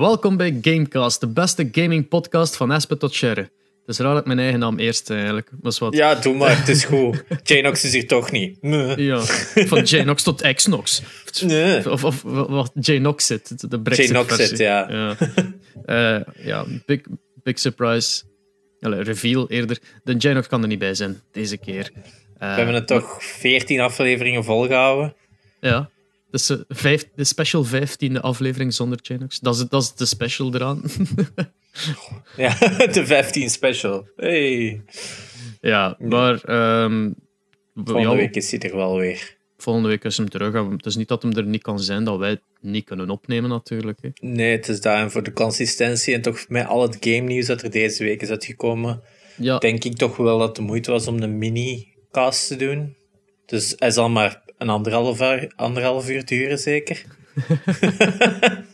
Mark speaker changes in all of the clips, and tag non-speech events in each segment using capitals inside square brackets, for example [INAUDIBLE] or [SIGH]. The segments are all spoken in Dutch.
Speaker 1: Welkom bij Gamecast, de beste gaming podcast van Espen tot Sherry. Het is raar dat ik mijn eigen naam eerst eigenlijk. Maar is wat.
Speaker 2: Ja, doe maar, het is [LAUGHS] goed. Janox is hier toch niet. Nee.
Speaker 1: Ja, van Jnox tot Xnox.
Speaker 2: Nee.
Speaker 1: Of, of wat Jnoxit, de Brexit
Speaker 2: Jnoxit,
Speaker 1: versie.
Speaker 2: ja.
Speaker 1: Ja, Eh, ja big, big surprise. Allee, reveal eerder. De Jnox kan er niet bij zijn, deze keer. Eh,
Speaker 2: We hebben het toch 14 afleveringen volgehouden.
Speaker 1: Ja. Dus eh, vijf, de special 15e aflevering zonder Jnox. Dat is, dat is de special eraan. [LAUGHS]
Speaker 2: Ja, [LAUGHS] de 15 special. Hey.
Speaker 1: ja, maar... ehm,
Speaker 2: Volgende
Speaker 1: ja,
Speaker 2: week is hij er wel weer.
Speaker 1: volgende week is hem terug. Het is niet dat hem er niet kan zijn, dat wij het niet kunnen opnemen natuurlijk. Hè.
Speaker 2: Nee, het is daarom voor de consistentie en toch met al het game nieuws dat er deze week is uitgekomen,
Speaker 1: Ja,
Speaker 2: denk ik toch wel dat het de moeite was om een mini-cast te doen. Dus hij zal maar een anderhalf uur, anderhalf uur duren, zeker. [LAUGHS]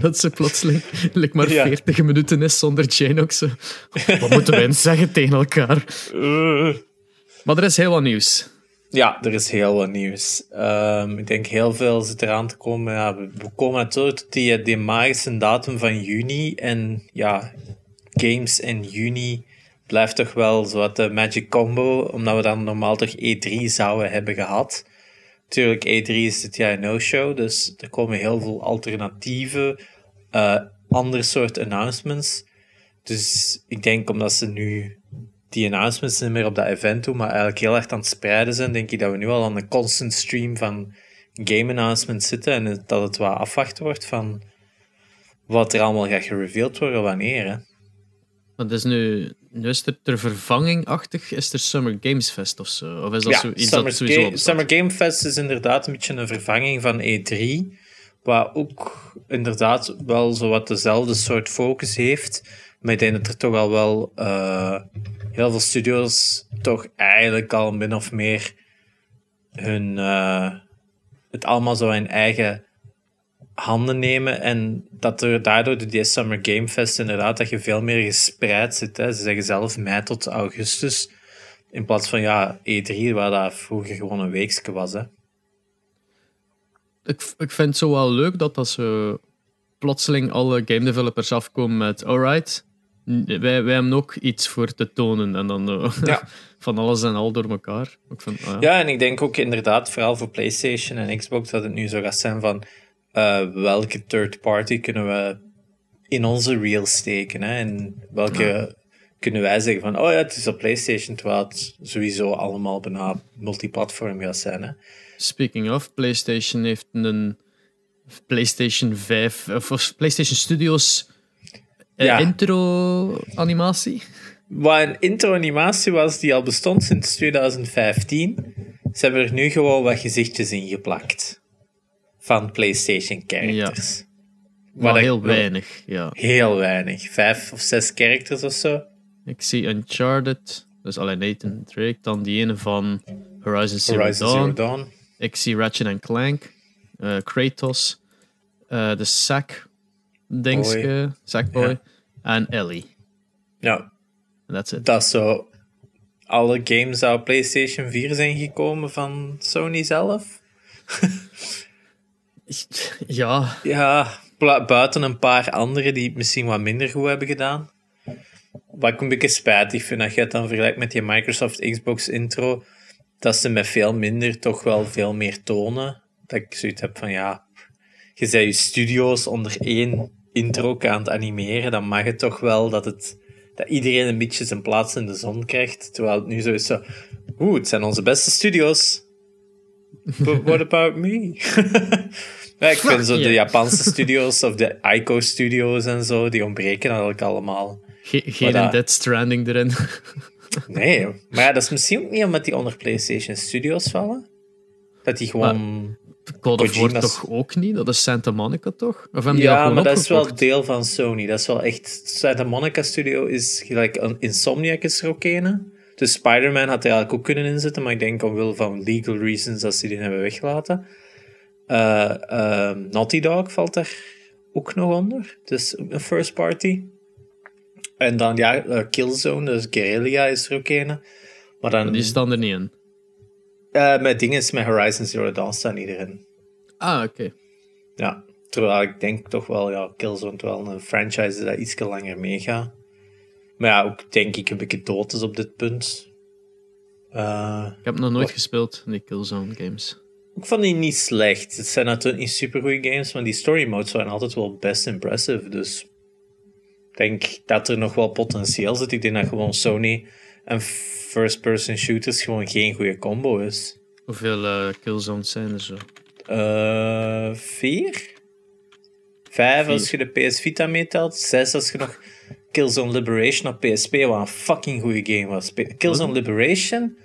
Speaker 1: dat ze plotseling like maar
Speaker 2: Ja.
Speaker 1: 40 minuten is zonder Jnox. Wat moeten wij eens zeggen tegen elkaar? Maar er is heel wat nieuws.
Speaker 2: Ja, er is heel wat nieuws. Ehm, ik denk heel veel zit eraan te komen. Ja, we, we komen natuurlijk tot die, die magische datum van juni. En ja, games in juni blijft toch wel zo wat de magic combo. Omdat we dan normaal toch E3 zouden hebben gehad. Natuurlijk, E3 is dit jaar no-show. Dus er komen heel veel alternatieve, eh andere soort announcements. Dus ik denk omdat ze nu die announcements niet meer op dat event doen, maar eigenlijk heel erg aan het spreiden zijn, denk ik dat we nu al aan een constant stream van game announcements zitten en dat het wat afwachten wordt van wat er allemaal gaat gereveeld worden wanneer. Hè.
Speaker 1: Want is nu, nu is er ter vervanging-achtig, is er Summer Games Fest of zo? Of is dat
Speaker 2: Ja,
Speaker 1: zo, iets
Speaker 2: Summer,
Speaker 1: dat sowieso
Speaker 2: Ga-? Summer Game Fest is inderdaad een beetje een vervanging van E3, waar ook inderdaad wel zo wat dezelfde soort focus heeft, maar ik denk dat er toch al wel eh, heel veel studios toch eigenlijk al min of meer hun eh, het allemaal zo in eigen handen nemen en dat er daardoor door die Summer Game Fest inderdaad dat je veel meer gespreid zit. Hè. Ze zeggen zelf mei tot augustus. In plaats van ja, E3, waar dat vroeger gewoon een weekje was. Hè.
Speaker 1: ik, ik vind het zo wel leuk dat dat zo plotseling alle game developers afkomen met alright, wij, wij hebben ook iets voor te tonen. En dan eh,
Speaker 2: Ja. [LAUGHS]
Speaker 1: van alles en al door elkaar. Ik vind, ah ja.
Speaker 2: Ja, en ik denk ook inderdaad, vooral voor PlayStation en Xbox, dat het nu zo gaat zijn van eh, welke third party kunnen we in onze reel steken. Hè? En welke kunnen wij zeggen van, oh ja, het is op PlayStation, terwijl het sowieso allemaal bijna multiplatform gaat zijn. Hè?
Speaker 1: Speaking of, PlayStation heeft een PlayStation 5, of of PlayStation Studios eh,
Speaker 2: Ja.
Speaker 1: intro-animatie.
Speaker 2: Wat een intro-animatie was die al bestond sinds 2015. Ze hebben er nu gewoon wat gezichtjes in geplakt. Van PlayStation characters.
Speaker 1: Maar heel weinig, ja.
Speaker 2: Heel weinig. Vijf of zes characters of zo.
Speaker 1: Ik zie Uncharted, dus alleen Nathan Drake, dan die ene van Horizon Zero
Speaker 2: Horizon
Speaker 1: Dawn.
Speaker 2: Zero Dawn.
Speaker 1: Ik zie Ratchet Clank, eh, Kratos, eh, de Sack dingske, Sackboy
Speaker 2: Ja.
Speaker 1: en Ellie.
Speaker 2: Ja,
Speaker 1: that's it.
Speaker 2: dat zo... Alle games op PlayStation 4 zijn gekomen van Sony zelf. [LAUGHS] [LAUGHS]
Speaker 1: Ja,
Speaker 2: Ja, buiten een paar andere die het misschien wat minder goed hebben gedaan. Wat ik een beetje spijtig vind, als je het dan vergelijkt met die Microsoft Xbox intro, dat ze met veel minder toch wel veel meer tonen. Dat ik zoiets heb van, ja, je zei je studio's onder één intro aan het animeren, dan mag het toch wel dat, het, dat iedereen een beetje zijn plaats in de zon krijgt. Terwijl het nu zo is zo, oeh, het zijn onze beste studio's. But what about me? [LAUGHS] ja, ik vind zo de. Japanse [LAUGHS] studios of de Ico studios en zo, die ontbreken eigenlijk allemaal.
Speaker 1: ge- geen
Speaker 2: dat-
Speaker 1: Dead Stranding erin. [LAUGHS]
Speaker 2: Nee, maar ja, dat is misschien ook niet omdat die onder PlayStation Studios vallen. Dat die gewoon...
Speaker 1: God of War toch ook niet? Dat is Santa Monica toch? Of hebben
Speaker 2: ja, maar dat is wel deel van Sony. Dat is wel echt... Santa Monica Studio is gelijk... een Insomniac is er ook een. Dus Spider-Man had er eigenlijk ook kunnen inzetten, maar ik denk omwille van legal reasons dat ze die hebben weggelaten. Eh, eh, Naughty Dog valt daar ook nog onder. Dus een first party. En dan, ja, eh, Killzone, dus Guerrilla is er ook een. Maar dan...
Speaker 1: Die staan er niet in.
Speaker 2: Eh, met dingen met Horizon Zero Dawn staan niet erin.
Speaker 1: Ah, oké.
Speaker 2: Ja. Terwijl ik denk toch wel, ja, Killzone wel een franchise is dat iets langer meegaat. Maar ja, ook denk ik een beetje dood is op dit punt. Uh,
Speaker 1: ik heb nog nooit gespeeld, die Killzone games.
Speaker 2: Ik vond die niet slecht. Het zijn natuurlijk niet super goede games, maar die story modes waren altijd wel best impressive. Dus ik denk dat er nog wel potentieel zit. Ik denk dat gewoon Sony en first-person shooters gewoon geen goede combo is.
Speaker 1: Hoeveel uh, Killzones zijn er zo?
Speaker 2: Uh, vier? Vijf als je de PS Vita meetelt. Zes als je nog Killzone Liberation op PSP, wat een fucking goede game was. Killzone Liberation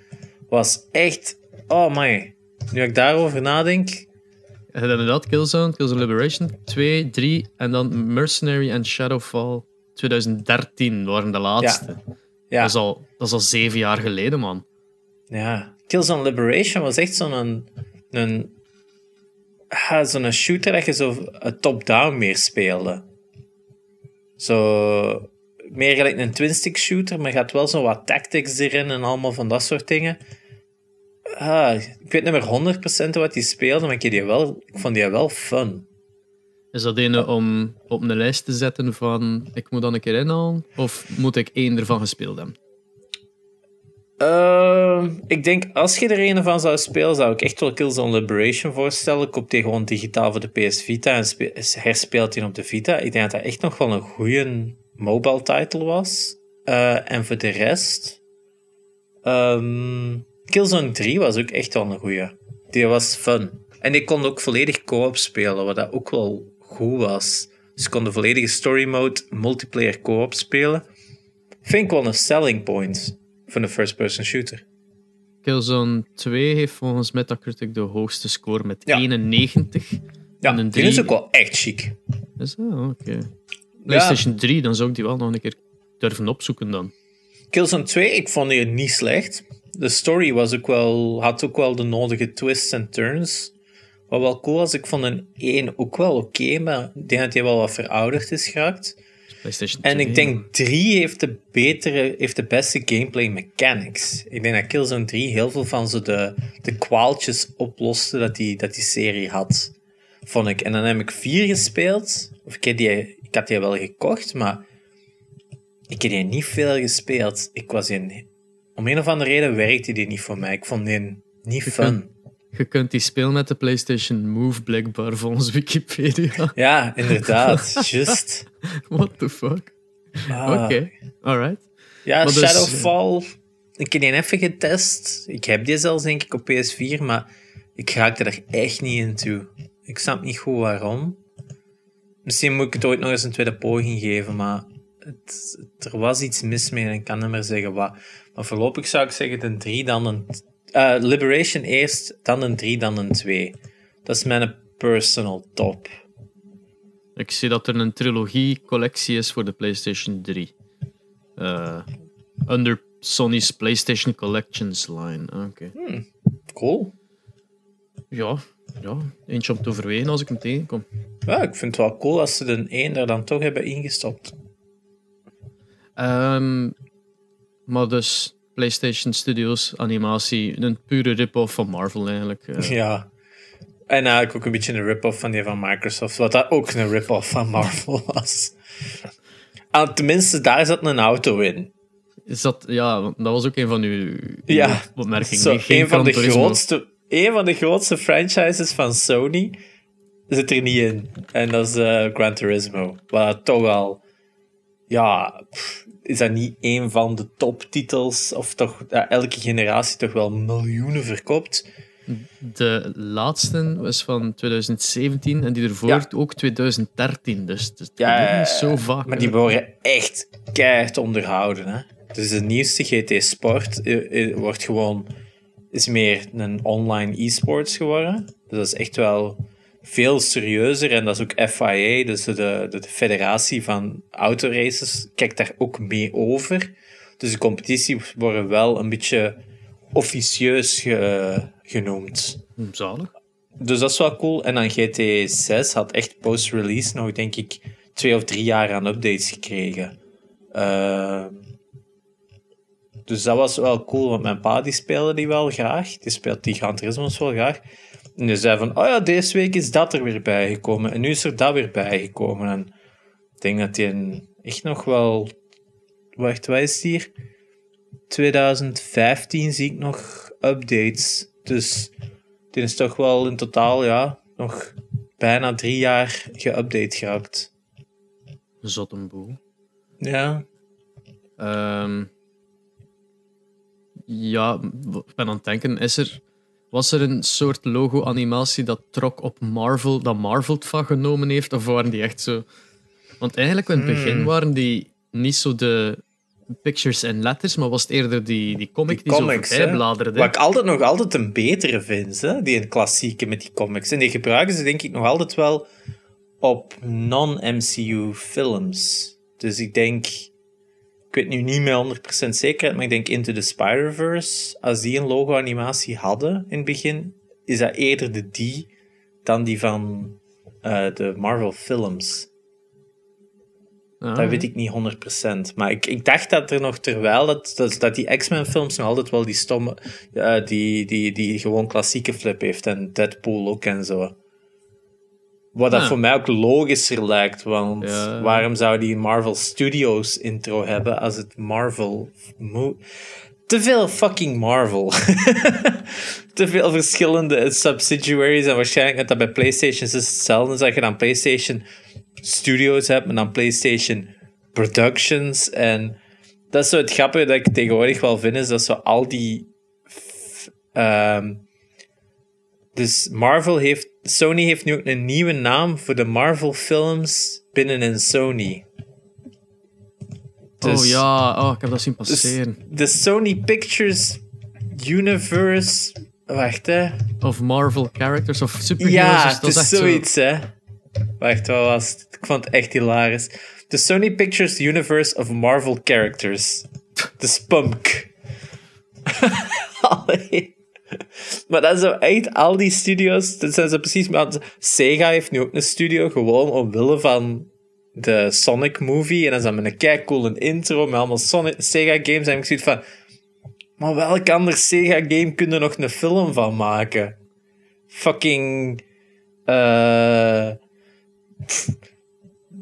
Speaker 2: was echt... Oh my. Nu ik daarover nadenk...
Speaker 1: Je hebt inderdaad Killzone, Killzone Liberation 2, 3 en dan Mercenary en Shadowfall 2013 waren de laatste. Ja. ja. Dat, is al, dat is al zeven jaar geleden, man.
Speaker 2: Ja. Killzone Liberation was echt zo'n... Een, een, zo'n shooter dat je zo top-down meer speelde. Zo meer gelijk een twin-stick shooter, maar gaat wel zo wat tactics erin en allemaal van dat soort dingen. Ah, ik weet niet meer 100% wat die speelde, maar ik, die wel, ik vond die wel fun.
Speaker 1: Is dat ene om op een lijst te zetten van ik moet dan een keer inhalen? Of moet ik één ervan gespeeld hebben?
Speaker 2: Uh, ik denk, als je er een van zou spelen, zou ik echt wel Killzone Liberation voorstellen. Koop die gewoon digitaal voor de PS Vita en herspeelt die op de Vita. Ik denk dat dat echt nog wel een goede mobile title was. Uh, en voor de rest... Um, Killzone 3 was ook echt wel een goeie. Die was fun. En die kon ook volledig co-op spelen, wat dat ook wel goed was. Dus je kon de volledige story mode multiplayer co-op spelen. Vind ik wel een selling point van een first-person shooter.
Speaker 1: Killzone 2 heeft volgens Metacritic de hoogste score met 91.
Speaker 2: Ja, en een 3... die is ook wel echt chic.
Speaker 1: Is dat? Oké. PlayStation 3, dan zou ik die wel nog een keer durven opzoeken dan.
Speaker 2: Killzone 2, ik vond die niet slecht. De story was ook wel, had ook wel de nodige twists en turns. Wat wel cool was, ik vond een 1 ook wel oké, maar ik denk dat hij wel wat verouderd is geraakt. En ik denk 3 heeft de, betere, heeft de beste gameplay mechanics. Ik denk dat Killzone 3 heel veel van zo de, de kwaaltjes oploste dat die, dat die serie had. Vond ik. En dan heb ik 4 gespeeld. Of ik, heb die, ik had die wel gekocht, maar ik heb die niet veel gespeeld. Ik was in, om een of andere reden werkte die niet voor mij. Ik vond die niet fun.
Speaker 1: Je kunt die spelen met de PlayStation Move, blijkbaar, volgens Wikipedia. [LAUGHS]
Speaker 2: Ja, inderdaad. [LAUGHS] Just.
Speaker 1: What the fuck? Ah. Oké, alright.
Speaker 2: Ja, maar dus, Shadowfall. ik heb die even getest. Ik heb die zelfs, denk ik, op PS4, maar ik raakte er echt niet in toe. Ik snap niet goed waarom. Misschien moet ik het ooit nog eens een tweede poging geven, maar het, er was iets mis mee en ik kan niet meer zeggen wat. Maar voorlopig zou ik zeggen een 3, dan een uh, Liberation eerst, dan een 3, dan een 2. Dat is mijn personal top.
Speaker 1: Ik zie dat er een trilogie-collectie is voor de PlayStation 3. Uh, eh, under Sony's PlayStation Collections line. Ah, oké. Okay.
Speaker 2: Hmm, cool.
Speaker 1: Ja, ja, eentje om te overwegen als ik hem tegenkom.
Speaker 2: Ja, ik vind het wel cool als ze de 1 er dan toch hebben ingestopt.
Speaker 1: Um, maar dus PlayStation Studios animatie, een pure rip-off van Marvel eigenlijk.
Speaker 2: Uh. [LAUGHS] Ja. En eigenlijk ook een beetje een rip-off van die van Microsoft, wat dat ook een rip-off van Marvel [LAUGHS] was. Ah, tenminste, daar zat een auto in.
Speaker 1: Is dat, ja, dat was ook een van uw, ja, opmerkingen.
Speaker 2: Zo, een, van de grootste, een van de grootste franchises van Sony zit er niet in. En dat is uh, Gran Turismo. Wat toch al ja, is dat niet een van de toptitels? Of toch elke generatie toch wel miljoenen verkoopt?
Speaker 1: De laatste was van 2017 en die ervoor ook 2013. Dus dat ja, niet zo vaak.
Speaker 2: Maar die worden echt keihard onderhouden. Hè? Dus de nieuwste GT Sport eh, eh, wordt gewoon, is meer een online e-sports geworden. Dus dat is echt wel veel serieuzer. En dat is ook FIA, dus de, de, de federatie van autoraces, kijkt daar ook mee over. Dus de competities worden wel een beetje officieus genoemd.
Speaker 1: Zalig.
Speaker 2: Dus dat is wel cool. En dan GT6 had echt post-release nog, denk ik, twee of drie jaar aan updates gekregen. Uh, dus dat was wel cool, want mijn pa die speelde die wel graag. Die speelt die Gran Turismo's wel graag. En je zei van, oh ja, deze week is dat er weer bijgekomen. En nu is er dat weer bijgekomen. En ik denk dat hij echt nog wel... Wacht, wat is hier? 2015 zie ik nog updates. Dus dit is toch wel in totaal, ja, nog bijna drie jaar geüpdate geraakt.
Speaker 1: Zot een boel.
Speaker 2: Ja.
Speaker 1: Um, ja, ik ben aan het denken, is er, was er een soort logo-animatie dat trok op Marvel, dat Marvel het van genomen heeft? Of waren die echt zo... Want eigenlijk in het begin hmm. waren die niet zo de pictures en letters, maar was het eerder die, die comic die, die comics, zo bladerde.
Speaker 2: Wat ik altijd nog altijd een betere vind, hè? die een klassieke met die comics. En die gebruiken ze denk ik nog altijd wel op non-MCU films. Dus ik denk, weet nu niet meer 100% zekerheid, maar ik denk Into the Spider-Verse, als die een logo-animatie hadden in het begin, is dat eerder de die dan die van uh, de Marvel films. Ah, dat weet ik niet 100%. Maar ik, ik dacht dat er nog, terwijl dat, dat, dat die X-Men-films nog altijd wel die stomme, uh, die, die, die gewoon klassieke flip heeft. En Deadpool ook en zo. Wat dat voor mij ook logischer lijkt, want waarom zou die Marvel Studios intro hebben als het Marvel. Te veel fucking Marvel. [LAUGHS] Te veel verschillende subsidiaries. En waarschijnlijk net dat bij PlayStation is hetzelfde. als je dan PlayStation Studios hebt en dan PlayStation Productions. En dat is zo het grappige dat ik tegenwoordig wel vind, is dat zo al die. Um, dus Marvel heeft. Sony heeft nu ook een nieuwe naam voor de Marvel films binnenin Sony.
Speaker 1: Dus, oh ja, oh, ik heb dat zien dus passeren.
Speaker 2: de Sony Pictures Universe. Wacht hè.
Speaker 1: Of Marvel characters of superheroes.
Speaker 2: Ja, het is zoiets zo... hè. Wacht, wat was het? Ik vond het echt hilarisch. The Sony Pictures Universe of Marvel Characters. [LAUGHS] De Spunk. [LAUGHS] [LAUGHS] maar dat is echt al die studios. Dat zijn ze precies. Sega heeft nu ook een studio gewoon omwille van de Sonic movie. En dan is dat met een kei cool intro met allemaal Sonic, Sega games. En ik zoiets van. Maar welk ander Sega game kun je nog een film van maken? Fucking. Uh,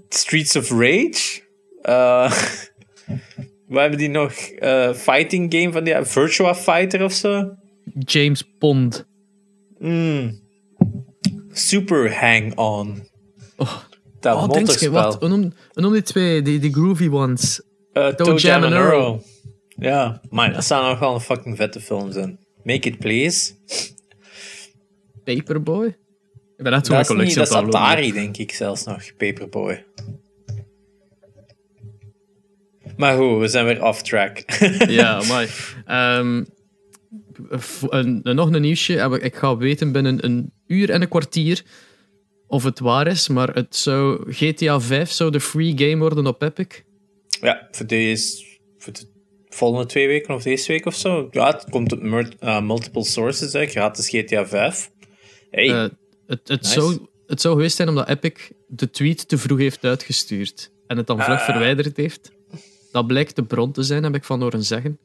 Speaker 2: Streets of Rage. [LAUGHS] Uh, we hebben die nog? Uh, fighting game van die Virtua Fighter of zo?
Speaker 1: James Bond.
Speaker 2: Mm. Super Hang-On.
Speaker 1: Oh, dat oh, motorspel. Wat? We noemen, die twee, die, die groovy ones.
Speaker 2: Uh, Toe Jam and Earl. Ja, maar dat staan nog wel een fucking vette films in. Make it please.
Speaker 1: Paperboy?
Speaker 2: Ik ben net zo'n collectie niet, Dat is Atari, denk ik zelfs nog. Paperboy. Maar goed, we zijn weer off track.
Speaker 1: ja, [LAUGHS] maar um, een, nog een nieuwsje. Ik ga weten binnen een uur en een kwartier of het waar is, maar het zou, GTA 5 zou de free game worden op Epic.
Speaker 2: Ja, voor, deze, voor de volgende twee weken of deze week of zo. Ja, het komt op uh, multiple sources, hè. gratis GTA 5. Hey, uh,
Speaker 1: het, het, zou, het zou geweest zijn omdat Epic de tweet te vroeg heeft uitgestuurd en het dan vlug ah. verwijderd heeft. Dat blijkt de bron te zijn, heb ik van horen zeggen.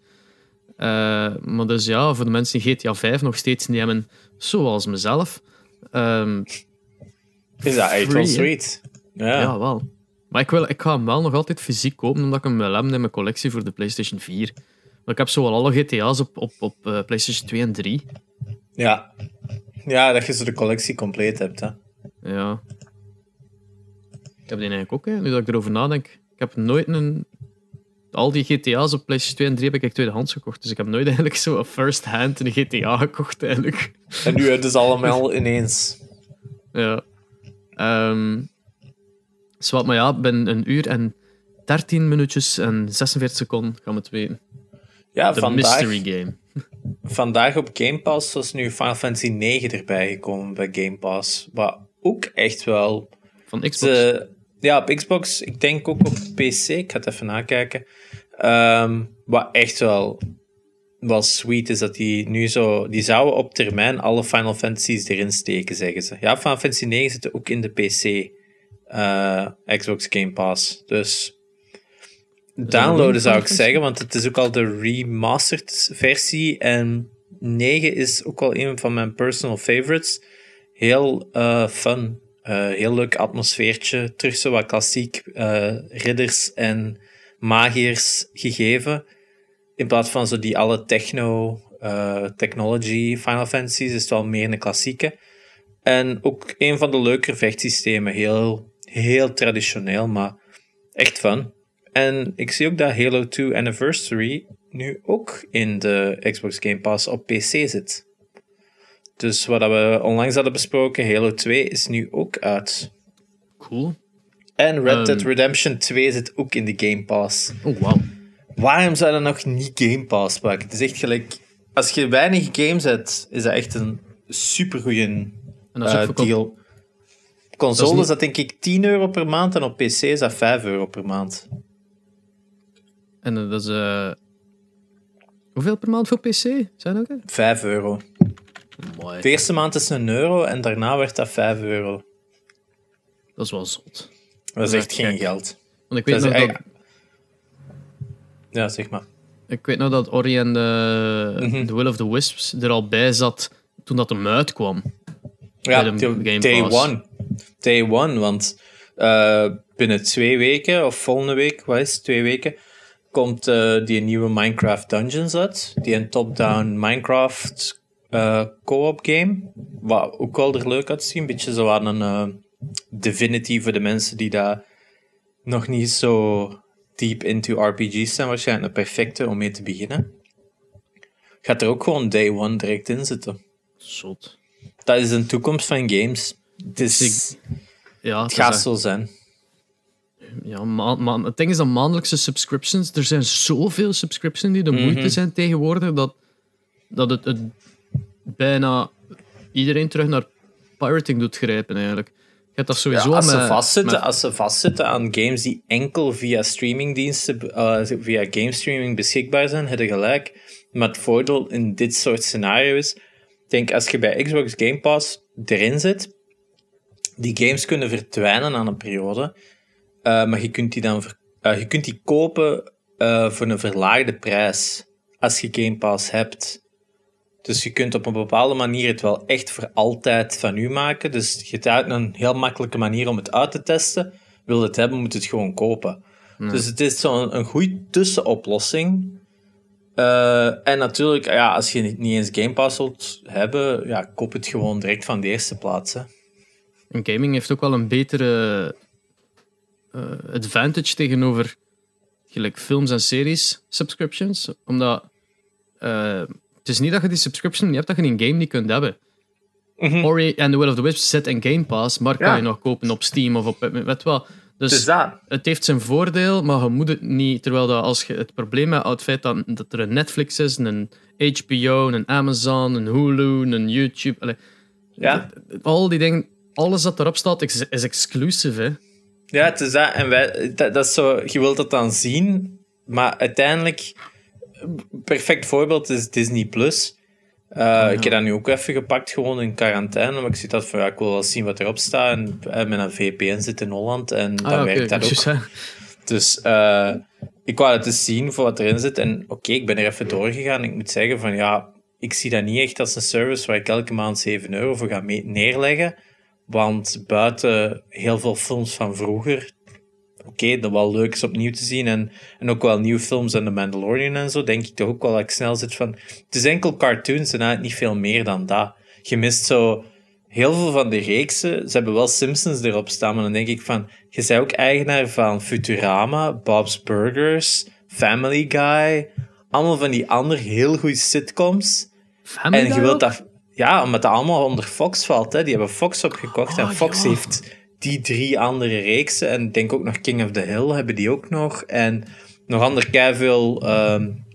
Speaker 1: Uh, maar dus ja, voor de mensen die GTA 5 nog steeds niet hebben, zoals mezelf. Um,
Speaker 2: is dat echt wel sweet?
Speaker 1: Ja. ja, wel. Maar ik, wil, ik ga hem wel nog altijd fysiek kopen, omdat ik hem wil hebben in mijn collectie voor de PlayStation 4. Maar ik heb zo al alle GTA's op, op, op uh, PlayStation 2 en 3.
Speaker 2: Ja. Ja, dat je zo de collectie compleet hebt, hè.
Speaker 1: Ja. Ik heb die eigenlijk ook, hè, nu dat ik erover nadenk. Ik heb nooit een al die GTA's op PlayStation 2 en 3 heb ik tweedehands gekocht. Dus ik heb nooit eigenlijk zo first hand een GTA gekocht eigenlijk.
Speaker 2: En nu het dus allemaal ineens.
Speaker 1: Ja. Um, zwart, maar ja, binnen een uur en 13 minuutjes en 46 seconden gaan we het weten.
Speaker 2: Ja,
Speaker 1: De
Speaker 2: vandaag,
Speaker 1: mystery game.
Speaker 2: vandaag op Game Pass was nu Final Fantasy 9 erbij gekomen bij Game Pass. Wat ook echt wel...
Speaker 1: Van Xbox?
Speaker 2: Ja, op Xbox. Ik denk ook op PC. Ik ga het even nakijken. Um, wat echt wel, wel sweet is dat die nu zo... Die zouden op termijn alle Final Fantasies erin steken, zeggen ze. Ja, Final Fantasy 9 zit ook in de PC. Uh, Xbox Game Pass. Dus downloaden zou ik zeggen, want het is ook al de remastered versie. En 9 is ook al een van mijn personal favorites. heel uh, fun. Uh, heel leuk atmosfeertje. Terug zo wat klassiek uh, ridders en magiërs gegeven. In plaats van zo die alle techno, technology Final Fantasies is het wel meer een klassieke. En ook een van de leukere vechtsystemen. Heel, heel traditioneel, maar echt fun. En ik zie ook dat Halo 2 Anniversary nu ook in de Xbox Game Pass op PC zit. Dus wat we onlangs hadden besproken, Halo 2 is nu ook uit.
Speaker 1: Cool.
Speaker 2: En Red Dead um, Redemption 2 zit ook in de Game Pass.
Speaker 1: Oh, wow.
Speaker 2: Waarom zou je nog niet Game Pass pakken? Het is echt gelijk... Als je weinig games hebt, is dat echt een supergoeie uh, deal. Console is, niet... dat denk ik 10 euro per maand en op PC is dat 5 euro per maand.
Speaker 1: En dat is... Uh... Hoeveel per maand voor PC? Zijn ook?
Speaker 2: 5 euro. Mooi. De eerste maand is een euro en daarna werd dat 5 euro.
Speaker 1: Dat is wel zot.
Speaker 2: Dat is echt geen geld.
Speaker 1: Want ik weet nog dat...
Speaker 2: Ja, zeg maar.
Speaker 1: Ik weet nog dat Ori en de, mm The Will of the Wisps er al bij zat toen dat hem uitkwam.
Speaker 2: Ja, day one. Day one, want uh, binnen twee weken, of volgende week, wat is het, twee weken, komt uh, die nieuwe Minecraft Dungeons uit. Die een top-down Minecraft uh, co-op game. Wat ook wel er leuk uit zien. Een beetje zo aan een uh, Divinity voor de mensen die daar nog niet zo deep into RPG's zijn. Waarschijnlijk een perfecte om mee te beginnen. Gaat er ook gewoon day one direct in zitten.
Speaker 1: Zot.
Speaker 2: Dat is een toekomst van games. Dus ja, het gaat zo zijn.
Speaker 1: Ja, ma het ding is dat maandelijkse subscriptions, er zijn zoveel subscriptions die de moeite mhm. zijn tegenwoordig, dat, dat het, het bijna iedereen terug naar pirating doet grijpen eigenlijk. Je hebt dat sowieso
Speaker 2: als,
Speaker 1: ze
Speaker 2: vastzitten, als ze vastzitten aan games die enkel via streamingdiensten, uh, via game streaming beschikbaar zijn, heb je gelijk. Maar het voordeel in dit soort scenario's, denk als je bij Xbox Game Pass erin zit, die games kunnen verdwijnen aan een periode, uh, maar je kunt die dan uh, je kunt die kopen voor een verlaagde prijs als je Game Pass hebt. Dus je kunt op een bepaalde manier het wel echt voor altijd van u maken. Dus je hebt een heel makkelijke manier om het uit te testen. Wil je het hebben, moet je het gewoon kopen. Dus het is zo'n een goede tussenoplossing. Uh, en natuurlijk, ja, als je niet eens Game Pass wilt hebben, ja, koop het gewoon direct van de eerste plaats. Hè.
Speaker 1: En gaming heeft ook wel een betere uh, advantage tegenover gelijk films en series subscriptions. Omdat uh, is niet dat je die subscription niet hebt, dat je een game niet kunt hebben. Mm Ori and the Will of the Wisps zit in Game Pass, maar kan je nog kopen op Steam of op... Weet wel. Dus het heeft zijn voordeel, maar je moet het niet... Terwijl dat als je het probleem hebt het feit dat, dat er een Netflix is, een HBO, een Amazon, een Hulu, een YouTube... Allee,
Speaker 2: ja.
Speaker 1: Al die dingen, alles dat erop staat, is, is exclusive, hè.
Speaker 2: Ja, het is dat. En wij, dat, dat is zo, je wilt dat dan zien, maar uiteindelijk perfect voorbeeld is Disney Plus. Uh, Ik heb dat nu ook even gepakt, gewoon in quarantaine. Maar ik zie dat van ja, ik wil wel zien wat erop staat. En uh, met een VPN zit in Holland en ah, dan werkt dat ook. Dus uh, ik wou het eens zien voor wat erin zit. En oké, ik ben er even doorgegaan. Ik moet zeggen van ja, ik zie dat niet echt als een service waar ik elke maand 7 euro voor ga neerleggen. Want buiten heel veel films van vroeger, oké, dat wel leuk is opnieuw te zien. En, en ook wel nieuwe films en The Mandalorian en zo, denk ik toch ook wel dat ik snel zit van... Het is enkel cartoons en eigenlijk niet veel meer dan dat. Je mist zo heel veel van de reeksen. Ze hebben wel Simpsons erop staan, maar dan denk ik van... Je bent ook eigenaar van Futurama, Bob's Burgers, Family Guy... Allemaal van die andere heel goede sitcoms.
Speaker 1: Family
Speaker 2: en je wilt dat... Ja, omdat dat allemaal onder Fox valt. Hè. Die hebben Fox opgekocht en oh, Fox heeft die drie andere reeksen. En denk ook nog King of the Hill hebben die ook nog. En nog ander keiveel um,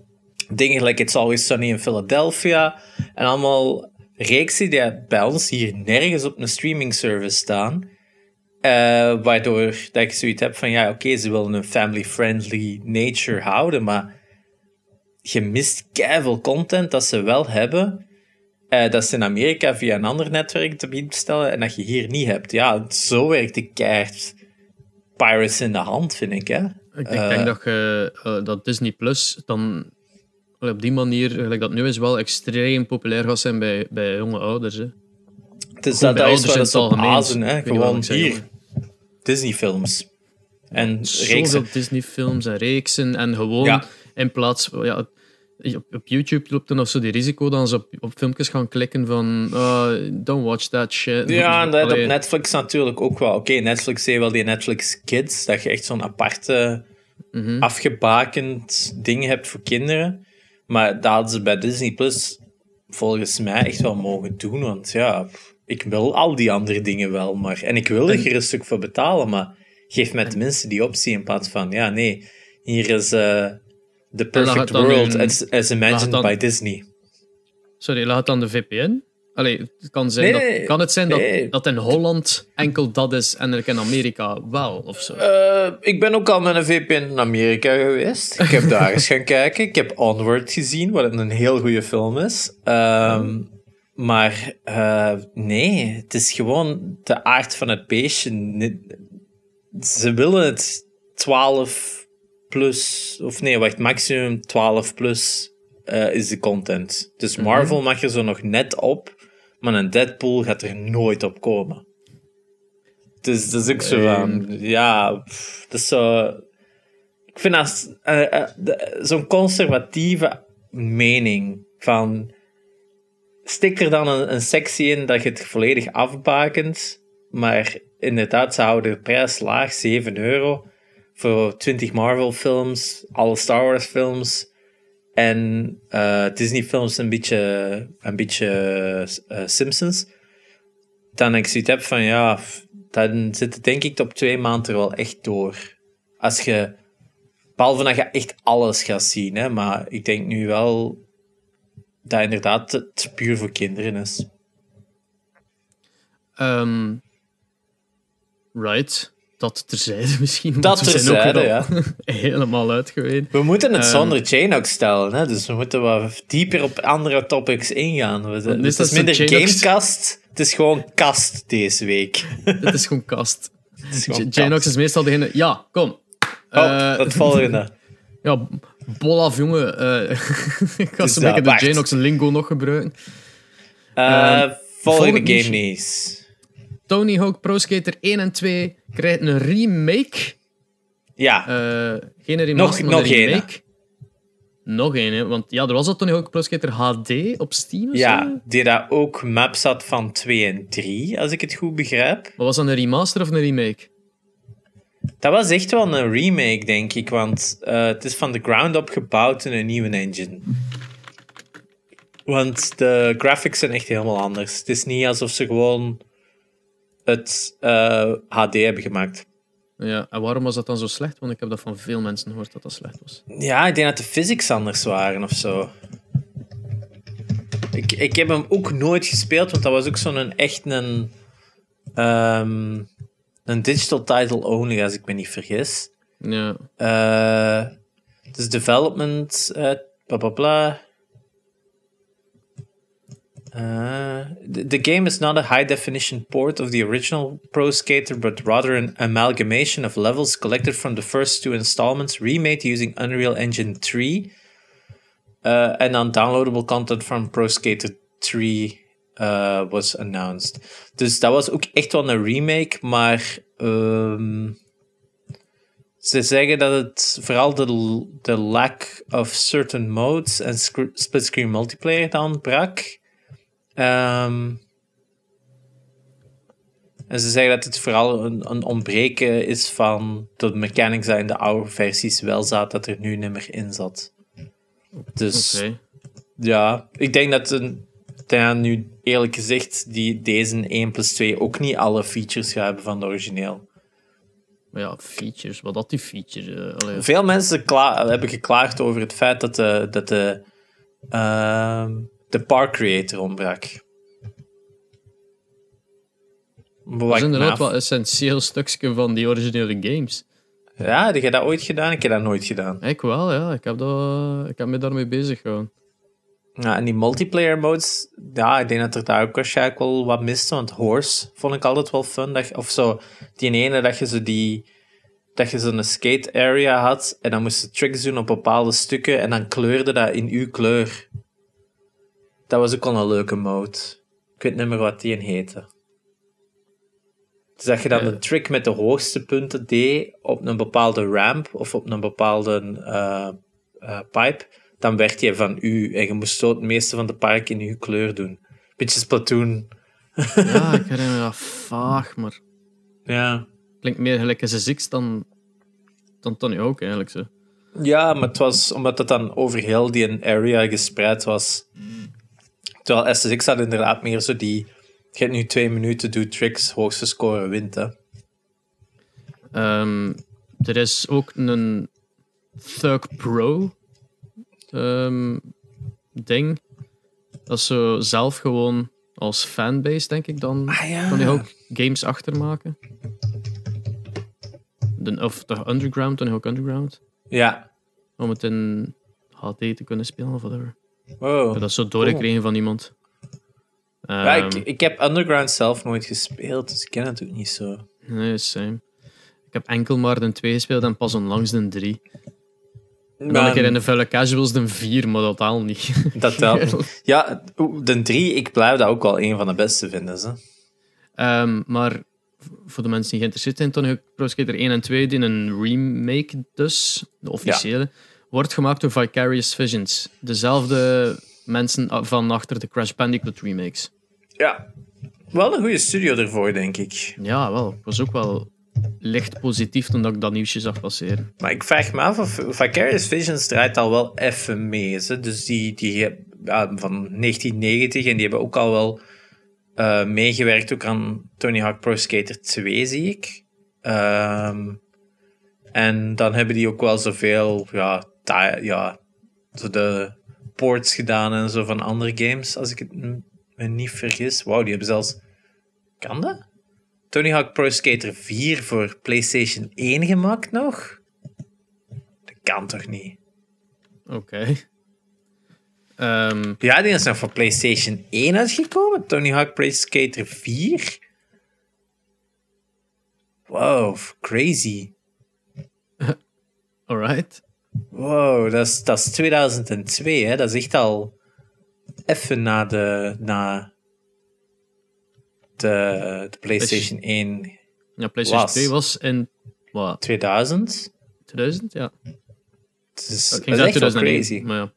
Speaker 2: dingen, like It's Always Sunny in Philadelphia. En allemaal reeksen die bij ons hier nergens op een streaming service staan. Uh, waardoor dat ik zoiets heb van, ja, oké, ze willen een family-friendly nature houden, maar je mist keiveel content dat ze wel hebben. Uh, dat ze in Amerika via een ander netwerk te bieden bestellen en dat je hier niet hebt. Ja, zo werkt de kaart Pirates in de hand, vind ik. Hè?
Speaker 1: Ik, denk uh, dat, je, uh, dat Disney Plus dan op die manier, gelijk dat nu is, wel extreem populair gaat zijn bij, bij jonge ouders. Hè.
Speaker 2: Dus
Speaker 1: Gewoon
Speaker 2: dat, is
Speaker 1: ouders in het algemeen.
Speaker 2: hè. Gewoon hier. Disney-films. En reeksen.
Speaker 1: Zoveel Disney-films en reeksen. En gewoon
Speaker 2: Ja.
Speaker 1: in plaats ja, op, op YouTube loopt dan of zo die risico dat ze op, op filmpjes gaan klikken van uh, don't watch that shit.
Speaker 2: Ja, en dat op Netflix natuurlijk ook wel. Oké, Netflix heeft wel die Netflix Kids, dat je echt zo'n aparte,
Speaker 1: mhm.
Speaker 2: afgebakend ding hebt voor kinderen. Maar dat hadden ze bij Disney Plus volgens mij echt wel mogen doen, want ja, ik wil al die andere dingen wel, maar... En ik wil er gerust ook voor betalen, maar geef mij tenminste die optie in plaats van, ja, nee, hier is eh The Perfect World as, as imagined
Speaker 1: dan-
Speaker 2: by Disney.
Speaker 1: Sorry, laat het dan de VPN? Allee, het kan, zijn
Speaker 2: Nee,
Speaker 1: dat, kan het zijn dat,
Speaker 2: nee.
Speaker 1: dat in Holland enkel dat is en er in Amerika wel, of zo?
Speaker 2: Eh, ik ben ook al met een VPN in Amerika geweest. Ik heb daar eens gaan kijken. Ik heb Onward gezien, wat een heel goede film is. Ehm, maar eh, nee, het is gewoon de aard van het beestje. Ze willen het 12 plus, of nee, wacht, maximum 12 plus eh, is de content. Dus Marvel mag er zo nog net op, maar een Deadpool gaat er nooit op komen. Dus dat is ook zo van, ja, pff, dat is zo. Ik vind dat eh, eh, de- zo'n conservatieve mening van. Stik er dan een, een sectie in dat je het volledig afbakent, maar inderdaad, ze houden de prijs laag, 7 euro, voor 20 Marvel-films, alle Star Wars-films en eh, Disney-films, een beetje, een beetje eh, Simpsons. Dan ik zoiets heb van, ja, dan zit het denk ik op twee maanden er wel echt door. Als je, behalve dat je echt alles gaat zien, hè, maar ik denk nu wel dat inderdaad het puur voor kinderen is.
Speaker 1: Ehm, right. Dat terzijde [LAUGHS] misschien.
Speaker 2: Dat terzijde,
Speaker 1: al [LAUGHS] helemaal uitgeweid.
Speaker 2: We moeten het
Speaker 1: Ehm.
Speaker 2: zonder ook stellen, hè? dus we moeten wat dieper op andere topics ingaan. We,
Speaker 1: is
Speaker 2: het is
Speaker 1: zo
Speaker 2: minder gamecast, het is gewoon kast deze week. [LAUGHS]
Speaker 1: Dit is gewoon kast. Janox is meestal degene... Ja, kom.
Speaker 2: Oh,
Speaker 1: Eh,
Speaker 2: het volgende.
Speaker 1: Ja, bol af, jongen. Eh, ik ga
Speaker 2: Dus
Speaker 1: zo'n
Speaker 2: dat,
Speaker 1: beetje de. Janox lingo nog gebruiken.
Speaker 2: Eh,
Speaker 1: Ehm,
Speaker 2: volgende
Speaker 1: volgend
Speaker 2: game
Speaker 1: nieuwsje. Tony Hawk Pro Skater 1 en 2 krijgen een remake.
Speaker 2: Ja,
Speaker 1: Eh, geen remaster,
Speaker 2: Nog- nog
Speaker 1: een remake. Nog één, hè. Want ja, er was al Tony Hawk Pro Skater HD op Steam of zo.
Speaker 2: ja, die daar ook maps had van 2 en 3, als ik het goed begrijp.
Speaker 1: Maar was dat een remaster of een remake?
Speaker 2: Dat was echt wel een remake, denk ik, want eh, het is van de ground up gebouwd in een nieuwe engine. Want de graphics zijn echt helemaal anders. Het is niet alsof ze gewoon het eh, HD hebben gemaakt.
Speaker 1: Ja, en waarom was dat dan zo slecht? Want ik heb dat van veel mensen gehoord dat dat slecht was.
Speaker 2: Ja, ik denk dat de physics anders waren of zo. Ik, ik heb hem ook nooit gespeeld, want dat was ook zo'n echt een, ehm, een digital title only, als ik me niet vergis.
Speaker 1: Ja.
Speaker 2: Eh, dus development, eh bla bla bla. Uh, the, game is not a high definition port of the original Pro Skater, but rather an amalgamation of levels collected from the first two installments, remade using Unreal Engine 3. Uh, and on downloadable content from Pro Skater 3 uh, was announced. Dus dat was ook echt wel een remake, maar. ehm, ze zeggen dat het vooral de, de lack of certain modes en scr- split-screen multiplayer dan brak. Ehm, en ze zeggen dat het vooral een, een ontbreken is van de mechanics die in de oude versies wel zat, dat er nu niet meer in zat. Dus ja, ik denk dat een, nu eerlijk gezegd die, deze 1 plus 2 ook niet alle features gaan hebben van de origineel.
Speaker 1: Maar ja, features. Wat dat die features? eh.
Speaker 2: Veel mensen kla- hebben geklaagd over het feit dat de, dat de, ehm, de park creator ontbrak.
Speaker 1: Dat is inderdaad wel een essentieel stukje van die originele games.
Speaker 2: Ja, heb je dat ooit gedaan? Ik heb dat nooit gedaan.
Speaker 1: Ik wel, ja. Ik heb, dat, ik heb me daarmee bezig gehouden.
Speaker 2: Ja, en die multiplayer modes, ja, ik denk dat er daar ook waarschijnlijk wel wat miste. Want Horse vond ik altijd wel fun. Dat, je- of zo, die ene dat je zo die... Dat je zo'n skate area had en dan moest je tricks doen op bepaalde stukken en dan kleurde dat in uw kleur. Dat was ook wel een leuke mode. Ik weet niet meer wat die een heette. Dus dat je dan een trick met de hoogste punten deed op een bepaalde ramp of op een bepaalde eh, eh, pipe, dan werd je van u en je moest zo het meeste van de park in uw kleur doen. Beetje Splatoon.
Speaker 1: Ja, [LAUGHS] ik herinner me dat vaag, maar
Speaker 2: Ja.
Speaker 1: klinkt meer gelijk SSX dan, dan Tony Hawk eigenlijk. Zo.
Speaker 2: Ja, maar het was omdat het dan over heel die area gespreid was. Terwijl SSX had inderdaad meer zo die. Je hebt nu twee minuten, doe tricks, hoogste score wint. Hè.
Speaker 1: Ehm, er is ook een Thug Pro ehm, ding. Dat is zo zelf gewoon als fanbase, denk ik, dan
Speaker 2: Ah ja.
Speaker 1: kan je ook games achtermaken. De, of de Underground, dan ook Underground.
Speaker 2: Ja.
Speaker 1: Om het in HD te kunnen spelen of whatever.
Speaker 2: Wow.
Speaker 1: Ik heb dat zo doorgekregen van iemand.
Speaker 2: ja,
Speaker 1: Ehm,
Speaker 2: ik, ik heb Underground zelf nooit gespeeld, dus ik ken het ook niet zo.
Speaker 1: Nee, same. Ik heb enkel maar de 2 gespeeld en pas onlangs de 3. En dan een keer in de vuile casuals de 4, maar dat al niet. [LAUGHS]
Speaker 2: Dat telt. [LAUGHS] Ja, de drie, ik blijf dat ook wel een van de beste vinden. Hè.
Speaker 1: Ehm, maar voor de mensen die geïnteresseerd zijn, Tony Hawk Pro Skater 1 en 2, die een remake dus, de officiële, wordt gemaakt door Vicarious Visions. Dezelfde mensen van achter de Crash Bandicoot remakes.
Speaker 2: Ja. Wel een goede studio ervoor, denk ik.
Speaker 1: Ja, wel. Ik was ook wel licht positief toen ik dat nieuwsje zag passeren.
Speaker 2: Maar ik vraag me af of Vicarious Visions draait al wel even mee. Hè? Dus die, die ja, van 1990 en die hebben ook al wel eh, meegewerkt ook aan Tony Hawk Pro Skater 2, zie ik. Ehm, en dan hebben die ook wel zoveel, ja, ja, zo de ports gedaan en zo van andere games, als ik het me niet vergis. Wauw, die hebben zelfs... Kan dat? Tony Hawk Pro Skater 4 voor PlayStation 1 gemaakt nog? Dat kan toch niet?
Speaker 1: Oké. Ehm,
Speaker 2: Ja, die is nog voor PlayStation 1 uitgekomen. Tony Hawk Pro Skater 4. Wow, crazy. [LAUGHS]
Speaker 1: alright.
Speaker 2: Wow, dat is, dat is 2002, hè? Dat is echt al even na de, na de, de PlayStation 1
Speaker 1: Ja, PlayStation
Speaker 2: Was.
Speaker 1: 2 was in wat,
Speaker 2: 2000.
Speaker 1: 2000? Ja.
Speaker 2: Het is, dat
Speaker 1: ging
Speaker 2: echt wel
Speaker 1: 2001,
Speaker 2: crazy.
Speaker 1: maar ja.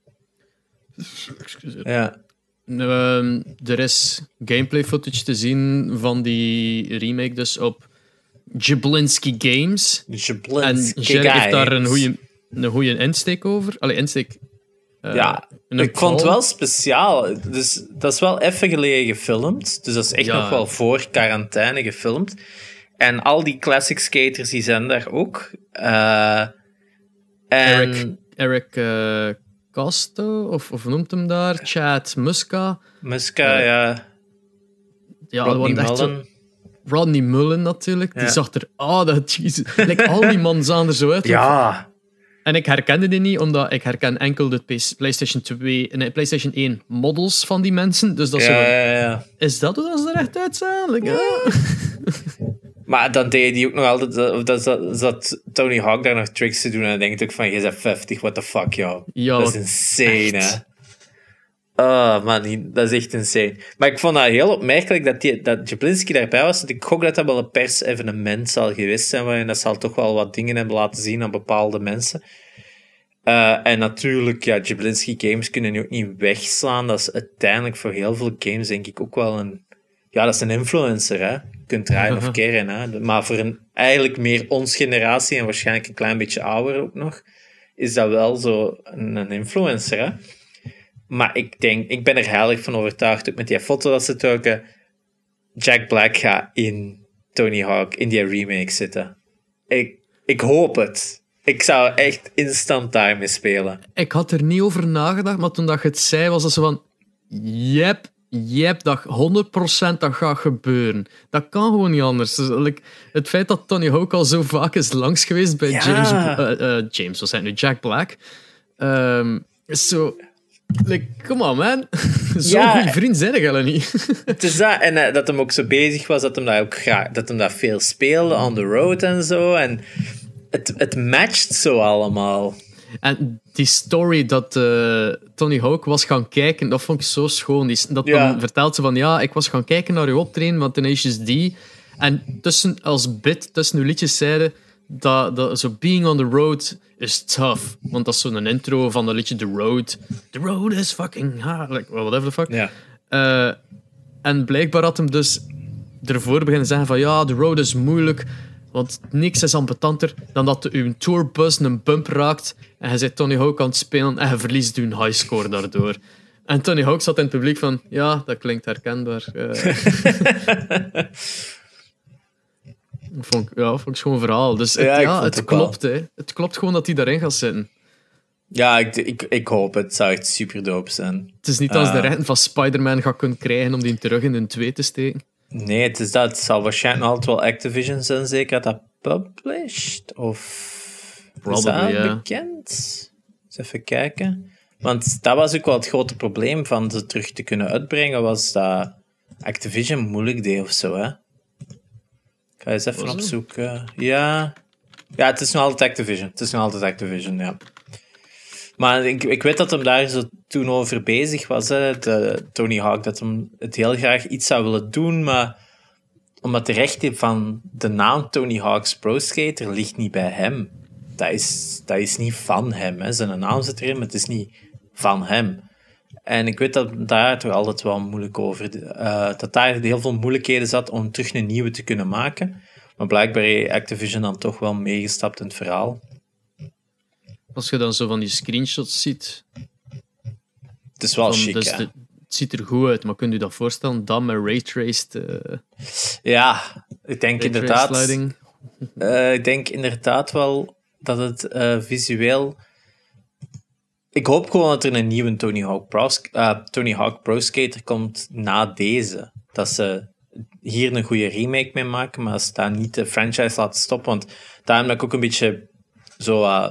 Speaker 1: Excuseer.
Speaker 2: Ja.
Speaker 1: Ehm, er is gameplay footage te zien van die remake dus op Jablinski Games. En
Speaker 2: Jablinski
Speaker 1: Jerry heeft daar een goede, een goede insteek over. Allee, insteek. eh,
Speaker 2: Ja, ik vond het wel speciaal. Dus, dat is wel even geleden gefilmd. Dus dat is echt
Speaker 1: Ja.
Speaker 2: nog wel voor quarantaine gefilmd. En al die classic skaters die zijn daar ook. Eh, en
Speaker 1: Eric, Eric eh, Casto, of, of noemt hem daar? Chad Muska.
Speaker 2: Muska, ja.
Speaker 1: Ja,
Speaker 2: Rodney Mullen.
Speaker 1: Rodney Mullen natuurlijk. Die
Speaker 2: Ja.
Speaker 1: zag er... Ah, dat [LAUGHS] Jesus. Like, al die mannen zagen er zo uit.
Speaker 2: Ja,
Speaker 1: En ik herkende die niet, omdat ik herken enkel de PlayStation 2... Nee, PlayStation 1 models van die mensen. Dus dat is
Speaker 2: ja,
Speaker 1: zo...
Speaker 2: ja, ja.
Speaker 1: Is dat hoe dat ze er echt uitzagen? Like. [LAUGHS]
Speaker 2: Maar dan deed hij ook nog altijd... Dat, dat, dat, zat Tony Hawk daar nog tricks te doen. En dan denk ik van, je bent 50, what the fuck, joh. Dat is insane,
Speaker 1: echt.
Speaker 2: hè. Oh man, dat is echt insane. Maar ik vond dat heel opmerkelijk dat, die, dat Jablinski daarbij was. Want ik gok dat dat wel een pers-evenement zal geweest zijn. waarin dat zal toch wel wat dingen hebben laten zien aan bepaalde mensen. Eh, en natuurlijk, ja, Jablinski Games kunnen nu ook niet wegslaan. Dat is uiteindelijk voor heel veel games denk ik ook wel een... Ja, dat is een influencer, hè. Je kunt draaien of keren, hè. Maar voor een eigenlijk meer ons generatie en waarschijnlijk een klein beetje ouder ook nog, is dat wel zo een, een influencer, hè. Maar ik denk, ik ben er heilig van overtuigd, ook met die foto dat ze trokken, Jack Black gaat in Tony Hawk, in die remake zitten. Ik, ik hoop het. Ik zou echt instant daarmee spelen.
Speaker 1: Ik had er niet over nagedacht, maar toen dat je het zei, was het zo van... Yep, yep, dat 100% dat gaat gebeuren. Dat kan gewoon niet anders. Dus, like, het feit dat Tony Hawk al zo vaak is langs geweest bij
Speaker 2: Ja.
Speaker 1: James... eh, eh, James, wat zijn nu? Jack Black. ehm, is zo... Like, come on, man. [LAUGHS] Zo'n
Speaker 2: Ja.
Speaker 1: goede vriend zijn jullie niet. [LAUGHS]
Speaker 2: Het is dat, en eh, dat hem ook zo bezig was, dat hem dat ook graag, dat hem dat veel speelde on the road en zo. En het, het matcht zo allemaal.
Speaker 1: En die story dat eh, Tony Hawk was gaan kijken, dat vond ik zo schoon. Die, dat
Speaker 2: Ja.
Speaker 1: dan vertelt ze van, ja, ik was gaan kijken naar uw optreden van Tenacious D. En tussen, als bit tussen uw liedjes zeiden dat, dat zo Being on the Road is tough. Want dat is zo'n intro van dat liedje The Road. The road is fucking hard. Like, whatever the fuck.
Speaker 2: Ja.
Speaker 1: Eh, en blijkbaar had hem dus ervoor beginnen zeggen van ja, The Road is moeilijk. Want niks is ambetanter dan dat uw tourbus een bump raakt en je zit Tony Hawk aan het spelen en je verliest uw highscore daardoor. En Tony Hawk zat in het publiek van ja, dat klinkt herkenbaar. Eh. [LAUGHS] [LAUGHS] vond, ik- ja, vond ik gewoon een verhaal. Dus het,
Speaker 2: Ja,
Speaker 1: het klopt. Hè. Het klopt gewoon dat hij daarin gaat zitten.
Speaker 2: Ja, ik, ik, ik hoop het. Zou echt super dope zijn.
Speaker 1: Het is niet als de
Speaker 2: Ah.
Speaker 1: rechten van Spider-Man gaat kunnen krijgen om die terug in een 2 te steken.
Speaker 2: Nee, het is dat. Het zal waarschijnlijk altijd wel Activision zijn, zeker dat dat published. Of is
Speaker 1: Probably,
Speaker 2: dat
Speaker 1: ja.
Speaker 2: bekend? Eens even kijken. Want dat was ook wel het grote probleem van ze terug te kunnen uitbrengen, was dat Activision moeilijk deed of zo, hè. Ga eens even opzoeken. Ja. Ja, het is nog altijd Activision. Het is nog altijd Activision, ja. Maar ik, ik weet dat hem daar zo toen over bezig was, hè, de, Tony Hawk, dat hem het heel graag iets zou willen doen, maar omdat de rechten van de naam Tony Hawk's Pro Skater ligt niet bij hem. Dat is, dat is niet van hem. Hè. Zijn naam zit erin, maar het is niet van hem. En ik weet dat daar toch altijd wel moeilijk over... eh, dat daar heel veel moeilijkheden zat om terug een nieuwe te kunnen maken. Maar blijkbaar heeft Activision dan toch wel meegestapt in het verhaal.
Speaker 1: Als je dan zo van die screenshots ziet,
Speaker 2: Het is wel chic,
Speaker 1: dus de- het ziet er goed uit, maar kun je dat voorstellen? Dan met raytraced uh,
Speaker 2: Ja, ik denk inderdaad... Eh, ik denk inderdaad wel dat het eh, visueel. Ik hoop gewoon dat er een nieuwe Tony Hawk Pro, eh, Tony Hawk Pro Skater komt na deze. Dat ze hier een goede remake mee maken, maar ze daar niet de franchise laten stoppen. Want daarom dat ik ook een beetje zo eh,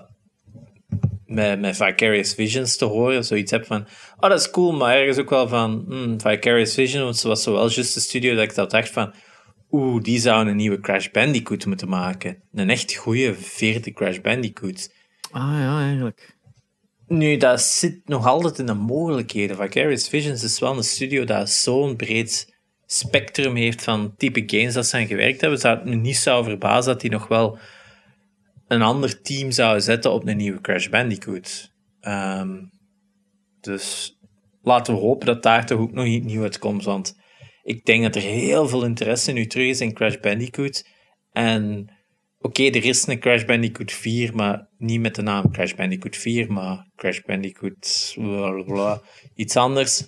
Speaker 2: met, met Vicarious Visions te horen, zoiets heb van, oh dat is cool, maar ergens ook wel van, hmm, Vicarious Vision, want ze was zo wel juist de studio dat ik dat dacht van, oeh, die zouden een nieuwe Crash Bandicoot moeten maken. Een echt goede veerte Crash Bandicoot.
Speaker 1: Ah ja, eigenlijk.
Speaker 2: Nu, dat zit nog altijd in de mogelijkheden. Vicarious Visions is wel een studio dat zo'n breed spectrum heeft van type games dat ze aan gewerkt hebben. Zou het me niet zou verbazen dat die nog wel een ander team zouden zetten op een nieuwe Crash Bandicoot. Ehm, dus laten we hopen dat daar toch ook nog iets nieuws uitkomt, want ik denk dat er heel veel interesse nu terug is in Crash Bandicoot. En oké, er is een Crash Bandicoot 4, maar niet met de naam Crash Bandicoot 4, maar Crash Bandicoot blablabla, iets anders.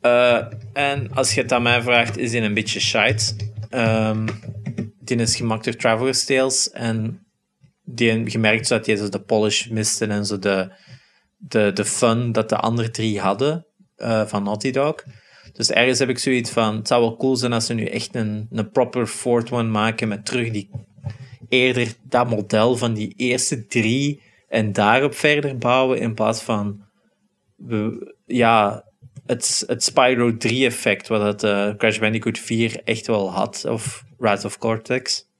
Speaker 2: Eh, en als je het aan mij vraagt, is die een beetje shite. Ehm, die is gemaakt door Traveler's Tales en die gemerkt dat je de polish miste en zo de, de, de fun dat de andere drie hadden eh, van Naughty Dog. Dus ergens heb ik zoiets van, het zou wel cool zijn als ze nu echt een, een proper fourth one maken met terug die eerder dat model van die eerste drie en daarop verder bouwen in plaats van ja, het, het Spyro 3 effect wat het eh, Crash Bandicoot 4 echt wel had, of Rise of Cortex.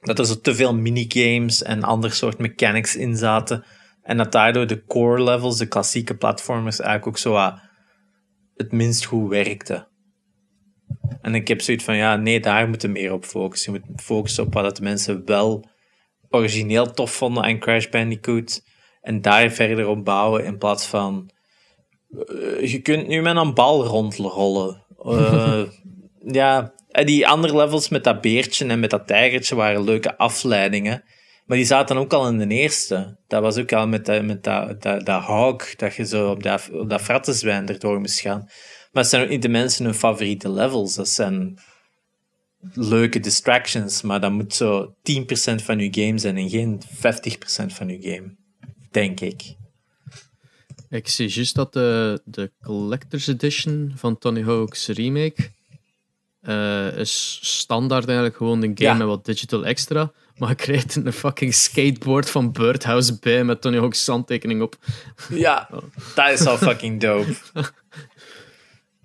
Speaker 2: Dat er zo te veel minigames en ander soort mechanics in zaten. En dat daardoor de core levels, de klassieke platformers, eigenlijk ook zo het minst goed werkte. En ik heb zoiets van, ja, nee, daar moeten we meer op focussen. Je moet focussen op wat de mensen wel origineel tof vonden aan Crash Bandicoot. En daar verder op bouwen in plaats van... eh, je kunt nu met een bal rondrollen. Eh, [LAUGHS] ja, en die andere levels met dat beertje en met dat tijgertje waren leuke afleidingen. Maar die zaten ook al in de eerste. Dat was ook al met, dat, met dat, dat, dat dat je zo op dat, op dat frattenzwijn erdoor moest gaan. Maar het zijn ook niet de mensen hun favoriete levels. Dat zijn leuke distractions, maar dat moet zo 10% van je game zijn en geen 50% van je game. Denk ik.
Speaker 1: Ik zie juist dat de, de Collector's Edition van Tony Hawk's remake eh, is standaard eigenlijk gewoon een game
Speaker 2: Ja.
Speaker 1: met wat digital extra. Maar [LAUGHS] je krijgt een fucking skateboard van Birdhouse bij met Tony Hawk's handtekening op.
Speaker 2: Ja, dat is al fucking dope. [LAUGHS]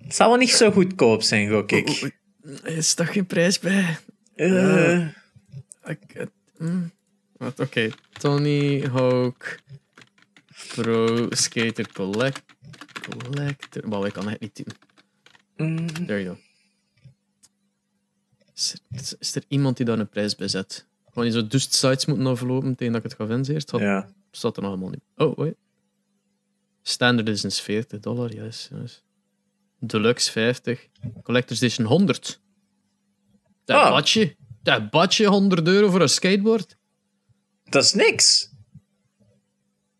Speaker 2: Het zal wel niet zo goedkoop zijn, gok ik.
Speaker 1: Is daar geen prijs bij?
Speaker 2: Eh,
Speaker 1: Ik- mm. Wat, Oké, Tony Hawk Pro Skater Collect Collector. Wow, ik kan het niet doen.
Speaker 2: mm,
Speaker 1: There you go. Is er, is er iemand die daar een prijs bij zet? Gewoon je zo dust sites moeten aflopen tegen dat ik het ga eerst.
Speaker 2: Ja.
Speaker 1: staat er nog helemaal niet. Oh, wait. Standard is eens 40 dollar, yes, yes. Deluxe 50. Collector's Edition 100. Dat
Speaker 2: Ah.
Speaker 1: badje. Dat badje 100 euro voor een skateboard.
Speaker 2: Dat is niks.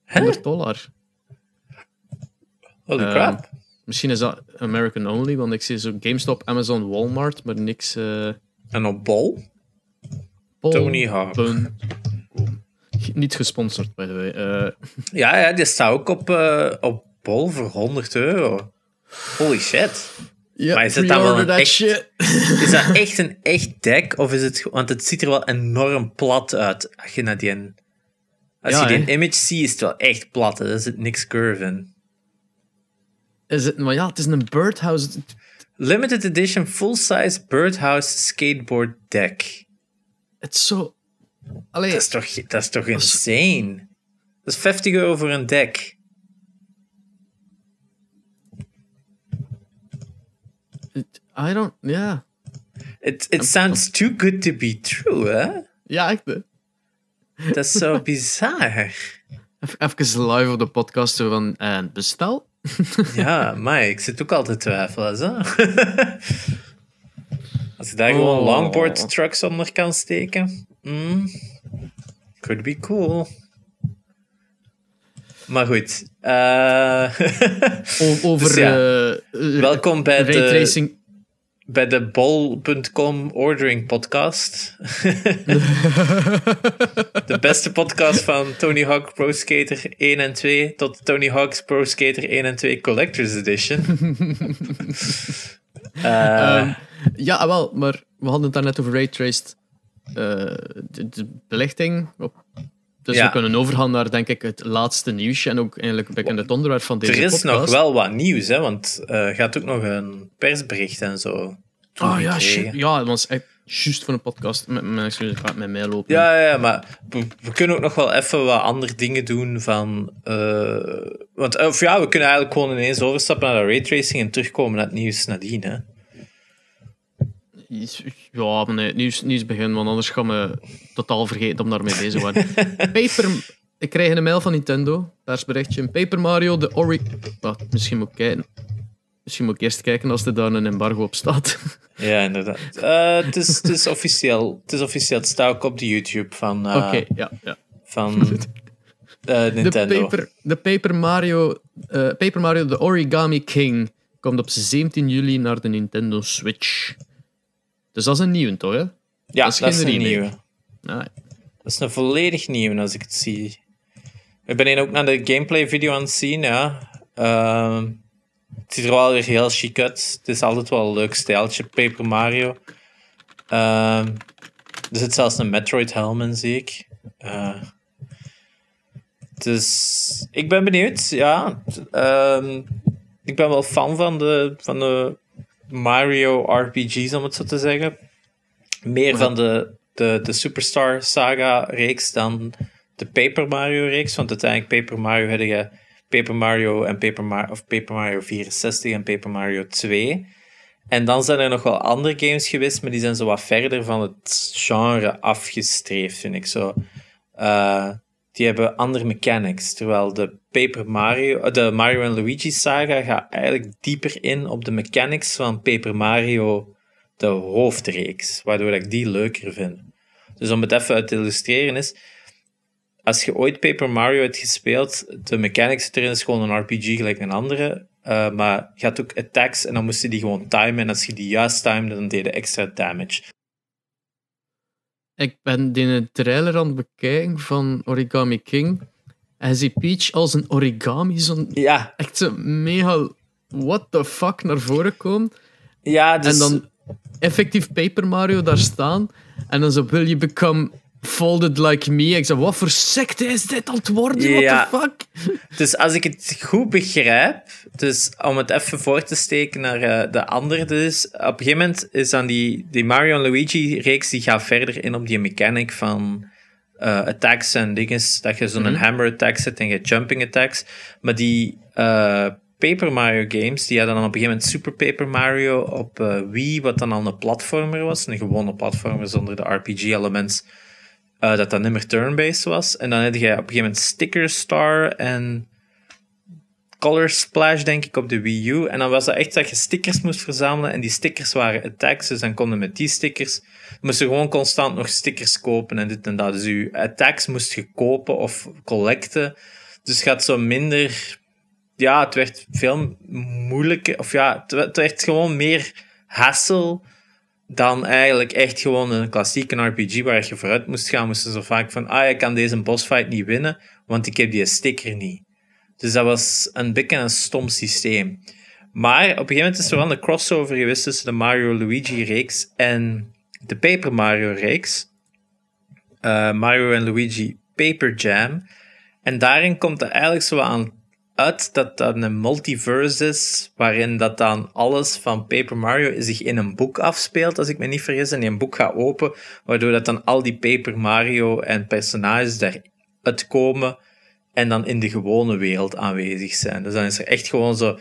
Speaker 2: Hè?
Speaker 1: 100 dollar.
Speaker 2: Holy
Speaker 1: Eh,
Speaker 2: crap.
Speaker 1: Misschien is dat American only, want ik zie zo GameStop, Amazon, Walmart, maar niks. eh
Speaker 2: En op bol? Tony Hawk.
Speaker 1: Bun- Niet gesponsord, by the way. Eh,
Speaker 2: Ja, ja, die staat ook op, eh, op bol voor 100 euro. Holy shit.
Speaker 1: ja,
Speaker 2: Maar is het dan wel een echt-
Speaker 1: shit.
Speaker 2: Is dat echt een echt deck? Of is het... Want het ziet er wel enorm plat uit. Als je, naar die, als
Speaker 1: Ja,
Speaker 2: je die image ziet, is het wel echt plat. hè. Er zit niks curve in.
Speaker 1: Is het, maar ja, het is een birdhouse.
Speaker 2: Limited edition full-size birdhouse skateboard deck.
Speaker 1: Het is zo. Allee,
Speaker 2: Dat is toch, dat is toch insane? Dat is 50 euro voor een deck.
Speaker 1: I don't. Ja.
Speaker 2: It, it sounds too good to be true, hè?
Speaker 1: Ja, echt. hè.
Speaker 2: Dat is zo [LAUGHS] bizar.
Speaker 1: Even, live op de podcast van. En bestel. [LAUGHS]
Speaker 2: Ja, maar ik zit ook altijd twijfelen. Zo. [LAUGHS] Als je daar gewoon
Speaker 1: Oh.
Speaker 2: longboard trucks onder kan steken. mm, could be cool. Maar goed. eh,
Speaker 1: over.
Speaker 2: Dus ja,
Speaker 1: eh, eh,
Speaker 2: welkom bij de. Bij de bol.com ordering podcast. [LAUGHS] de beste podcast van Tony Hawk Pro Skater 1 en 2 tot Tony Hawk's Pro Skater 1 en 2 Collector's Edition. [LAUGHS] Eh,
Speaker 1: Ehm, ja, ah, wel, maar we hadden het daarnet over raytraced. eh de, de belichting. Op, dus
Speaker 2: Ja.
Speaker 1: we kunnen overgaan naar, denk ik, het laatste nieuwsje. En ook eigenlijk beetje het onderwerp van deze
Speaker 2: er is
Speaker 1: podcast.
Speaker 2: nog wel wat nieuws, hè, want eh gaat ook nog een persbericht en zo.
Speaker 1: Ah ja, shit. Ja, dat was echt juist voor een podcast. Met, met, excuses, ik ga met mij lopen.
Speaker 2: Ja, ja, maar we, we kunnen ook nog wel even wat andere dingen doen van... eh, want, of ja, we kunnen eigenlijk gewoon ineens overstappen naar de raytracing en terugkomen naar het nieuws nadien, hè.
Speaker 1: Ja, maar nee, nieuws, nieuws begin, want anders gaan we totaal vergeten om daarmee bezig te worden. [LAUGHS] Paper... Ik krijg een mail van Nintendo, persberichtje. Paper Mario, de Ori... Wacht, misschien moet ik kijken. Misschien moet ik eerst kijken als er daar een embargo op staat. [LAUGHS]
Speaker 2: Ja, inderdaad. Eh, het, is, het is officieel. Het is officieel. Het staat ook op de YouTube van, eh,
Speaker 1: Oké, ja, ja.
Speaker 2: van [LAUGHS] eh,
Speaker 1: De
Speaker 2: Nintendo.
Speaker 1: Paper, de Paper Mario, eh, Paper Mario The Origami King komt op 17 juli naar de Nintendo Switch. Dus dat is een nieuwe, toch? Hè?
Speaker 2: ja,
Speaker 1: dat is
Speaker 2: dat is
Speaker 1: geen
Speaker 2: een nieuwe.
Speaker 1: Ah,
Speaker 2: Dat is een volledig nieuwe als ik het zie. Ik ben ook naar de gameplay video aan het zien, ja. Ehm, het ziet er wel weer heel chic uit. Het is altijd wel een leuk stijltje, Paper Mario. Ehm, er zit zelfs een Metroid helm in, zie ik. Eh, dus ik ben benieuwd, ja. Ehm, ik ben wel fan van de, van de Mario RPG's, om het zo te zeggen. Meer van de, de, de Superstar Saga-reeks dan de Paper Mario-reeks. Want uiteindelijk Paper Mario had je Paper Mario en Paper, Mar of Paper Mario 64 en Paper Mario 2. En dan zijn er nog wel andere games geweest, maar die zijn zo wat verder van het genre afgestreefd, vind ik zo. Eh, die hebben andere mechanics, terwijl de Paper Mario, eh, de Mario en Luigi saga gaat eigenlijk dieper in op de mechanics van Paper Mario, de hoofdreeks, waardoor ik die leuker vind. Dus om het even uit te illustreren is, als je ooit Paper Mario hebt gespeeld, de mechanics erin is gewoon een RPG gelijk een andere, eh, maar je had ook attacks en dan moest je die gewoon timen en als je die juist timede, dan deed je extra damage.
Speaker 1: Ik ben die trailer aan het bekijken van Origami King. En je ziet Peach als een origami, zo'n
Speaker 2: Ja,
Speaker 1: echt zo mega what the fuck naar voren komen.
Speaker 2: ja dus...
Speaker 1: En dan effectief Paper Mario daar staan. En dan zo, will you become folded like me? Ik zei, wat voor secte is dit aan het worden?
Speaker 2: Ja.
Speaker 1: What the fuck? [LAUGHS]
Speaker 2: Dus als ik het goed begrijp, dus om het even voor te steken naar eh, de andere, dus op een gegeven moment is dan die, die Mario Luigi-reeks, die gaat verder in op die mechanic van eh, attacks en dingen, dat je zo'n
Speaker 1: Mhm.
Speaker 2: hammer attack zet en je jumping attacks. Maar die eh, Paper Mario games. Die hadden dan op een gegeven moment Super Paper Mario op Wii, wat dan al een platformer was. Een gewone platformer zonder de RPG-elements. Uh, dat dan niet meer turn-based was. En dan had je op een gegeven moment Sticker Star en Color Splash, denk ik, op de Wii U. En dan was dat echt dat je stickers moest verzamelen. En die stickers waren attacks, dus dan konden met die stickers... moest je gewoon constant nog stickers kopen en dit en dat. Dus je attacks moest je kopen of collecten. Dus gaat zo minder... Ja, het werd veel moeilijker. Of ja, het werd gewoon meer hassle dan eigenlijk echt gewoon een klassieke RPG waar je vooruit moest gaan. Moesten zo vaak van, ah, ik kan deze bossfight niet winnen, want ik heb die sticker niet. Dus dat was een beetje een stom systeem. Maar op een gegeven moment is er wel een crossover geweest tussen de Mario-Luigi-reeks en de Paper Mario-reeks. Uh, Mario en Luigi Paper Jam. En daarin komt er eigenlijk zo aan uit dat dat een multiverse is, waarin dat dan alles van Paper Mario zich in een boek afspeelt, als ik me niet vergis, en een boek gaat open, waardoor dat dan al die Paper Mario en personages daaruit komen en dan in de gewone wereld aanwezig zijn. Dus dan is er echt gewoon zo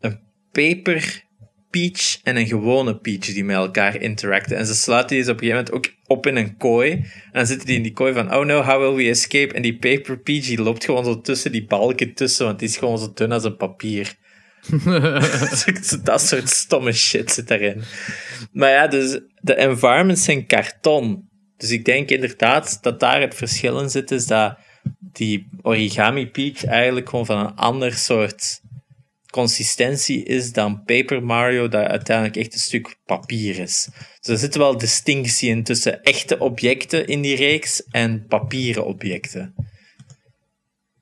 Speaker 2: een paper Peach en een gewone Peach die met elkaar interacten. En ze sluiten die op een gegeven moment ook op in een kooi. En dan zitten die in die kooi van, oh no, how will we escape? En die Paper Peach die loopt gewoon zo tussen die balken tussen, want die is gewoon zo dun als een papier. [LAUGHS] dat soort stomme shit zit daarin. Maar ja, dus de environments zijn karton. Dus ik denk inderdaad dat daar het verschil in zit, is dat die Origami Peach eigenlijk gewoon van een ander soort consistentie is dan Paper Mario, dat uiteindelijk echt een stuk papier is. Dus er zit wel distinctie in tussen echte objecten in die reeks en papieren objecten.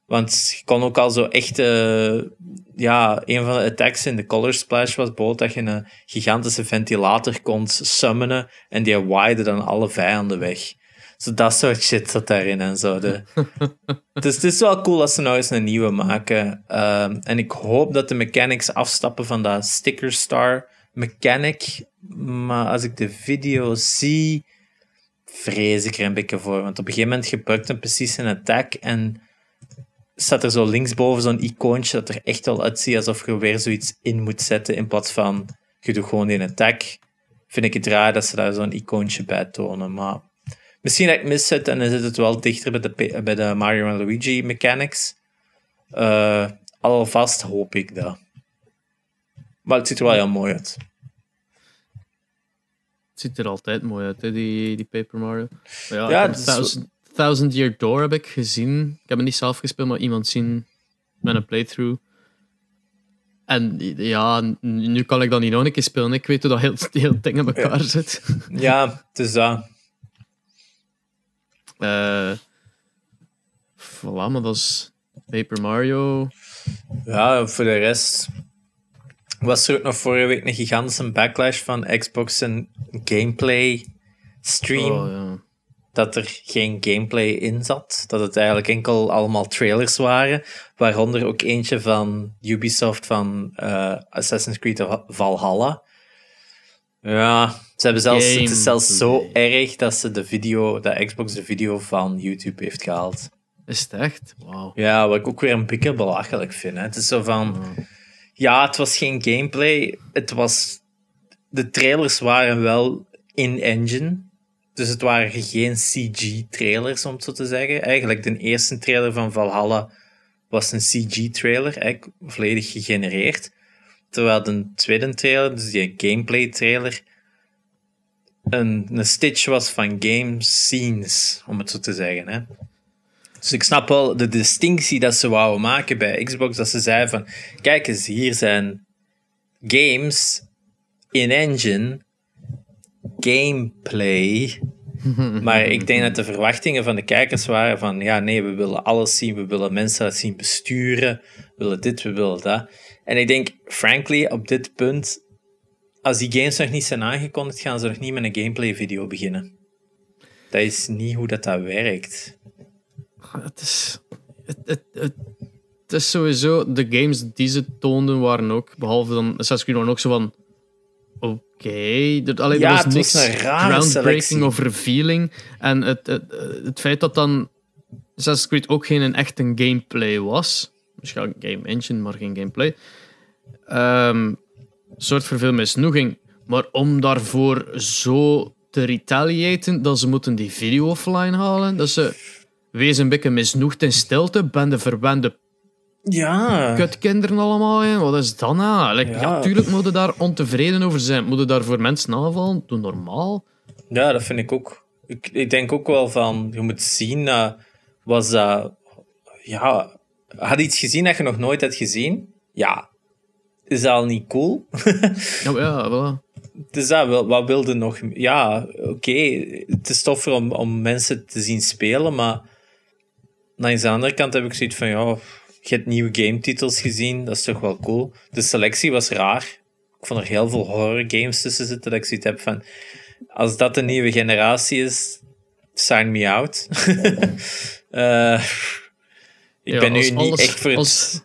Speaker 2: Want je kon ook al zo echte. Ja, een van de attacks in de Color Splash was bijvoorbeeld dat je een gigantische ventilator kon summonen en die waaide dan alle vijanden weg. Zo dat soort shit zat daarin en zo. De. [LAUGHS] dus het is wel cool als ze nou eens een nieuwe maken. Ehm, en ik hoop dat de mechanics afstappen van dat Sticker Star mechanic. Maar als ik de video zie, vrees ik er een beetje voor. Want op een gegeven moment gebruikt hem precies een attack en staat er zo linksboven zo'n icoontje dat er echt wel uitziet alsof je weer zoiets in moet zetten in plaats van je doet gewoon die attack. Vind ik het raar dat ze daar zo'n icoontje bij tonen, maar Misschien dat ik mis en dan zit het wel dichter bij de, bij de Mario en Luigi mechanics. Uh, alvast hoop ik dat. Maar het ziet er wel heel mooi uit.
Speaker 1: Het ziet er altijd mooi uit, hè, die, die Paper Mario. ja, ja Thousand, Thousand Year Door heb ik gezien. Ik heb het niet zelf gespeeld, maar iemand zien met een playthrough. En ja, nu kan ik dat niet nog een keer spelen. Ik weet hoe dat heel, [LAUGHS] heel ding in elkaar zit.
Speaker 2: Ja, het is dat.
Speaker 1: Uh, voilà, maar dat is Paper Mario.
Speaker 2: Ja, voor de rest was er ook nog vorige week een gigantische backlash van Xbox en gameplay stream. Oh, ja. Dat er geen gameplay in zat. Dat het eigenlijk enkel allemaal trailers waren. Waaronder ook eentje van Ubisoft van uh, Assassin's Creed Valhalla. Ja, ze hebben zelfs, het is zelfs zo erg dat ze de video, dat Xbox de video van YouTube heeft gehaald.
Speaker 1: Is het echt? Wow.
Speaker 2: Ja, wat ik ook weer een beetje belachelijk vind. Hè. Het is zo van... Ja, het was geen gameplay. Het was... De trailers waren wel in-engine. Dus het waren geen CG-trailers, om het zo te zeggen. Eigenlijk, de eerste trailer van Valhalla was een CG-trailer, volledig gegenereerd. Terwijl de tweede trailer, dus die gameplay-trailer, een, een stitch was van game scenes, om het zo te zeggen. Hè. Dus ik snap wel de distinctie dat ze wouden maken bij Xbox, dat ze zeiden van, kijk eens, hier zijn games in engine, gameplay. [LAUGHS] Maar ik denk dat de verwachtingen van de kijkers waren van, ja, nee, we willen alles zien, we willen mensen zien besturen, we willen dit, we willen dat. En ik denk, frankly, op dit punt, als die games nog niet zijn aangekondigd, gaan ze nog niet met een gameplay video beginnen. Dat is niet hoe dat, dat werkt.
Speaker 1: Het is, het, het, het, is sowieso, de games die ze toonden waren ook, behalve dan Assassin's Creed, waren ook zo van oké. Okay. Er, ja, was niks groundbreaking of revealing. En het, het, het feit dat dan Assassin's Creed ook geen een gameplay was, misschien game engine, maar geen gameplay. Ehm soort voor veel misnoeging. Maar om daarvoor zo te retaliaten dat ze moeten die video offline halen, dat ze wees een beetje misnoegd in stilte, ben de verwende
Speaker 2: Ja.
Speaker 1: kutkinderen allemaal in. Wat is dat nou? Like, ja.
Speaker 2: Ja.
Speaker 1: tuurlijk moeten daar ontevreden over zijn. Moeten daar voor mensen aanvallen? Doe normaal.
Speaker 2: Ja, dat vind ik ook. Ik, ik denk ook wel van, je moet zien, eh, was dat, ja, had iets gezien dat je nog nooit had gezien? Ja. Is dat al niet cool? [LAUGHS]
Speaker 1: Ja, maar ja, voilà.
Speaker 2: Dus dat, wel- wat wilde nog? Ja, oké, het is toffer om, om mensen te zien spelen, maar langs de andere kant heb ik zoiets van, ja, je hebt nieuwe game-titels gezien, dat is toch wel cool. De selectie was raar. Ik vond er heel veel horror games tussen zitten, dat ik zoiets heb van, als dat de nieuwe generatie is, sign me out. [LAUGHS] Eh, ik
Speaker 1: Ja,
Speaker 2: ben nu niet
Speaker 1: alles-
Speaker 2: echt voor het,
Speaker 1: als-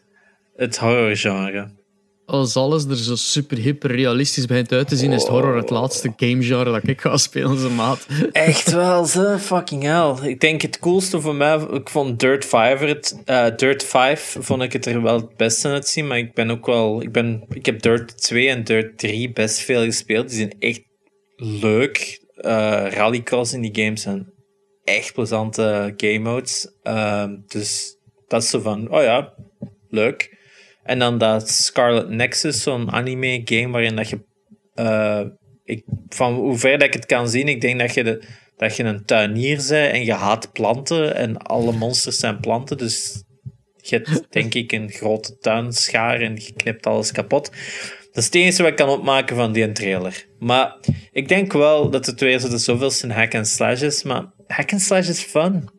Speaker 2: het horrorgenre.
Speaker 1: Als alles er zo super hyper realistisch begint uit te zien, is het horror het laatste gamegenre dat ik ga spelen, zijn maat. [LAUGHS]
Speaker 2: Echt wel, ze. Fucking hell. Ik denk het coolste voor mij, ik vond Dirt 5, het, eh, Dirt 5 vond ik het er wel het beste uitzien, maar ik ben ook wel, ik, ben, ik heb Dirt 2 en Dirt 3 best veel gespeeld. Die zijn echt leuk. Eh rallycross in die games zijn echt plezante game modes. Ehm, dus dat is zo van, oh ja, leuk. En dan dat Scarlet Nexus, zo'n anime game waarin dat je eh, ik, van hoe ver dat ik het kan zien, ik denk dat je, de, dat je een tuinier bent en je haat planten en alle monsters zijn planten. Dus je hebt [LAUGHS] denk ik een grote tuinschaar en je knipt alles kapot. Dat is het enige wat ik kan opmaken van die trailer. Maar ik denk wel dat het weer zo de zoveelste hack and slash is. Maar hack and slash is fun.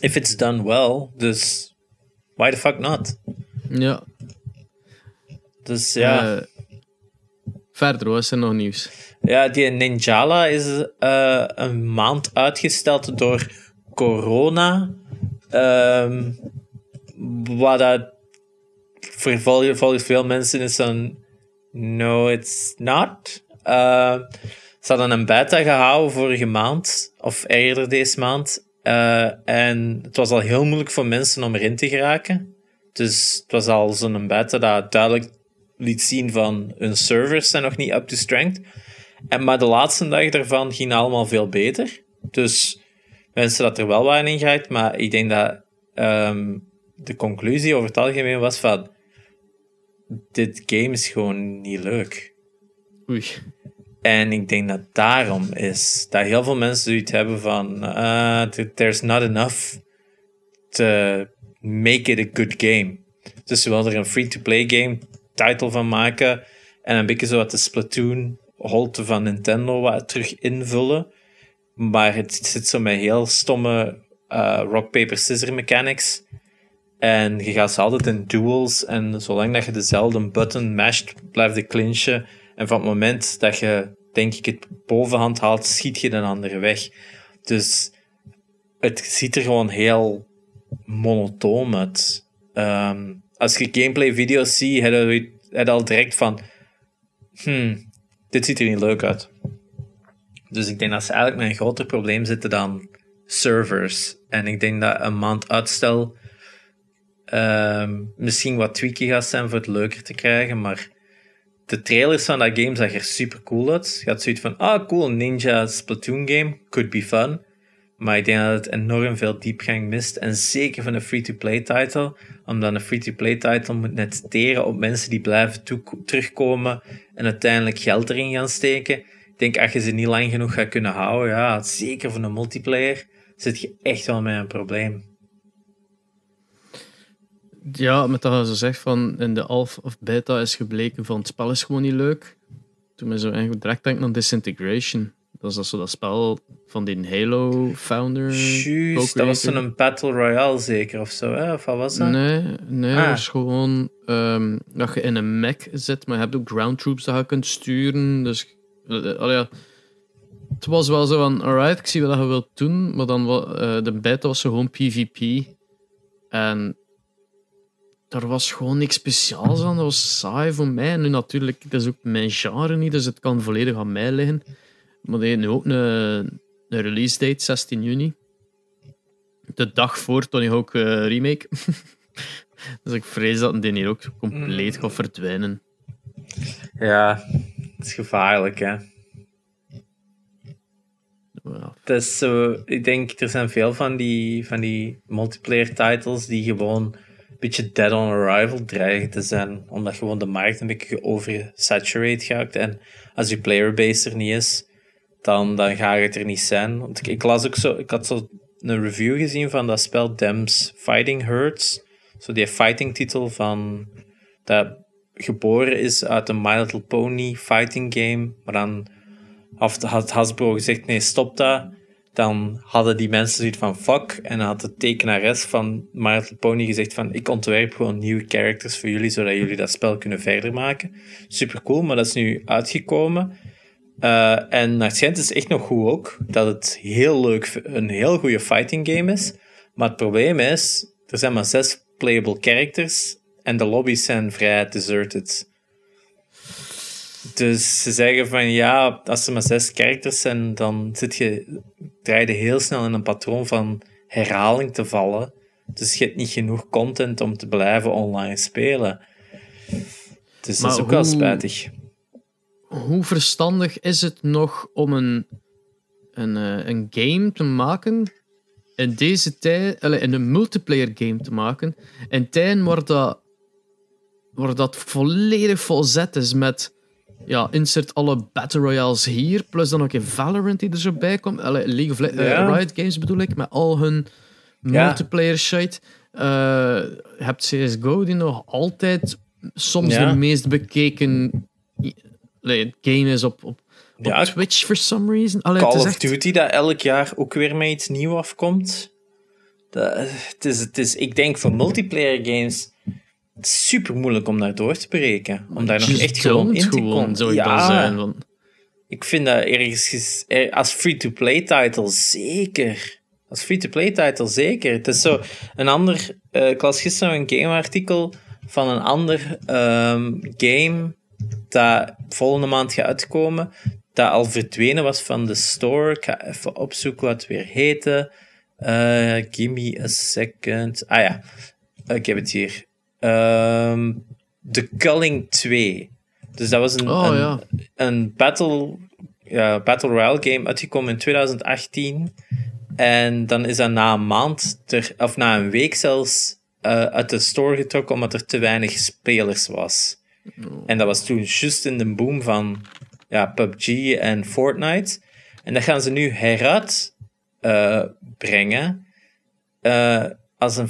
Speaker 2: If it's done well. Dus why the fuck not?
Speaker 1: Ja.
Speaker 2: Dus ja.
Speaker 1: Eh, verder, wat is er nog nieuws?
Speaker 2: Ja, die Ninjala is eh, een maand uitgesteld door corona. Ehm wat dat voor vol- volgens veel mensen is dan... No, it's not. Eh, ze hadden een beta gehouden vorige maand, of eerder deze maand. Eh, en het was al heel moeilijk voor mensen om erin te geraken. Dus het was al zo'n beta dat duidelijk liet zien van hun servers zijn nog niet up to strength. En, maar de laatste dag daarvan ging allemaal veel beter. Dus mensen dat er wel waren in geraakt, maar ik denk dat ehm, de conclusie over het algemeen was van dit game is gewoon niet leuk.
Speaker 1: Oei.
Speaker 2: En ik denk dat daarom is dat heel veel mensen zoiets hebben van uh, there's not enough to make it a good game. Dus ze wilden er een free-to-play game title van maken en een beetje zo wat de Splatoon holte van Nintendo wat terug invullen. Maar het zit zo met heel stomme uh, rock, paper, scissors mechanics. En je gaat ze altijd in duels. En zolang dat je dezelfde button masht, blijft de clinchen. En van het moment dat je, denk ik, het bovenhand haalt, schiet je de andere weg. Dus het ziet er gewoon heel monotoon uit. Um, als je gameplay-video's ziet, heb je, heb al direct van... Hmm, dit ziet er niet leuk uit. Dus ik denk dat ze eigenlijk met een groter probleem zitten dan servers. En ik denk dat een maand uitstel um, misschien wat tweaky gaat zijn voor het leuker te krijgen, maar de trailers van dat game zag er super cool uit. Je had zoiets van, ah cool, Ninja Splatoon game, could be fun. Maar ik denk dat het enorm veel diepgang mist. En zeker van een free-to-play title. Omdat een free-to-play title moet net teren op mensen die blijven terugkomen en uiteindelijk geld erin gaan steken. Ik denk, als je ze niet lang genoeg gaat kunnen houden, ja, zeker van een multiplayer, zit je echt wel met een probleem.
Speaker 1: Ja, met dat je zo zegt van in de alpha of beta is gebleken van het spel is gewoon niet leuk. Toen me zo eigenlijk direct denk aan Disintegration. Dat is dat zo dat spel van die Halo-founder.
Speaker 2: Juist, dat was zo'n Battle Royale zeker of zo, hè? Of wat was dat?
Speaker 1: Nee, nee ah. dat is gewoon um, dat je in een mech zit, maar je hebt ook ground troops dat je kunt sturen. Dus, uh, ja. Het was wel zo van, alright, ik zie wat je wilt doen, maar dan uh, de beta was gewoon PvP. En er was gewoon niks speciaals aan. Dat was saai voor mij. En nu natuurlijk, dat is ook mijn genre niet, dus het kan volledig aan mij liggen. Maar die nu ook een, een release date, 16 juni. De dag voor Tony Hawk uh, Remake. [LAUGHS] Dus ik vrees dat die hier ook compleet gaat verdwijnen.
Speaker 2: Ja, het is gevaarlijk, hè. Is zo, ik denk, er zijn veel van die, van die multiplayer titles die gewoon een beetje dead on arrival dreigen te zijn. Omdat gewoon de markt een beetje oversaturated gaat. En als je playerbase er niet is, dan, dan gaat het er niet zijn. Want ik, las ook zo, ik had zo een review gezien van dat spel Dems Fighting Hurts. Zo die fighting titel van dat geboren is uit een My Little Pony fighting game. Maar dan had Hasbro gezegd, nee, stop dat. Dan hadden die mensen zoiets van fuck. En dan had de tekenares van Little Pony gezegd van ik ontwerp gewoon nieuwe characters voor jullie, zodat jullie dat spel kunnen verder maken. Super cool, maar dat is nu uitgekomen. Eh, en naar het schijnt is echt nog goed ook, dat het heel leuk, een heel goede fighting game is. Maar het probleem is, er zijn maar zes playable characters en de lobby's zijn vrij deserted. Dus ze zeggen van ja, als er maar zes characters zijn, dan zit je, draai je heel snel in een patroon van herhaling te vallen. Dus je hebt niet genoeg content om te blijven online spelen. Dus dat is ook wel
Speaker 1: hoe-
Speaker 2: spijtig.
Speaker 1: Hoe verstandig is het nog om een, een, eh, een game te maken in deze tijd, in een multiplayer game te maken, in tijden waar dat, waar dat volledig volzet is met ja, insert alle Battle Royales hier, plus dan ook in Valorant die er zo bij komt, allee, League of Le- eh. Riot Games bedoel ik, met al hun
Speaker 2: Ja.
Speaker 1: multiplayer shit. Je hebt CSGO die nog altijd soms
Speaker 2: Ja.
Speaker 1: de meest bekeken game is op, op, Twitch for some reason. Allee,
Speaker 2: Call of
Speaker 1: echt,
Speaker 2: Duty dat elk jaar ook weer met iets nieuws afkomt. Dat, het is, het is, ik denk voor multiplayer games super moeilijk om daar door te breken. Om daar nog echt gewoon in te komen.
Speaker 1: zou ik dan
Speaker 2: Ja,
Speaker 1: zijn. Want,
Speaker 2: ik vind dat ergens er- als free-to-play title zeker. Als free-to-play title zeker. Het is zo een ander. eh, ik las gisteren een gameartikel van een ander ehm, game dat volgende maand gaat uitkomen. Dat al verdwenen was van de store. Ik ga even opzoeken wat het weer heette. Eh, give me a second. Ah ja, ik heb het hier. Ehm The Culling 2. Dus dat was een,
Speaker 1: Oh,
Speaker 2: een,
Speaker 1: ja.
Speaker 2: een battle, battle royale game uitgekomen in 2018. En dan is dat na een maand, ter, of na een week zelfs, eh, uit de store getrokken omdat er te weinig spelers was. En dat was toen juist in de boom van ja, PUBG en Fortnite. En dat gaan ze nu heruit eh, brengen eh, als een,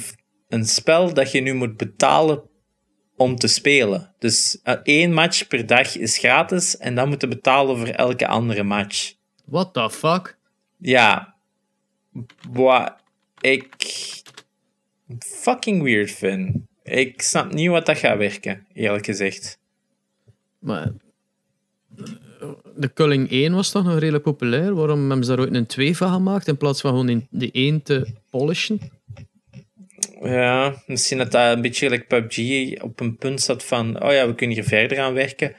Speaker 2: een spel dat je nu moet betalen om te spelen. Dus eh, één match per dag is gratis en dan moet je betalen voor elke andere match.
Speaker 1: what the fuck?
Speaker 2: Ja, wat ik fucking weird vind. Ik snap niet wat dat gaat werken, eerlijk gezegd.
Speaker 1: Maar, de Culling 1 was toch nog redelijk populair? Waarom hebben ze daar ooit een 2 van gemaakt in plaats van gewoon in die 1 te polishen?
Speaker 2: Ja, misschien dat dat een beetje like PUBG op een punt zat van, oh ja, we kunnen hier verder aan werken.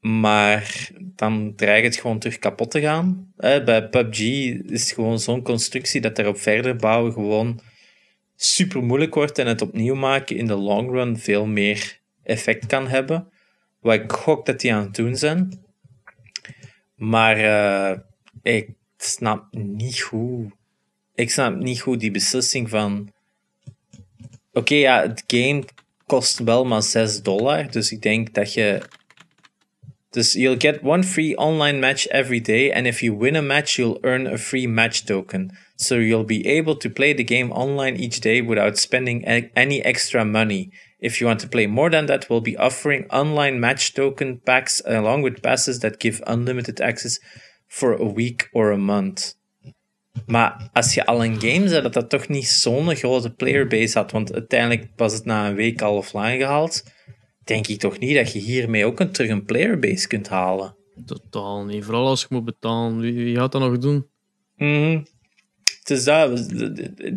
Speaker 2: Maar dan dreigt het gewoon terug kapot te gaan. Hè, bij PUBG is het gewoon zo'n constructie dat daarop verder bouwen gewoon super moeilijk wordt en het opnieuw maken in de long run veel meer effect kan hebben. Wat ik gok dat die aan het doen zijn. Maar eh, ik snap niet goed. Ik snap niet goed die beslissing van. Oké, ja, het game kost wel maar 6 dollar. Dus ik denk dat je. Dus you'll get one free online match every day. And if you win a match, you'll earn a free match token. So you'll be able to play the game online each day without spending any extra money. If you want to play more than that, we'll be offering online match token packs along with passes that give unlimited access for a week or a month. Maar als je al een game zet, dat dat toch niet zo'n grote playerbase had, want uiteindelijk was het na een week al offline gehaald, denk ik toch niet dat je hiermee ook een, terug een playerbase kunt halen.
Speaker 1: Totaal niet. Vooral als je moet betalen. Wie, wie gaat dat nog doen?
Speaker 2: Mhm. Dus dat,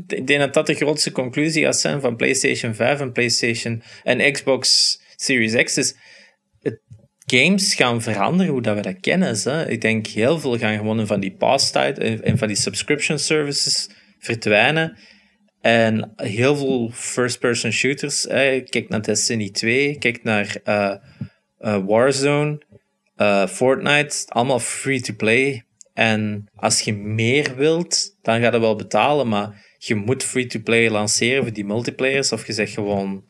Speaker 2: ik denk dat dat de grootste conclusie gaat zijn van PlayStation 5 en PlayStation en Xbox Series X. Dus het, games gaan veranderen hoe dat we dat kennen. Hè. Ik denk heel veel gaan gewoon van die pass tijd en van die subscription services verdwijnen. En heel veel first-person shooters. Eh, kijk naar Destiny 2, kijk naar uh, uh, Warzone, Fortnite. Allemaal free-to-play. En als je meer wilt, dan ga je wel betalen. Maar je moet free-to-play lanceren voor die multiplayers. Of je zegt gewoon...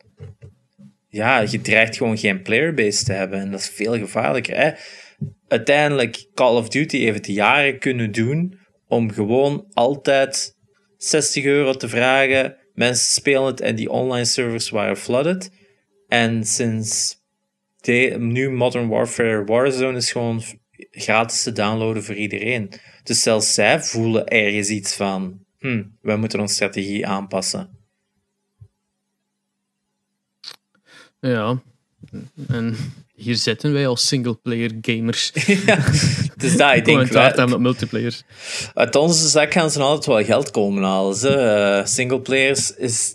Speaker 2: Ja, je dreigt gewoon geen playerbase te hebben. En dat is veel gevaarlijker. Hè? Uiteindelijk, Call of Duty heeft het jaren kunnen doen om gewoon altijd 60 euro te vragen. Mensen spelen het en die online servers waren flooded. En sinds de, nu Modern Warfare Warzone is gewoon gratis te downloaden voor iedereen. Dus zelfs zij voelen ergens iets van: hm, wij moeten onze strategie aanpassen.
Speaker 1: Ja, en hier zitten wij als singleplayer gamers. [LAUGHS]
Speaker 2: ja, dus dat, ik denk
Speaker 1: wel. met multiplayers.
Speaker 2: Uit onze zak gaan ze altijd wel geld komen halen. Uh, singleplayers is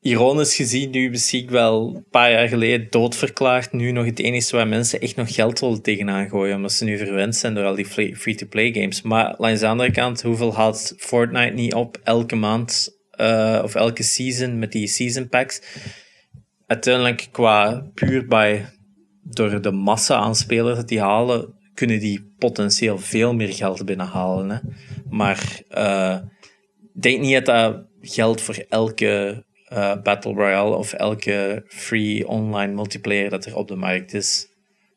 Speaker 2: ironisch gezien nu misschien wel een paar jaar geleden doodverklaard. Nu nog het enige waar mensen echt nog geld willen tegenaan gooien, omdat ze nu verwend zijn door al die free-to-play games. Maar langs de andere kant, hoeveel haalt Fortnite niet op elke maand uh, of elke season met die season packs? Uiteindelijk qua puur bij door de massa aan spelers die halen, kunnen die potentieel veel meer geld binnenhalen. Hè? Maar uh, denk niet dat dat geldt voor elke uh, Battle Royale of elke free online multiplayer dat er op de markt is.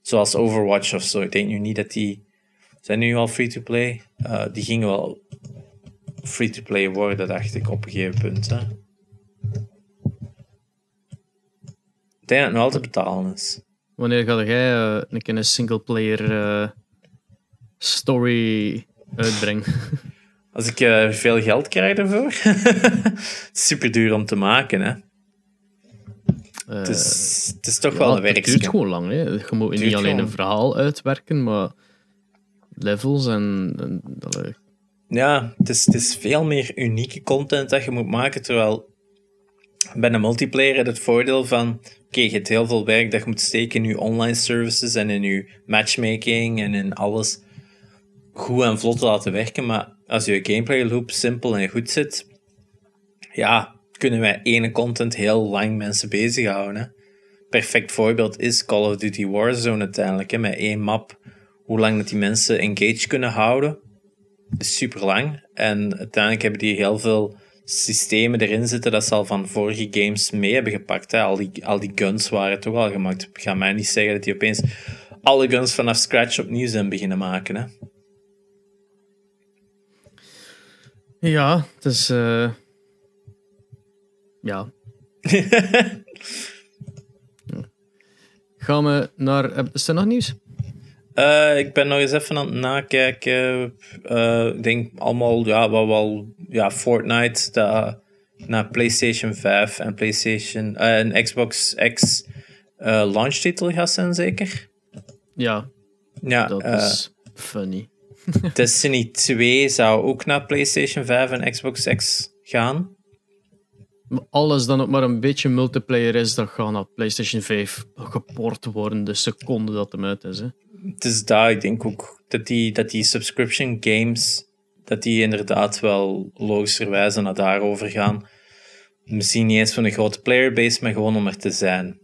Speaker 2: Zoals Overwatch of zo. Ik denk nu niet dat die. Zijn nu al free to play? Uh, die gingen wel free to play worden, dacht ik, op een gegeven punt. Hè? Ik denk dat het nog altijd betalen is.
Speaker 1: Wanneer ga jij uh, een keer een single player uh, story uitbrengen? [LAUGHS]
Speaker 2: Als ik uh, veel geld krijg ervoor. [LAUGHS] Super duur om te maken, hè. het, is, het is toch
Speaker 1: ja,
Speaker 2: wel een werk.
Speaker 1: Het duurt gewoon lang. Hè. Je moet niet alleen gewoon... een verhaal uitwerken, maar levels en. en
Speaker 2: ja, het is, het is veel meer unieke content dat je moet maken. Terwijl bij een multiplayer het voordeel van oké, je hebt heel veel werk dat je moet steken in je online services en in je matchmaking en in alles goed en vlot laten werken. Maar als je gameplay loop simpel en goed zit, ja, kunnen wij ene content heel lang mensen bezighouden. Hè? Perfect voorbeeld is Call of Duty Warzone uiteindelijk. Hè? Met één map, hoe lang dat die mensen engaged kunnen houden, is super lang. En uiteindelijk hebben die heel veel systemen erin zitten dat ze al van vorige games mee hebben gepakt. Hè. Al, die, al die guns waren toch al gemaakt. Ik ga mij niet zeggen dat die opeens alle guns vanaf scratch opnieuw zijn beginnen maken. Hè.
Speaker 1: Ja, het is. Uh... Ja. [LAUGHS] Gaan we naar. Is er nog nieuws?
Speaker 2: Uh, ik ben nog eens even aan het nakijken. Uh, ik denk allemaal, ja, wel, wel ja, Fortnite dat naar PlayStation 5 en PlayStation uh, en Xbox X launchtitel gaat zijn, zeker?
Speaker 1: Ja,
Speaker 2: ja
Speaker 1: dat is funny. [LAUGHS]
Speaker 2: Destiny 2 zou ook naar PlayStation 5 en Xbox X gaan.
Speaker 1: Alles dan ook maar een beetje multiplayer is, dat gaat naar PlayStation 5 geport worden de seconde dat hem uit is. Hè
Speaker 2: is daar, ik denk ook dat die, dat die subscription games, dat die inderdaad wel logischerwijze naar daarover gaan. Misschien niet eens van een grote playerbase, maar gewoon om er te zijn.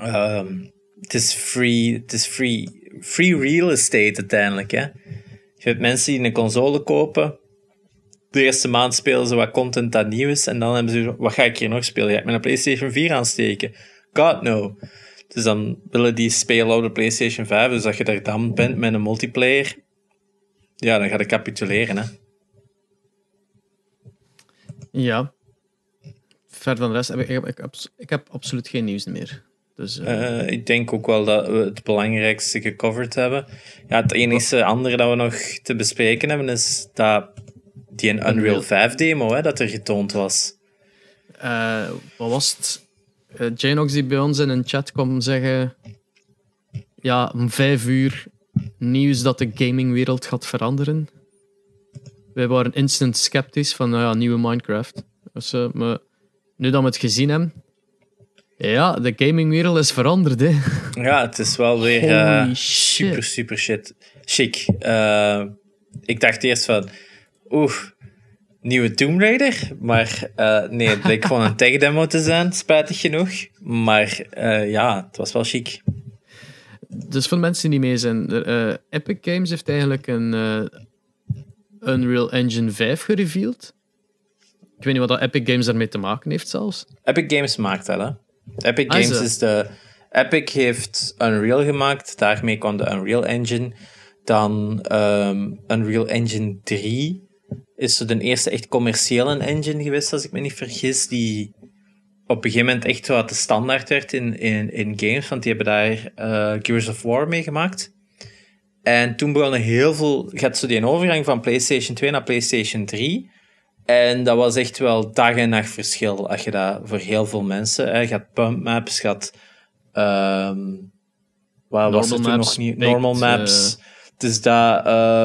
Speaker 2: Um, het is free, het is free, free real estate uiteindelijk. Hè? Je hebt mensen die een console kopen. De eerste maand spelen ze wat content dat nieuw is. En dan hebben ze, wat ga ik hier nog spelen? Ga ik een PlayStation 4 aansteken? God no. Dus dan willen die spelen op de PlayStation 5. Dus als je daar dan bent met een multiplayer, ja, dan ga je capituleren. Hè.
Speaker 1: Ja. Verder van de rest, ik heb, ik heb, ik heb absoluut geen nieuws meer. Dus, uh...
Speaker 2: ik denk ook wel dat we het belangrijkste gecoverd hebben. Ja, het enige andere dat we nog te bespreken hebben is dat die een Unreal 5 demo hè, dat er getoond was.
Speaker 1: Uh, wat was het? Uh, Janox die bij ons in een chat kwam zeggen... Ja, om vijf uur nieuws dat de gamingwereld gaat veranderen. Wij waren instant sceptisch van, nou ja, nieuwe Minecraft. Dus, uh, maar nu dat we het gezien hebben... Ja, de gamingwereld is veranderd, hè.
Speaker 2: Ja, het is wel weer uh, super, super shit. Chic. Uh, ik dacht eerst van... Oeh, nieuwe Tomb Raider. Maar uh, nee, het bleek gewoon een [LAUGHS] tech demo te zijn, spijtig genoeg. Maar uh, ja, het was wel chic.
Speaker 1: Dus voor mensen die mee zijn, uh, Epic Games heeft eigenlijk een Unreal Engine 5 gereveeld. Ik weet niet wat dat Epic Games daarmee te maken heeft zelfs.
Speaker 2: Epic Games maakt dat, hè. Epic ah, Games is de... Epic heeft Unreal gemaakt, daarmee kwam de Unreal Engine. Dan um, Unreal Engine 3 is zo de eerste echt commerciële engine geweest, als ik me niet vergis, die op een gegeven moment echt wat de standaard werd in, in, in games, want die hebben daar uh, Gears of War mee gemaakt. En toen begonnen heel veel, gaat zo die overgang van PlayStation 2 naar PlayStation 3. En dat was echt wel dag en nacht verschil, als je dat voor heel veel mensen, hè, je had pump maps, je had, um, wat was er toen nog niet? Normal maps. Uh dus dat uh,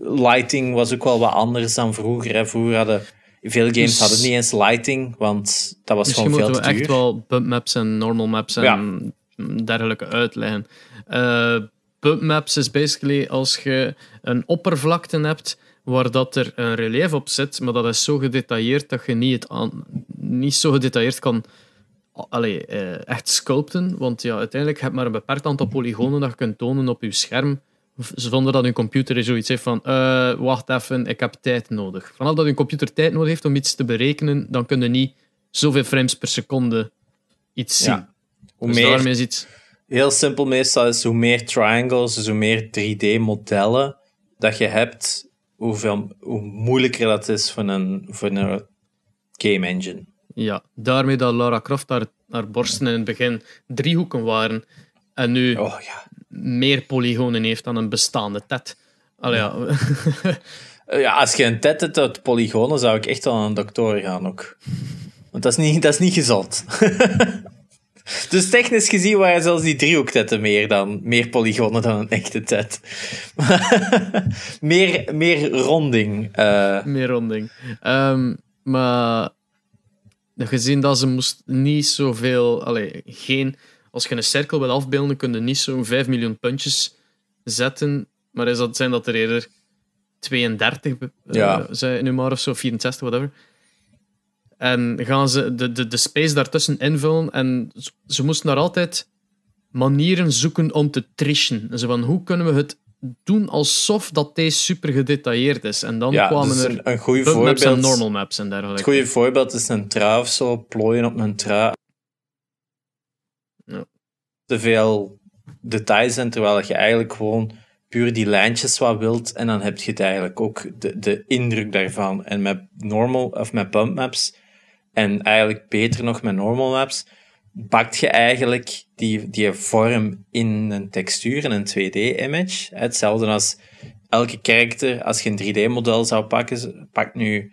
Speaker 2: lighting was ook wel wat anders dan vroeger. Hè. Vroeger hadden veel games dus, hadden niet eens lighting, want dat was gewoon veel te duur.
Speaker 1: moeten we echt wel bump maps en normal maps en dergelijke uitleggen. Uh, bump maps is basically als je een oppervlakte hebt waar dat er een relief op zit, maar dat is zo gedetailleerd dat je niet, het aan, niet zo gedetailleerd kan allee, uh, echt sculpten. Want ja, uiteindelijk heb je maar een beperkt aantal polygonen dat je kunt tonen op je scherm zonder dat uw computer zoiets heeft van uh, wacht even, ik heb tijd nodig. Vanaf dat uw computer tijd nodig heeft om iets te berekenen, dan kun je niet zoveel frames per seconde iets zien. Ja. Hoe dus meer, is iets...
Speaker 2: Heel simpel meestal is hoe meer triangles, dus hoe meer 3D-modellen dat je hebt, hoeveel, hoe moeilijker dat is voor een, voor een game engine.
Speaker 1: Ja, daarmee dat Lara Croft haar, haar borsten in het begin driehoeken waren. En nu
Speaker 2: oh, ja
Speaker 1: meer polygonen heeft dan een bestaande TED. Allee, ja.
Speaker 2: ja, als je een TED hebt uit polygonen, zou ik echt wel aan een dokter gaan ook. Want dat is niet, dat is niet gezond. [LAUGHS] Dus technisch gezien waren zelfs die driehoektetten meer dan meer polygonen dan een echte tet. [LAUGHS] meer, meer ronding. Uh...
Speaker 1: Meer ronding. Um, maar gezien dat ze moest niet zoveel, allee, geen als je een cirkel wil afbeelden, kun je niet zo'n 5 miljoen puntjes zetten. Maar is dat, zijn dat er eerder 32 uh, ja. zijn nu maar of zo, 64, whatever. En gaan ze de, de, de space daartussen invullen. En ze moesten daar altijd manieren zoeken om te trischen. Zo van, hoe kunnen we het doen alsof dat deze super gedetailleerd is. En dan kwamen dus er
Speaker 2: een, goede voorbeeld,
Speaker 1: en normal maps en dergelijke.
Speaker 2: Het goede voorbeeld is een trui of zo, plooien op een trui te veel details zijn, terwijl je eigenlijk gewoon puur die lijntjes wat wilt en dan heb je eigenlijk ook de, de indruk daarvan. En met normal of met bump maps en eigenlijk beter nog met normal maps bakt je eigenlijk die, die vorm in een textuur, in een 2D-image. Hetzelfde als elke karakter, als je een 3D-model zou pakken, pakt nu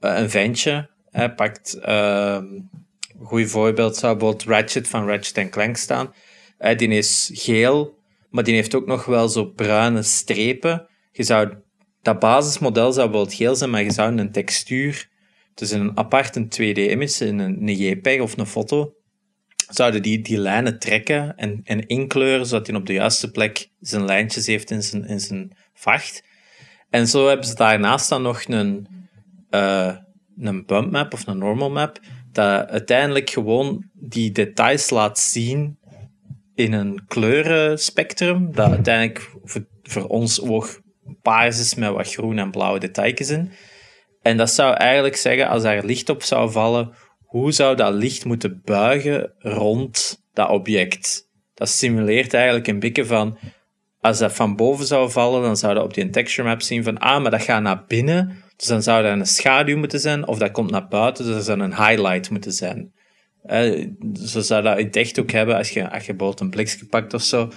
Speaker 2: eh, een ventje, pakt, uh, een goed voorbeeld zou bijvoorbeeld Ratchet van Ratchet Clank staan die is geel, maar die heeft ook nog wel zo bruine strepen. Je zou, dat basismodel zou wel geel zijn, maar je zou een textuur, dus een apart een 2D-image, een, een JPEG of een foto, zouden die, die lijnen trekken en, en inkleuren, zodat hij op de juiste plek zijn lijntjes heeft in zijn, in zijn vacht. En zo hebben ze daarnaast dan nog een, uh, een bump map of een normal map, dat uiteindelijk gewoon die details laat zien in een kleurenspectrum, dat uiteindelijk voor, ons oog paars is met wat groen en blauwe details in. En dat zou eigenlijk zeggen, als daar licht op zou vallen, hoe zou dat licht moeten buigen rond dat object? Dat simuleert eigenlijk een beetje van, als dat van boven zou vallen, dan zou dat op die texture map zien van, ah, maar dat gaat naar binnen, dus dan zou er een schaduw moeten zijn, of dat komt naar buiten, dus dat zou een highlight moeten zijn. Eh, zo zou dat in het echt ook hebben als je, als je bijvoorbeeld een blikje pakt of zo.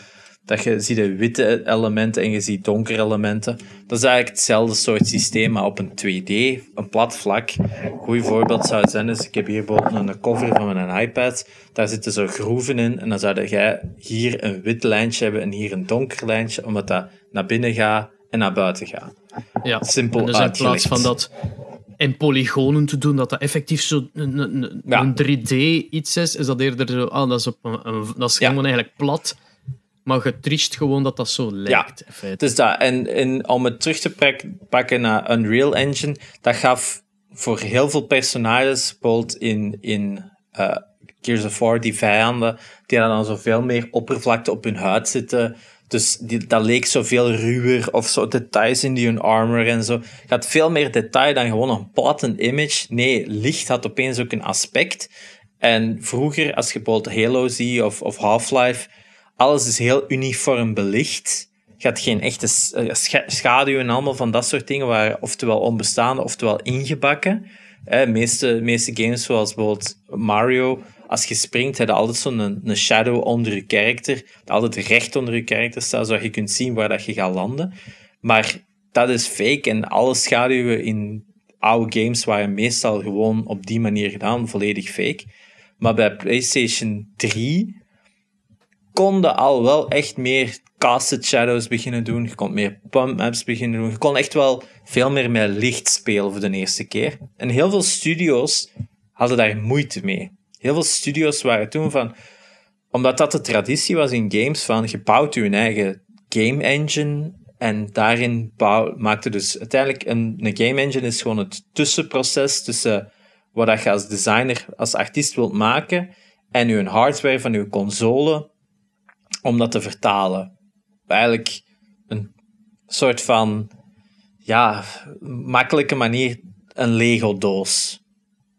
Speaker 2: Dat je ziet de witte elementen en je ziet donkere elementen. Dat is eigenlijk hetzelfde soort systeem, maar op een 2D, een plat vlak. Een goed voorbeeld zou zijn, is, ik heb hier bijvoorbeeld een cover van mijn iPad. Daar zitten zo groeven in. En dan zou jij hier een wit lijntje hebben en hier een donker lijntje, omdat dat naar binnen gaat en naar buiten gaat.
Speaker 1: Ja, Simpel dus in plaats van dat in polygonen te doen, dat dat effectief zo een, een, een 3D iets is, is dat eerder zo, ah, dat is, op een, dat is gewoon eigenlijk plat. Maar je triest gewoon dat dat zo lijkt.
Speaker 2: Ja, dus dat. En, en om het terug te pakken naar Unreal Engine, dat gaf voor heel veel personages, bijvoorbeeld in, in uh, Gears of War, die vijanden, die hadden dan zoveel meer oppervlakte op hun huid zitten. Dus die, dat leek zoveel ruwer of zo details in die hun armor en zo. Had veel meer detail dan gewoon een platte image. Nee, licht had opeens ook een aspect. En vroeger, als je bijvoorbeeld Halo ziet of, of Half-Life, alles is heel uniform belicht. Je had geen echte schaduw en allemaal van dat soort dingen, waar oftewel onbestaande, oftewel ingebakken. De meeste, meeste games, zoals bijvoorbeeld Mario, als je springt, heb je altijd zo'n een, een, shadow onder je character, altijd recht onder je character staat, zodat je kunt zien waar dat je gaat landen. Maar dat is fake en alle schaduwen in oude games waren meestal gewoon op die manier gedaan, volledig fake. Maar bij PlayStation 3 konden al wel echt meer casted shadows beginnen doen. Je kon meer pump maps beginnen doen. Je kon echt wel veel meer met licht spelen voor de eerste keer. En heel veel studio's hadden daar moeite mee. Heel veel studio's waren toen van... Omdat dat de traditie was in games van je bouwt je eigen game engine en daarin bouw, maakte dus uiteindelijk een, een game engine is gewoon het tussenproces tussen wat je als designer, als artiest wilt maken en je hardware van je console om dat te vertalen. Eigenlijk een soort van ja, makkelijke manier een Lego-doos.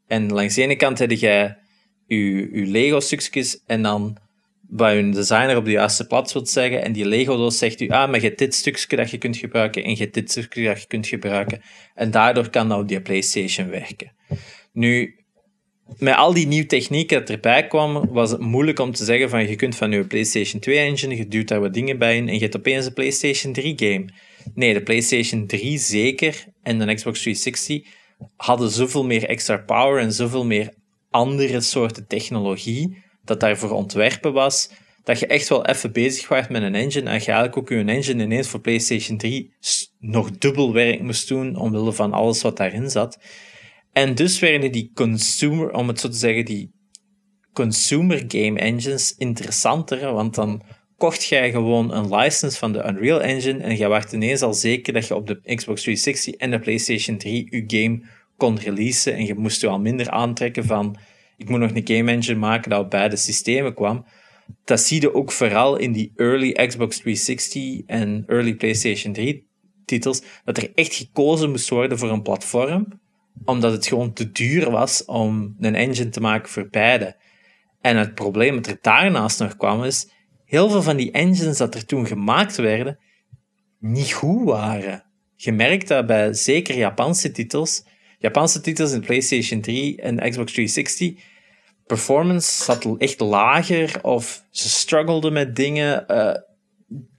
Speaker 2: En langs de ene kant heb je je, je Lego-stukjes en dan wat je designer op de juiste plaats wilt zeggen. En die Lego-doos zegt u, ah, maar je hebt dit stukje dat je kunt gebruiken en je hebt dit stukje dat je kunt gebruiken. En daardoor kan nou die PlayStation werken. Nu, met al die nieuwe technieken dat erbij kwamen, was het moeilijk om te zeggen van je kunt van je PlayStation 2 engine, je duwt daar wat dingen bij in en je hebt opeens een PlayStation 3 game. Nee, de PlayStation 3 zeker en de Xbox 360 hadden zoveel meer extra power en zoveel meer andere soorten technologie dat daarvoor ontwerpen was, dat je echt wel even bezig was met een engine en je eigenlijk ook je engine ineens voor PlayStation 3 nog dubbel werk moest doen omwille van alles wat daarin zat. En dus werden die consumer, om het zo te zeggen, die consumer game engines interessanter, want dan kocht jij gewoon een license van de Unreal Engine en je werd ineens al zeker dat je op de Xbox 360 en de PlayStation 3 je game kon releasen en je moest je al minder aantrekken van ik moet nog een game engine maken dat op beide systemen kwam. Dat zie je ook vooral in die early Xbox 360 en early PlayStation 3 titels, dat er echt gekozen moest worden voor een platform omdat het gewoon te duur was om een engine te maken voor beide. En het probleem dat er daarnaast nog kwam is, heel veel van die engines dat er toen gemaakt werden, niet goed waren. Je merkt dat bij zeker Japanse titels, Japanse titels in PlayStation 3 en Xbox 360, performance zat echt lager of ze struggelden met dingen. Uh,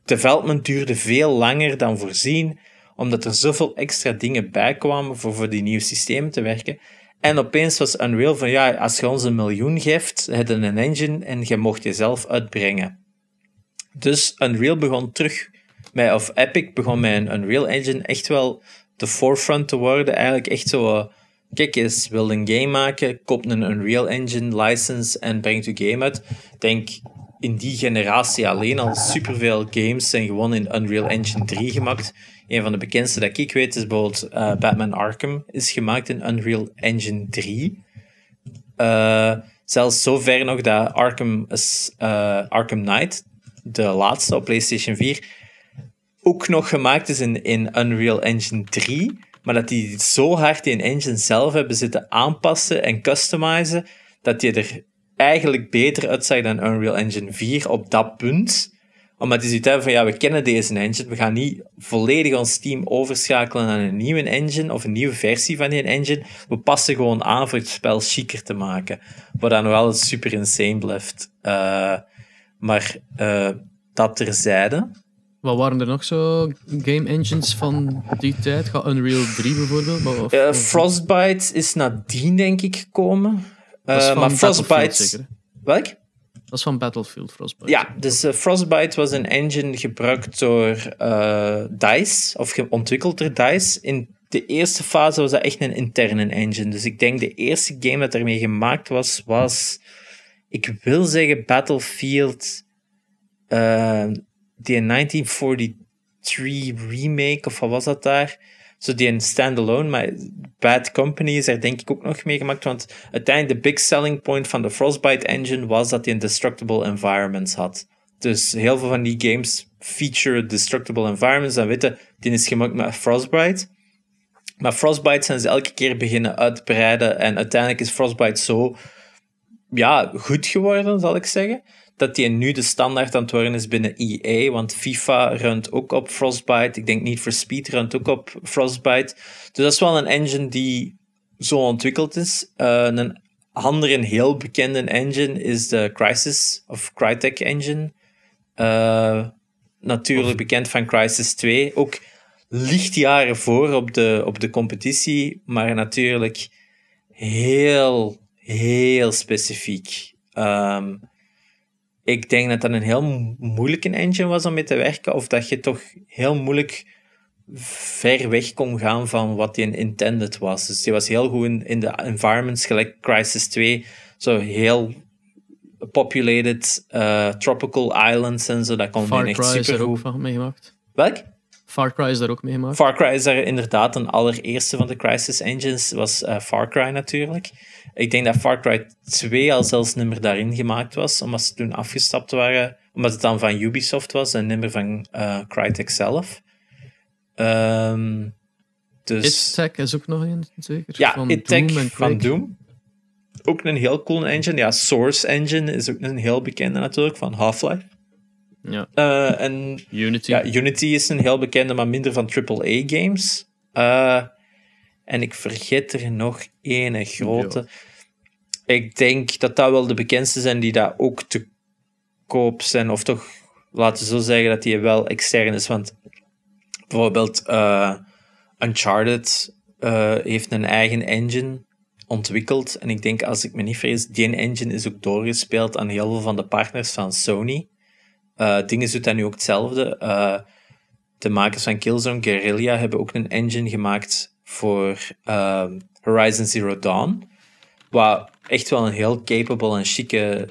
Speaker 2: development duurde veel langer dan voorzien omdat er zoveel extra dingen bij kwamen voor voor die nieuwe systemen te werken. En opeens was Unreal van, ja, als je ons een miljoen geeft, heb je een engine en je mocht jezelf uitbrengen. Dus Unreal begon terug met, of Epic begon met een Unreal Engine echt wel de forefront te worden. Eigenlijk echt zo, kijk eens, wil een game maken, koop een Unreal Engine license en brengt je game uit. Denk, in die generatie alleen al superveel games zijn gewoon in Unreal Engine 3 gemaakt. Een van de bekendste dat ik weet is bijvoorbeeld uh, Batman Arkham is gemaakt in Unreal Engine 3. Uh, eh, zelfs zover nog dat Arkham, uh, Arkham Knight, de laatste op PlayStation 4, ook nog gemaakt is in, in Unreal Engine 3. Maar dat die zo hard die engine zelf hebben zitten aanpassen en customizen, dat die er eigenlijk beter uitzag dan Unreal Engine 4 op dat punt omdat die zoiets hebben van, ja, we kennen deze engine, we gaan niet volledig ons team overschakelen naar een nieuwe engine of een nieuwe versie van die engine. We passen gewoon aan voor het spel chiquer te maken. Wat dan altijd super insane blijft. Uh, maar uh, dat terzijde.
Speaker 1: Wat waren er nog zo game engines van die tijd? Ga Unreal 3 bijvoorbeeld? Of,
Speaker 2: uh, Frostbite is nadien, denk ik, gekomen. maar Frostbite... Welk?
Speaker 1: Dat is van Battlefield Frostbite.
Speaker 2: Ja, dus uh, Frostbite was een engine gebruikt door uh, DICE, of ontwikkeld door DICE. In de eerste fase was dat echt een interne engine. Dus ik denk de eerste game dat ermee gemaakt was, was, ik wil zeggen Battlefield, uh, die 1943 remake, of wat was dat daar? zo die een standalone, maar Bad Company is er denk ik ook nog mee gemaakt, want uiteindelijk de big selling point van de Frostbite engine was dat hij een destructible environments had. Dus heel veel van die games feature destructible environments. Dan weten, die is gemaakt met Frostbite. Maar Frostbite zijn ze elke keer beginnen uitbreiden. En uiteindelijk is Frostbite zo ja, goed geworden, zal ik zeggen. Dat die nu de standaard aan het worden is binnen EA. Want FIFA runt ook op Frostbite. Ik denk niet for Speed runt ook op Frostbite. Dus dat is wel een engine die zo ontwikkeld is. Uh, een andere heel bekende engine is de Crysis of Crytek engine. Uh, natuurlijk bekend van Crysis 2. Ook lichtjaren voor op de, op de competitie, maar natuurlijk heel, heel specifiek. Um, ik denk dat dat een heel moeilijke engine was om mee te werken, of dat je toch heel moeilijk ver weg kon gaan van wat die intended was. Dus die was heel goed in, in de environments, gelijk Crisis 2, zo heel populated uh, tropical islands en zo. Dat kon
Speaker 1: Far
Speaker 2: echt
Speaker 1: Cry is er ook van meegemaakt.
Speaker 2: Welk?
Speaker 1: Far Cry is daar ook meegemaakt.
Speaker 2: Far Cry is daar inderdaad een allereerste van de Crisis Engines, was uh, Far Cry natuurlijk. Ik denk dat Far Cry 2 al zelfs nummer daarin gemaakt was, omdat ze toen afgestapt waren, omdat het dan van Ubisoft was en nummer van uh, Crytek zelf. Um, dus...
Speaker 1: It is ook nog een, zeker?
Speaker 2: Ja,
Speaker 1: van
Speaker 2: It
Speaker 1: Doom en
Speaker 2: van. Doom. Ook een heel cool engine. Ja, Source Engine is ook een heel bekende natuurlijk, van Half-Life.
Speaker 1: Ja.
Speaker 2: Uh, en
Speaker 1: Unity.
Speaker 2: ja, Unity is een heel bekende, maar minder van AAA-games. Uh, en ik vergeet er nog ene grote. Ik denk dat dat wel de bekendste zijn die daar ook te koop zijn. Of toch, laten we zo zeggen, dat die wel extern is. Want bijvoorbeeld uh, Uncharted heeft een eigen engine ontwikkeld. En ik denk, als ik me niet vergis, die engine is ook doorgespeeld aan heel veel van de partners van Sony. Uh, dingen doet dat nu ook hetzelfde. De makers van Killzone Guerrilla hebben ook een engine gemaakt voor Horizon Zero Dawn. Wat echt wel een heel capable en chique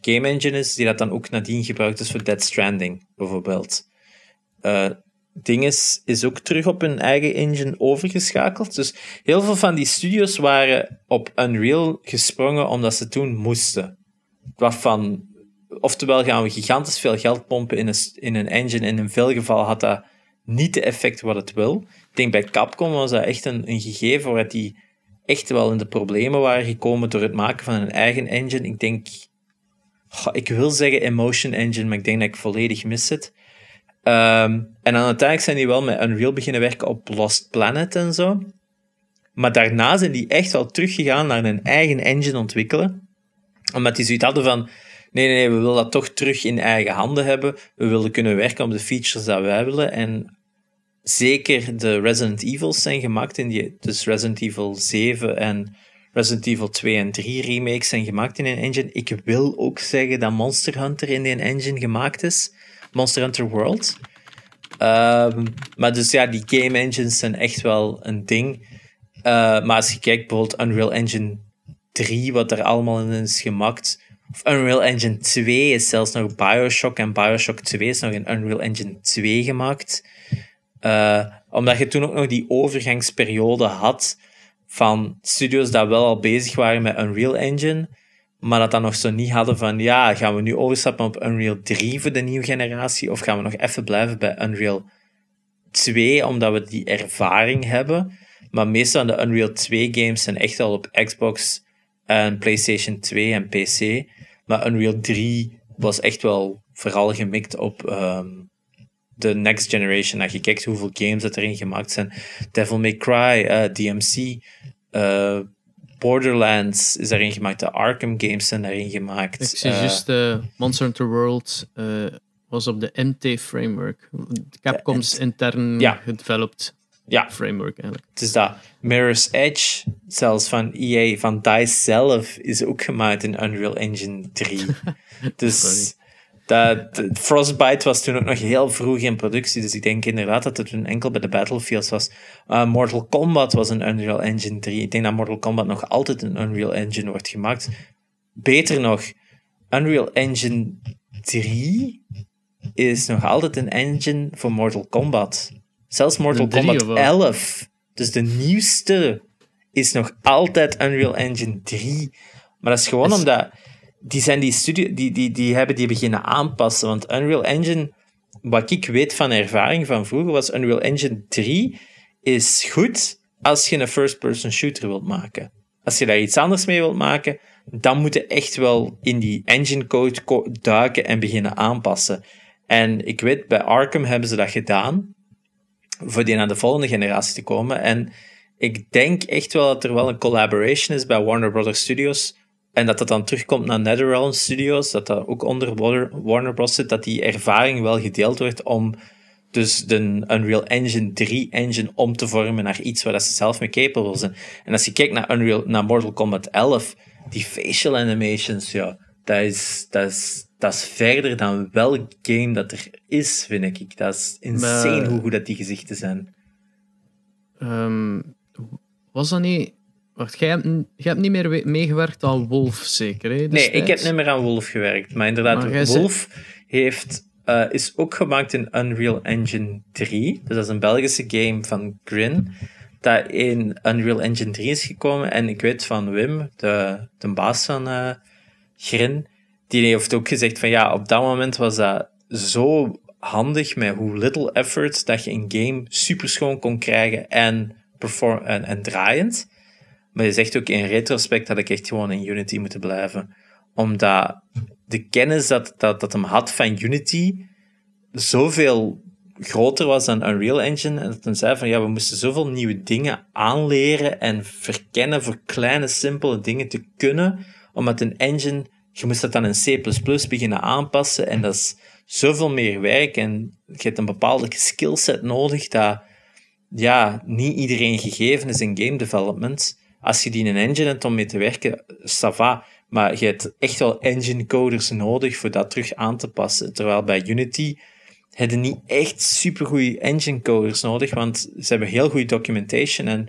Speaker 2: game engine is, die dat dan ook nadien gebruikt is voor Dead Stranding, bijvoorbeeld. Dinges is ook terug op hun eigen engine overgeschakeld. Dus heel veel van die studios waren op Unreal gesprongen omdat ze toen moesten. Wat van oftewel gaan we gigantisch veel geld pompen in een, in een engine. En in veel gevallen had dat niet de effect wat het wil. Ik denk bij Capcom was dat echt een, een gegeven waar die echt wel in de problemen waren gekomen door het maken van een eigen engine. Ik denk, ik wil zeggen Emotion Engine, maar ik denk dat ik volledig mis het. Um, en dan uiteindelijk zijn die wel met Unreal beginnen werken op Lost Planet en zo. Maar daarna zijn die echt wel teruggegaan naar een eigen engine ontwikkelen. Omdat die zoiets hadden van nee, nee, nee, we willen dat toch terug in eigen handen hebben. We willen kunnen werken op de features dat wij willen. En zeker de Resident Evils zijn gemaakt in die, dus Resident Evil 7 en Resident Evil 2 en 3 remakes zijn gemaakt in een engine. Ik wil ook zeggen dat Monster Hunter in die engine gemaakt is. Monster Hunter World. Um, maar dus ja, die game engines zijn echt wel een ding. Uh, maar als je kijkt bijvoorbeeld Unreal Engine 3, wat er allemaal in is gemaakt, of Unreal Engine 2 is zelfs nog Bioshock en Bioshock 2 is nog in Unreal Engine 2 gemaakt. Uh, omdat je toen ook nog die overgangsperiode had van studios dat wel al bezig waren met Unreal Engine, maar dat dan nog zo niet hadden van ja, gaan we nu overstappen op Unreal 3 voor de nieuwe generatie of gaan we nog even blijven bij Unreal 2 omdat we die ervaring hebben. Maar meestal de Unreal 2 games zijn echt al op Xbox en PlayStation 2 en PC. Maar Unreal 3 was echt wel vooral gemikt op um, de next generation. Als je kijkt hoeveel games dat erin gemaakt zijn. Devil May Cry, uh, DMC, uh, Borderlands is daarin gemaakt. De Arkham games zijn daarin gemaakt.
Speaker 1: Ik zie
Speaker 2: Uh,
Speaker 1: juist Monster Hunter World was op de MT framework. Capcom's intern
Speaker 2: Ja.
Speaker 1: gedeveloped
Speaker 2: ja,
Speaker 1: framework eigenlijk.
Speaker 2: het is dat. Mirror's Edge, zelfs van EA, van DICE zelf, is ook gemaakt in Unreal Engine 3. [LAUGHS] dus dat, Frostbite was toen ook nog heel vroeg in productie, dus ik denk inderdaad dat het toen enkel bij de Battlefields was. Uh, Mortal Kombat was een Unreal Engine 3. Ik denk dat Mortal Kombat nog altijd een Unreal Engine wordt gemaakt. Beter nog, Unreal Engine 3 is nog altijd een engine voor Mortal Kombat. Zelfs Mortal
Speaker 1: drie,
Speaker 2: Kombat
Speaker 1: of wat?
Speaker 2: 11, dus de nieuwste, is nog altijd Unreal Engine 3. Maar dat is gewoon
Speaker 1: Is-
Speaker 2: omdat die, zijn die, die, die, die hebben die beginnen aanpassen. Want Unreal Engine, wat ik weet van ervaring van vroeger, was Unreal Engine 3 is goed als je een first-person shooter wilt maken. Als je daar iets anders mee wilt maken, dan moet je echt wel in die engine code duiken en beginnen aanpassen. En ik weet, bij Arkham hebben ze dat gedaan, voor die naar de volgende generatie te komen. En ik denk echt wel dat er wel een collaboration is bij Warner Brothers Studios. En dat dat dan terugkomt naar NetherRealm Studios, dat dat ook onder Warner- Bros. zit, dat die ervaring wel gedeeld wordt om dus de Unreal Engine 3 engine om te vormen naar iets waar dat ze zelf mee capable zijn. En als je kijkt naar, Unreal, naar Mortal Kombat 11, die facial animations, ja, dat is, dat is, dat is verder dan welk game dat er is, vind ik. Dat is insane
Speaker 1: Maar-
Speaker 2: hoe goed dat die gezichten zijn.
Speaker 1: Ehm, was dat niet... Wacht, jij hebt, jij hebt niet meer we- meegewerkt aan Wolf, zeker? Hè,
Speaker 2: Nee, ik heb niet meer aan Wolf gewerkt. Maar inderdaad,
Speaker 1: Maar jij zei-
Speaker 2: Wolf heeft, eh, is ook gemaakt in Unreal Engine 3. Dus dat is een Belgische game van Grin. Dat in Unreal Engine 3 is gekomen. En ik weet van Wim, de, de baas van eh Grin, die heeft ook gezegd van ja, op dat moment was dat zo handig met hoe little effort dat je een game super schoon kon krijgen en, perform en, en draaiend. Maar je zegt ook in retrospect dat ik echt gewoon in Unity moeten blijven. Omdat de kennis dat, dat, dat hem had van Unity zoveel groter was dan Unreal Engine. En dat hij zei van ja, we moesten zoveel nieuwe dingen aanleren en verkennen voor kleine, simpele dingen te kunnen. Omdat een engine, je moest dat dan in C++ beginnen aanpassen. En dat is zoveel meer werk. En je hebt een bepaalde skillset nodig dat ja, niet iedereen gegeven is in game development. Als je die een engine hebt om mee te werken, ça va. Maar je hebt echt wel engine coders nodig voor dat terug aan te passen. Terwijl bij Unity heb je niet echt supergoeie engine coders nodig, want ze hebben heel goede documentation en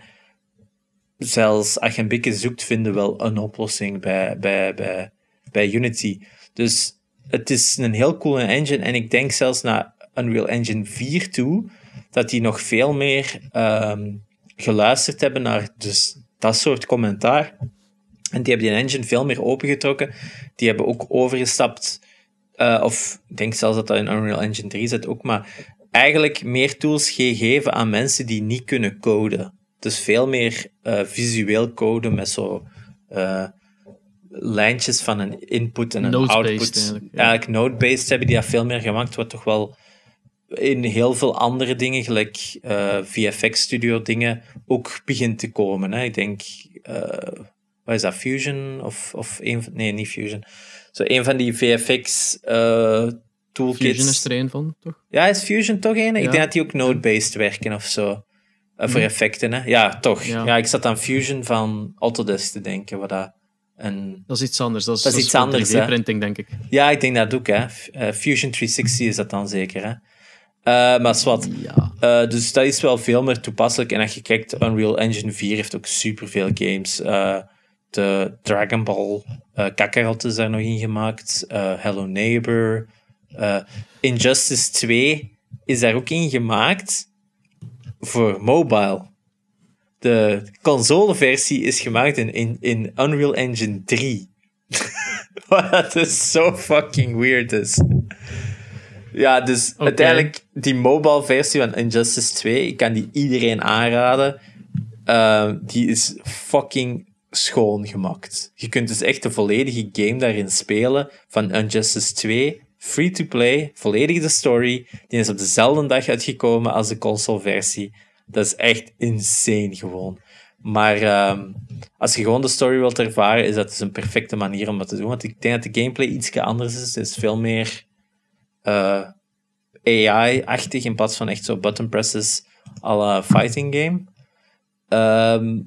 Speaker 2: zelfs als je een beetje zoekt, vinden wel een oplossing bij, bij, bij, bij Unity. Dus het is een heel coole engine en ik denk zelfs naar Unreal Engine 4 toe, dat die nog veel meer ehm, geluisterd hebben naar dus dat soort commentaar. En die hebben die engine veel meer opengetrokken. Die hebben ook overgestapt, eh, of ik denk zelfs dat dat in Unreal Engine 3 zit ook, maar eigenlijk meer tools gegeven aan mensen die niet kunnen coden. Dus veel meer eh, visueel coden met zo eh, lijntjes van een input en een output.
Speaker 1: eigenlijk, ja.
Speaker 2: Eigenlijk node-based hebben die dat veel meer gemaakt, wat toch wel in heel veel andere dingen, gelijk eh, VFX Studio dingen, ook begint te komen. Hè. Ik denk, eh, wat is dat, Fusion? Of, of een nee, niet Fusion. Zo een van die VFX eh toolkits.
Speaker 1: Fusion is er een van, toch?
Speaker 2: Ja, is Fusion toch een? Ik denk dat die ook node-based werken of zo. Voor effecten, hè? Ja, toch. Ja.
Speaker 1: Ja.
Speaker 2: ik zat aan Fusion van Autodesk te denken, wat dat.
Speaker 1: Dat is iets anders. Dat is,
Speaker 2: Dat is iets anders, hè?
Speaker 1: 3D-printing, denk ik.
Speaker 2: Ja, ik denk dat ook, hè. Fusion 360 is dat dan zeker, hè. Eh, maar zwart.
Speaker 1: Ja.
Speaker 2: Eh, dus dat is wel veel meer toepasselijk. En als je kijkt, Unreal Engine 4 heeft ook superveel games. Eh, de Dragon Ball Kakarot is daar nog in gemaakt. Hello Neighbor. Injustice 2 is daar ook in gemaakt voor mobile. De consoleversie is gemaakt in, in, in Unreal Engine 3. [LAUGHS] Wat is zo fucking weird is. Ja, dus uiteindelijk die mobile versie van Injustice 2, ik kan die iedereen aanraden. Uh, die is fucking schoon gemaakt. Je kunt dus echt de volledige game daarin spelen van Injustice 2. Free to play, volledig de story. Die is op dezelfde dag uitgekomen als de console-versie. Dat is echt insane gewoon. Maar um, als je gewoon de story wilt ervaren, is dat dus een perfecte manier om dat te doen. Want ik denk dat de gameplay iets anders is. Het is veel meer uh, AI-achtig in plaats van echt zo button presses à la fighting game. Um,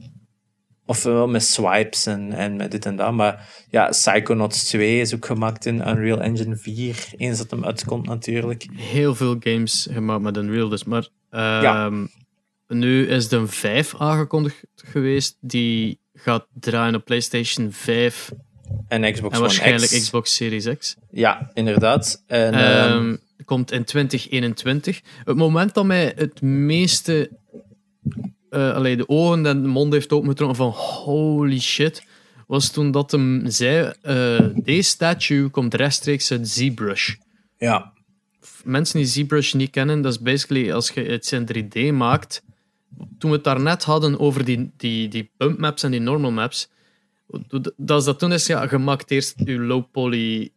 Speaker 2: ofwel met swipes en, en met dit en dat. Maar ja, Psychonauts 2 is ook gemaakt in Unreal Engine 4. Eens dat hem uitkomt, natuurlijk.
Speaker 1: Heel veel games gemaakt met Unreal, dus. Maar
Speaker 2: Ja.
Speaker 1: nu is de 5 aangekondigd geweest. Die gaat draaien op PlayStation 5
Speaker 2: En Xbox
Speaker 1: en
Speaker 2: One
Speaker 1: waarschijnlijk
Speaker 2: X.
Speaker 1: Xbox Series X.
Speaker 2: Ja, inderdaad. En,
Speaker 1: Um,
Speaker 2: um,
Speaker 1: komt in 2021. Het moment dat mij het meeste uh, allee, de ogen en de mond heeft opengetrokken van holy shit, was toen dat hem zei, uh, deze statue komt rechtstreeks uit ZBrush.
Speaker 2: Ja.
Speaker 1: Mensen die ZBrush niet kennen, dat is basically als je iets in 3D maakt. Toen we het daarnet hadden over die, die, die bump maps en die normal maps, dat is dat toen is, ja, je maakt eerst je low poly,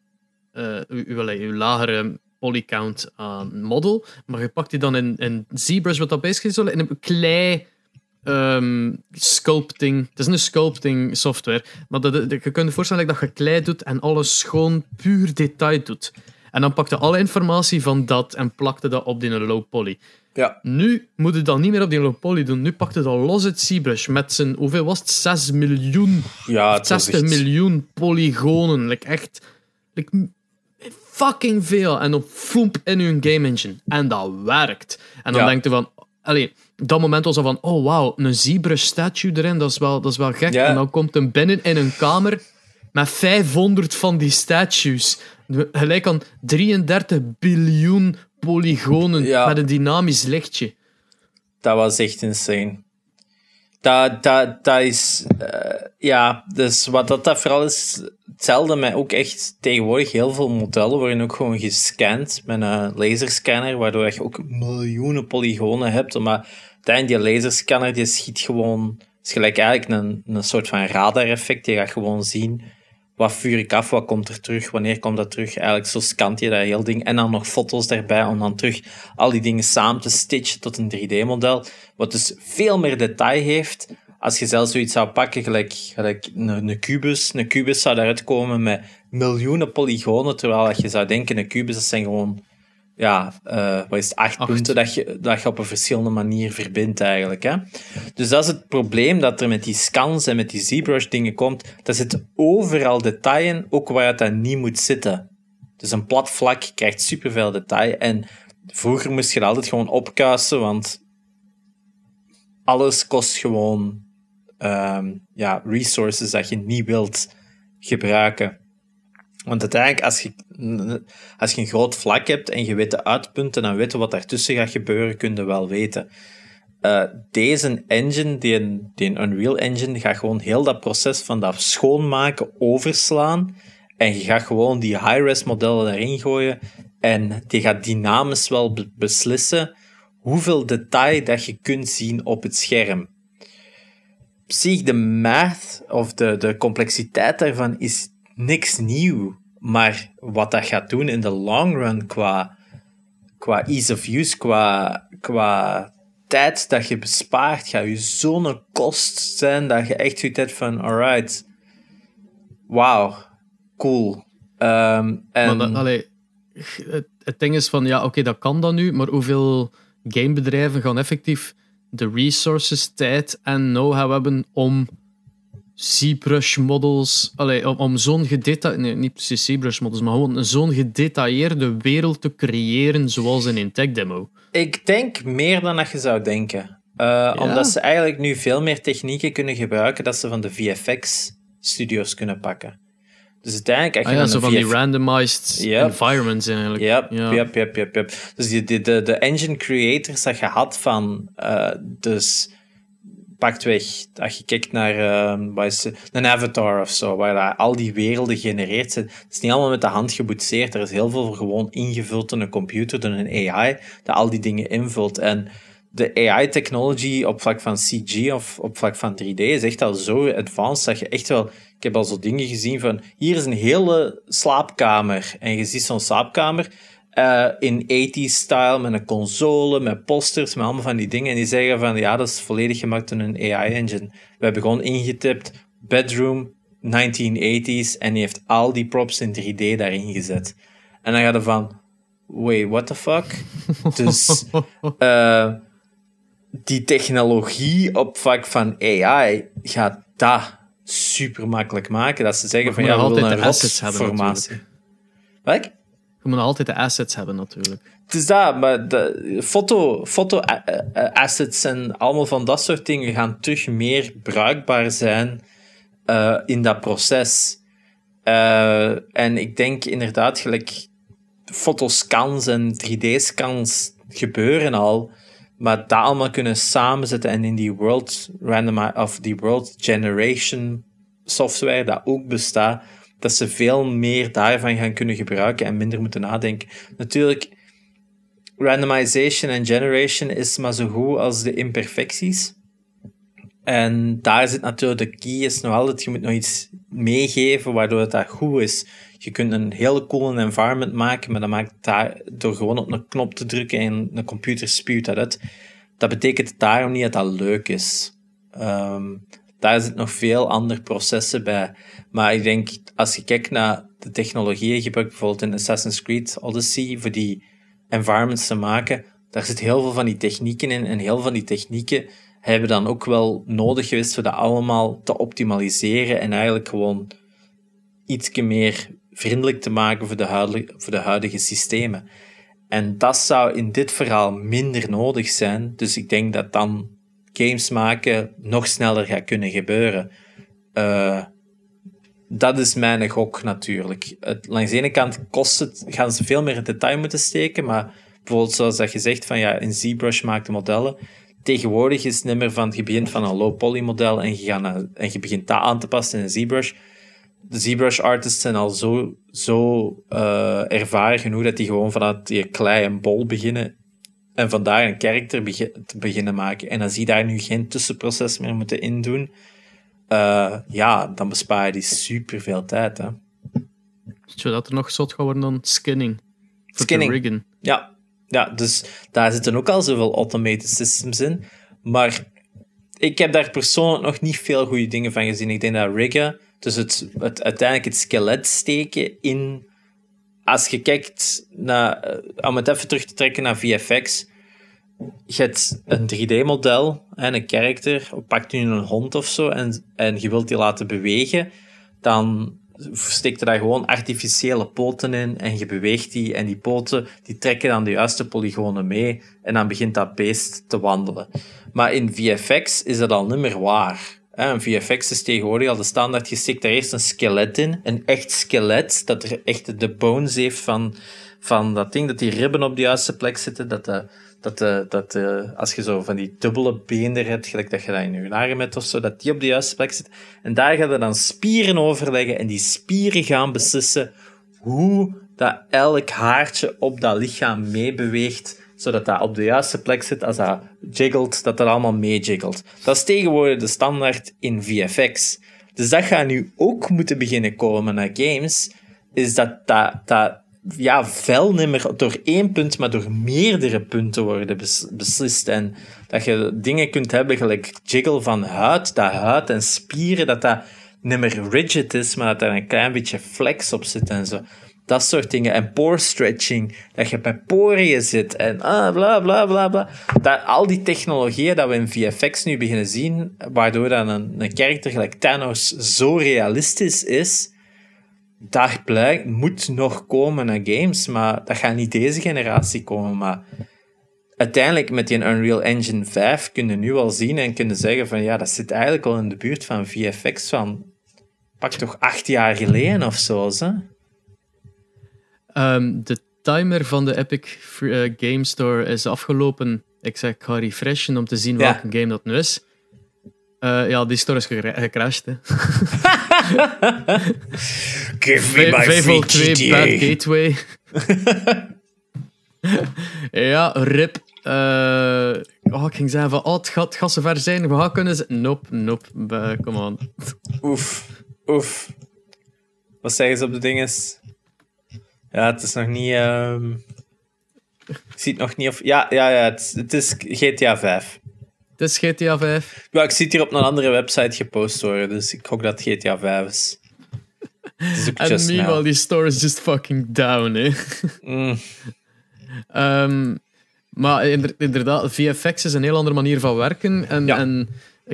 Speaker 1: uh, uw, lagere polycount aan model, maar je pakt die dan in, in ZBrush, wat dat basically zo in een klei um, sculpting. Het is een sculpting software. Maar dat, je kunt je voorstellen dat je klei doet en alles schoon puur detail doet. En dan pakte alle informatie van dat en plakte dat op die low poly.
Speaker 2: Ja.
Speaker 1: Nu moet je dat niet meer op die low poly doen. Nu pakte dat los het ZBrush met zijn, hoeveel was het? 6 miljoen.
Speaker 2: Ja,
Speaker 1: 60 miljoen polygonen. Like echt. Like, fucking veel. En op foemp in hun game engine. En dat werkt. En dan ja. denk je van. Allee, dat moment was al van, oh wauw, een ZBrush statue erin, dat is wel, dat is wel gek. En dan komt hem binnen in een kamer met 500 van die statues. Gelijk aan 33 biljoen polygonen met een dynamisch lichtje.
Speaker 2: Dat was echt insane. Dat, dat, dat is... Uh, ja, dus wat dat, dat vooral is... Hetzelfde met ook echt tegenwoordig heel veel modellen worden ook gewoon gescand met een laserscanner, waardoor je ook miljoenen polygonen hebt. Maar uiteindelijk, die laserscanner die schiet gewoon... is gelijk eigenlijk een, een soort van radar-effect. Je gaat gewoon zien wat vuur ik af, wat komt er terug, wanneer komt dat terug. Eigenlijk zo scant je dat heel ding. En dan nog foto's daarbij om dan terug al die dingen samen te stitchen tot een 3D-model. Wat dus veel meer detail heeft. Als je zelf zoiets zou pakken, gelijk, gelijk een, een kubus. Een kubus zou daaruit komen met miljoenen polygonen, terwijl je zou denken, een kubus, dat zijn gewoon ja, uh, wat is het, acht, punten dat je, dat je op een verschillende manier verbindt eigenlijk. Hè? Dus dat is het probleem dat er met die scans en met die ZBrush dingen komt. Dat zit overal detail in, ook waar het dan niet moet zitten. Dus een plat vlak krijgt superveel detail. En vroeger moest je dat altijd gewoon opkuisen, want alles kost gewoon um, ja, resources dat je niet wilt gebruiken. Want uiteindelijk, als je, als je een groot vlak hebt en je weet de uitpunten en weet wat daartussen gaat gebeuren, kun je wel weten. Uh, deze engine, die, die Unreal Engine, gaat gewoon heel dat proces van dat schoonmaken overslaan. En je gaat gewoon die high-res modellen erin gooien. En die gaat dynamisch wel beslissen hoeveel detail dat je kunt zien op het scherm. Zie de math of de, de complexiteit daarvan is niks nieuw. Maar wat dat gaat doen in de long run qua, qua ease of use, qua, qua tijd dat je bespaart, gaat je zo'n kost zijn dat je echt zoiets hebt van, alright, wauw, cool. Um, en...
Speaker 1: Allee, het, het, ding is van, ja, oké, dat kan dan nu, maar hoeveel gamebedrijven gaan effectief de resources, tijd en know-how hebben om ZBrush models, allee, om, om zo'n gedetailleerde, nee, niet precies ZBrush models, maar gewoon zo'n gedetailleerde wereld te creëren zoals in een tech demo?
Speaker 2: Ik denk meer dan dat je zou denken. Uh, Omdat ze eigenlijk nu veel meer technieken kunnen gebruiken dat ze van de VFX studios kunnen pakken. Dus uiteindelijk...
Speaker 1: Ah, ja, zo van die randomized environments eigenlijk.
Speaker 2: Yep, ja, yep, yep, yep, yep. Dus die, de, de, de engine creators dat je had van... Uh, dus pakt weg, als je kijkt naar uh, een avatar of zo, waar al die werelden genereert zijn. Het is niet allemaal met de hand geboetseerd. Er is heel veel gewoon ingevuld in een computer, door een AI, dat al die dingen invult. En de AI-technology op vlak van CG of op vlak van 3D is echt al zo advanced dat je echt wel... Ik heb al zo dingen gezien van, hier is een hele slaapkamer. En je ziet zo'n slaapkamer uh, in 80s-style met een console, met posters, met allemaal van die dingen. En die zeggen van ja, dat is volledig gemaakt door een AI-engine. We hebben gewoon ingetipt bedroom 1980s en die heeft al die props in 3D daarin gezet. En dan gaat er van, wait, what the fuck? [LAUGHS] dus uh, die technologie op vlak van AI gaat dat super makkelijk maken. Dat ze zeggen van ja, we willen een rotformatie. Wat?
Speaker 1: Je moet altijd de assets hebben, natuurlijk.
Speaker 2: Het is dat, maar de foto, foto assets en allemaal van dat soort dingen gaan terug meer bruikbaar zijn uh, in dat proces. En ik denk inderdaad, gelijk fotoscans en 3D-scans gebeuren al. Maar dat allemaal kunnen samenzetten en in die world random of die world generation software dat ook bestaat, dat ze veel meer daarvan gaan kunnen gebruiken en minder moeten nadenken. Natuurlijk, randomization en generation is maar zo goed als de imperfecties. En daar zit natuurlijk de key is nog altijd, je moet nog iets meegeven waardoor het dat goed is. Je kunt een hele coole environment maken, maar dat maakt daar, door gewoon op een knop te drukken en een computer spuwt dat uit. Dat betekent daarom niet dat dat leuk is. Um, daar zit nog veel andere processen bij. Maar ik denk, als je kijkt naar de technologieën gebruikt, bijvoorbeeld in Assassin's Creed Odyssey, voor die environments te maken, daar zit heel veel van die technieken in. En heel veel van die technieken hebben dan ook wel nodig geweest voor dat allemaal te optimaliseren en eigenlijk gewoon iets meer vriendelijk te maken voor de, huidige, voor de huidige systemen. En dat zou in dit verhaal minder nodig zijn. Dus ik denk dat dan games maken nog sneller gaat kunnen gebeuren. Uh, dat is mijn gok natuurlijk. Het, langs de ene kant kost het, gaan ze veel meer in detail moeten steken, maar bijvoorbeeld zoals dat je zegt van ja, in ZBrush maakt modellen. Tegenwoordig is het niet van, je begint van een low poly model en je, gaat en je begint dat aan te passen in ZBrush. De ZBrush artists zijn al zo, zo uh, ervaren genoeg dat die gewoon vanuit die klei en bol beginnen en vandaar een karakter te beginnen maken. En als die daar nu geen tussenproces meer moeten indoen, uh, ja, dan bespaar je die super veel tijd. Hè.
Speaker 1: Zodat er nog zot gaat worden dan skinning.
Speaker 2: Skinning. Ja. ja, dus daar zitten ook al zoveel automated systems in. Maar ik heb daar persoonlijk nog niet veel goede dingen van gezien. Ik denk dat riggen, dus het, het, uiteindelijk het skelet steken in als je kijkt naar, eh, om het even terug te trekken naar VFX, je hebt een 3D-model en een karakter, pakt nu een hond of zo en, en je wilt die laten bewegen, dan steekt er daar gewoon artificiële poten in en je beweegt die en die poten die trekken dan de juiste polygonen mee en dan begint dat beest te wandelen. Maar in VFX is dat al niet meer waar. Een VFX is tegenwoordig al de standaard. Je steekt daar eerst een skelet in. Een echt skelet, dat er echt de bones heeft van, van dat ding, dat die ribben op de juiste plek zitten, dat de, dat de, dat de, als je zo van die dubbele benen hebt, gelijk dat je dat in je naren met of zo, dat die op de juiste plek zit. En daar gaan we dan spieren overleggen en die spieren gaan beslissen hoe dat elk haartje op dat lichaam meebeweegt zodat dat op de juiste plek zit als dat jiggelt, dat dat allemaal meejiggelt. Dat is tegenwoordig de standaard in VFX. Dus dat gaat nu ook moeten beginnen komen naar games, is dat dat, dat ja, vel niet meer door één punt, maar door meerdere punten worden beslist. En dat je dingen kunt hebben, gelijk jiggle van huid, dat huid en spieren, dat dat niet meer rigid is, maar dat er een klein beetje flex op zit en zo. Dat soort dingen. En pore stretching, dat je bij poriën zit en ah, bla bla bla bla. Dat, al die technologieën dat we in VFX nu beginnen zien, waardoor dan een, een karakter gelijk Thanos zo realistisch is, daar blijkt, moet nog komen naar games, maar dat gaat niet deze generatie komen. Maar uiteindelijk met die Unreal Engine 5 kun je nu al zien en kunnen zeggen van ja, dat zit eigenlijk al in de buurt van VFX van pak toch acht jaar geleden of zo.
Speaker 1: Um, de timer van de Epic uh, Game Store is afgelopen. Ik zeg, ik ga refreshen om te zien welke game dat nu is. Uh, ja, die store is gecrashed. Hè. [LAUGHS]
Speaker 2: Give me my 502
Speaker 1: Bad Gateway. [LAUGHS] ja, rip. Uh, oh, ik ging zeggen van, oh, het gaat, gaat zover zijn. We gaan kunnen... Nope, nope. Come on.
Speaker 2: Oef, oef. Wat zeggen ze op de dinges? Ja, het is nog niet. Um... Ik zie het nog niet of. Ja, ja, ja het, het is GTA 5.
Speaker 1: Het is GTA 5.
Speaker 2: Ja, ik zie het hier op een andere website gepost worden, dus ik hoop dat het GTA 5 is.
Speaker 1: En meanwhile, die store is just fucking down, hè. Mm. um, maar inderdaad, VFX is een heel andere manier van werken. En, en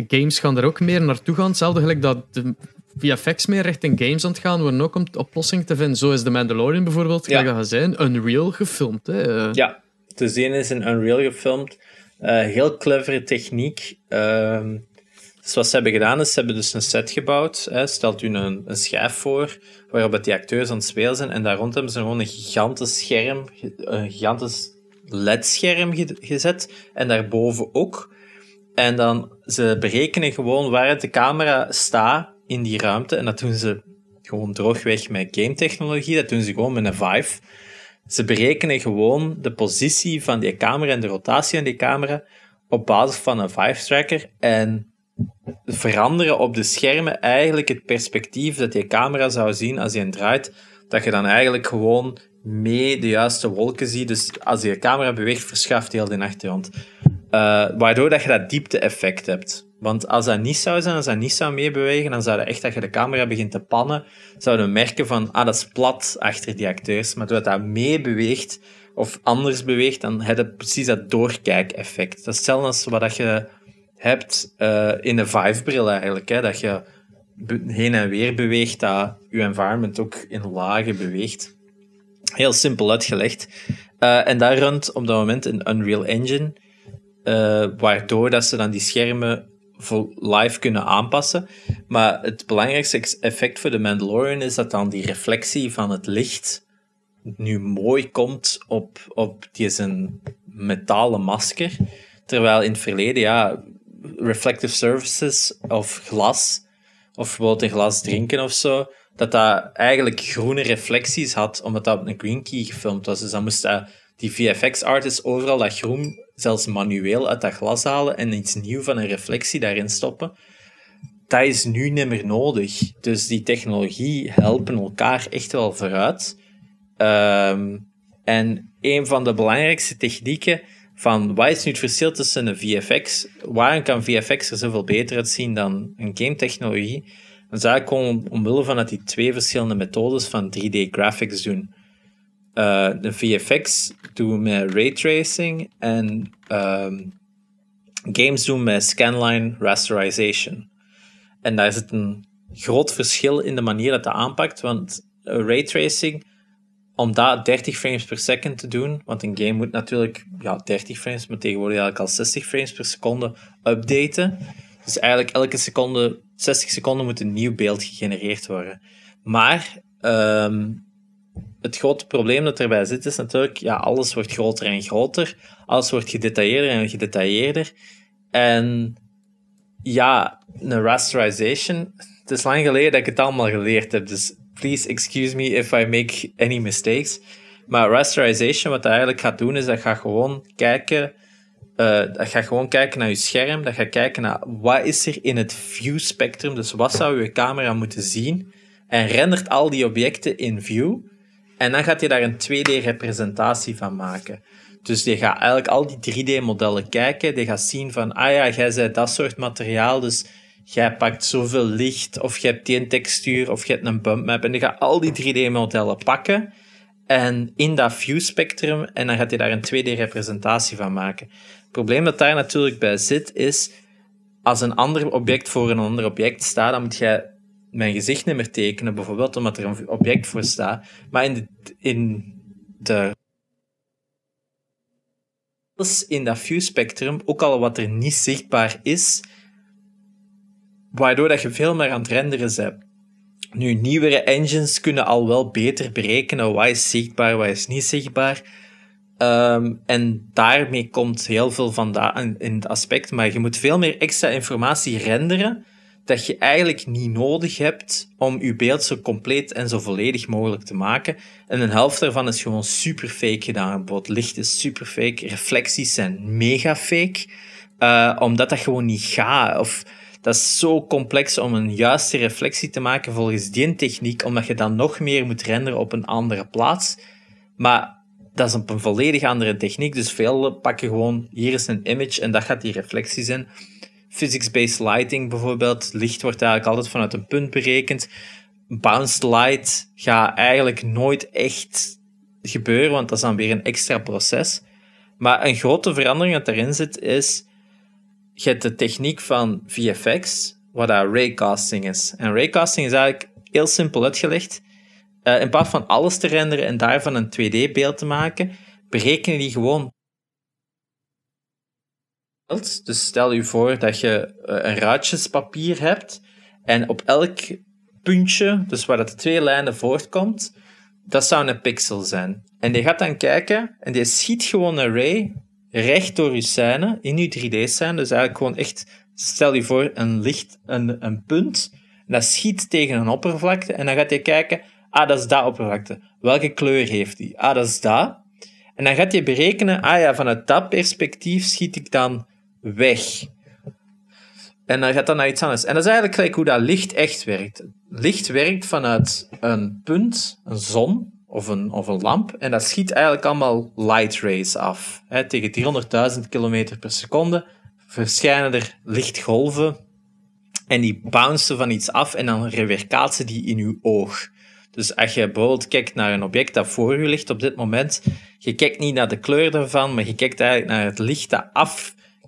Speaker 1: games gaan er ook meer naartoe gaan. Hetzelfde gelijk dat de VFX meer richting games aan het gaan worden, ook om oplossing te vinden. Zo is The Mandalorian bijvoorbeeld, ja. dat zijn, Unreal gefilmd. Hè.
Speaker 2: Ja, te zien is in Unreal gefilmd. Uh, heel clevere techniek. Uh, Dus wat ze hebben gedaan is, ze hebben dus een set gebouwd. Hè. Stelt u een, een schijf voor, waarop die acteurs aan het spelen zijn. En daar rond hebben ze gewoon een gigantisch scherm, een gigantisch LED-scherm gezet. En daarboven ook. En dan, ze berekenen gewoon waar de camera staat in die ruimte. En dat doen ze gewoon droogweg met game technologie. Dat doen ze gewoon met een Vive. Ze berekenen gewoon de positie van die camera en de rotatie van die camera op basis van een Vive tracker. En veranderen op de schermen eigenlijk het perspectief dat je camera zou zien als je draait. Dat je dan eigenlijk gewoon mee de juiste wolken ziet. Dus als je camera beweegt, verschaft heel de achtergrond. Uh, waardoor dat je dat diepte-effect hebt. Want als dat niet zou zijn, als dat niet zou meebewegen, dan zou je echt, dat je de camera begint te pannen, zouden we merken van, ah, dat is plat achter die acteurs. Maar doordat dat meebeweegt, of anders beweegt, dan heb je precies dat doorkijk-effect. Dat is hetzelfde als wat je hebt uh, in een Vive-bril eigenlijk. Hè? Dat je heen en weer beweegt, dat je environment ook in lagen beweegt. Heel simpel uitgelegd. Uh, en daar runt op dat moment een Unreal Engine, uh, waardoor dat ze dan die schermen live kunnen aanpassen. Maar het belangrijkste effect voor de Mandalorian is dat dan die reflectie van het licht nu mooi komt op, op die zijn metalen masker. Terwijl in het verleden, ja, reflective surfaces of glas, of bijvoorbeeld een glas drinken of zo, dat dat eigenlijk groene reflecties had, omdat dat op een green key gefilmd was. Dus dan moest die VFX-artists overal dat groen zelfs manueel uit dat glas halen en iets nieuw van een reflectie daarin stoppen. Dat is nu niet meer nodig. Dus die technologie helpen elkaar echt wel vooruit. Ehm, en een van de belangrijkste technieken van wat is nu het verschil tussen een VFX, waarom kan VFX er zoveel beter uitzien dan een game technologie? Dat is eigenlijk omwille van dat die twee verschillende methodes van 3D graphics doen. Uh, de VFX doen met raytracing en um, games doen met scanline rasterization. En daar zit een groot verschil in de manier dat dat aanpakt, want raytracing om dat 30 frames per second te doen, want een game moet natuurlijk ja, 30 frames, maar tegenwoordig eigenlijk al 60 frames per seconde updaten. Dus eigenlijk elke seconde, 60 seconden moet een nieuw beeld gegenereerd worden. Maar um, het grote probleem dat erbij zit is natuurlijk, ja, alles wordt groter en groter. Alles wordt gedetailleerder en gedetailleerder. En ja, een rasterization, het is lang geleden dat ik het allemaal geleerd heb, dus please excuse me if I make any mistakes. Maar rasterization, wat dat eigenlijk gaat doen, is dat gaat gewoon kijken, uh, dat gaat gewoon kijken naar je scherm, dat gaat kijken naar wat is er in het view spectrum, dus wat zou je camera moeten zien, en rendert al die objecten in view, en dan gaat je daar een 2D-representatie van maken. Dus je gaat eigenlijk al die 3D-modellen kijken, je gaat zien van, ah ja, jij zei dat soort materiaal, dus jij pakt zoveel licht, of je hebt die textuur, of je hebt een bump map, en je gaat al die 3D-modellen pakken en in dat view spectrum, en dan gaat je daar een 2D-representatie van maken. Het probleem dat daar natuurlijk bij zit, is als een ander object voor een ander object staat, dan moet jij mijn gezicht niet meer tekenen, bijvoorbeeld omdat er een object voor staat. Maar in de, in de in dat view spectrum, ook al wat er niet zichtbaar is, waardoor dat je veel meer aan het renderen bent. Nu, nieuwere engines kunnen al wel beter berekenen wat is zichtbaar, wat is niet zichtbaar. Um, en daarmee komt heel veel van dat in het aspect. Maar je moet veel meer extra informatie renderen dat je eigenlijk niet nodig hebt om je beeld zo compleet en zo volledig mogelijk te maken. En een helft daarvan is gewoon super fake gedaan. Bijvoorbeeld licht is super fake, reflecties zijn mega fake, uh, omdat dat gewoon niet gaat. Of dat is zo complex om een juiste reflectie te maken volgens die techniek, omdat je dan nog meer moet renderen op een andere plaats. Maar dat is op een volledig andere techniek. Dus veel pakken gewoon, hier is een image en dat gaat die reflectie zijn. Physics-based lighting bijvoorbeeld, licht wordt eigenlijk altijd vanuit een punt berekend. Bounced light gaat eigenlijk nooit echt gebeuren, want dat is dan weer een extra proces. Maar een grote verandering dat erin zit is je de techniek van VFX, wat dat raycasting is. En raycasting is eigenlijk heel simpel uitgelegd. Uh, in plaats van alles te renderen en daarvan een 2D-beeld te maken, berekenen die gewoon Dus stel je voor dat je eh, een ruitjespapier hebt en op elk puntje, dus waar dat de twee lijnen voortkomt, dat zou een pixel zijn. En die gaat dan kijken en die schiet gewoon een ray recht door je scène, in je 3D-scène. Dus eigenlijk gewoon echt, stel je voor, een licht, een, een punt, en dat schiet tegen een oppervlakte, en dan gaat hij kijken, ah, dat is dat oppervlakte. Welke kleur heeft die? Ah, dat is dat. En dan gaat hij berekenen, ah ja, vanuit dat perspectief schiet ik dan weg. En dan gaat dat naar iets anders. En dat is eigenlijk gelijk hoe dat licht echt werkt. Licht werkt vanuit een punt, een zon of een, of een lamp, en dat schiet eigenlijk allemaal light rays af. Tegen 300.000 km per seconde verschijnen er lichtgolven en die bouncen van iets af en dan rewerkaatsen die in uw oog. Dus als je bijvoorbeeld kijkt naar een object dat voor je ligt op dit moment, je kijkt niet naar de kleur ervan, maar je kijkt eigenlijk naar het licht dat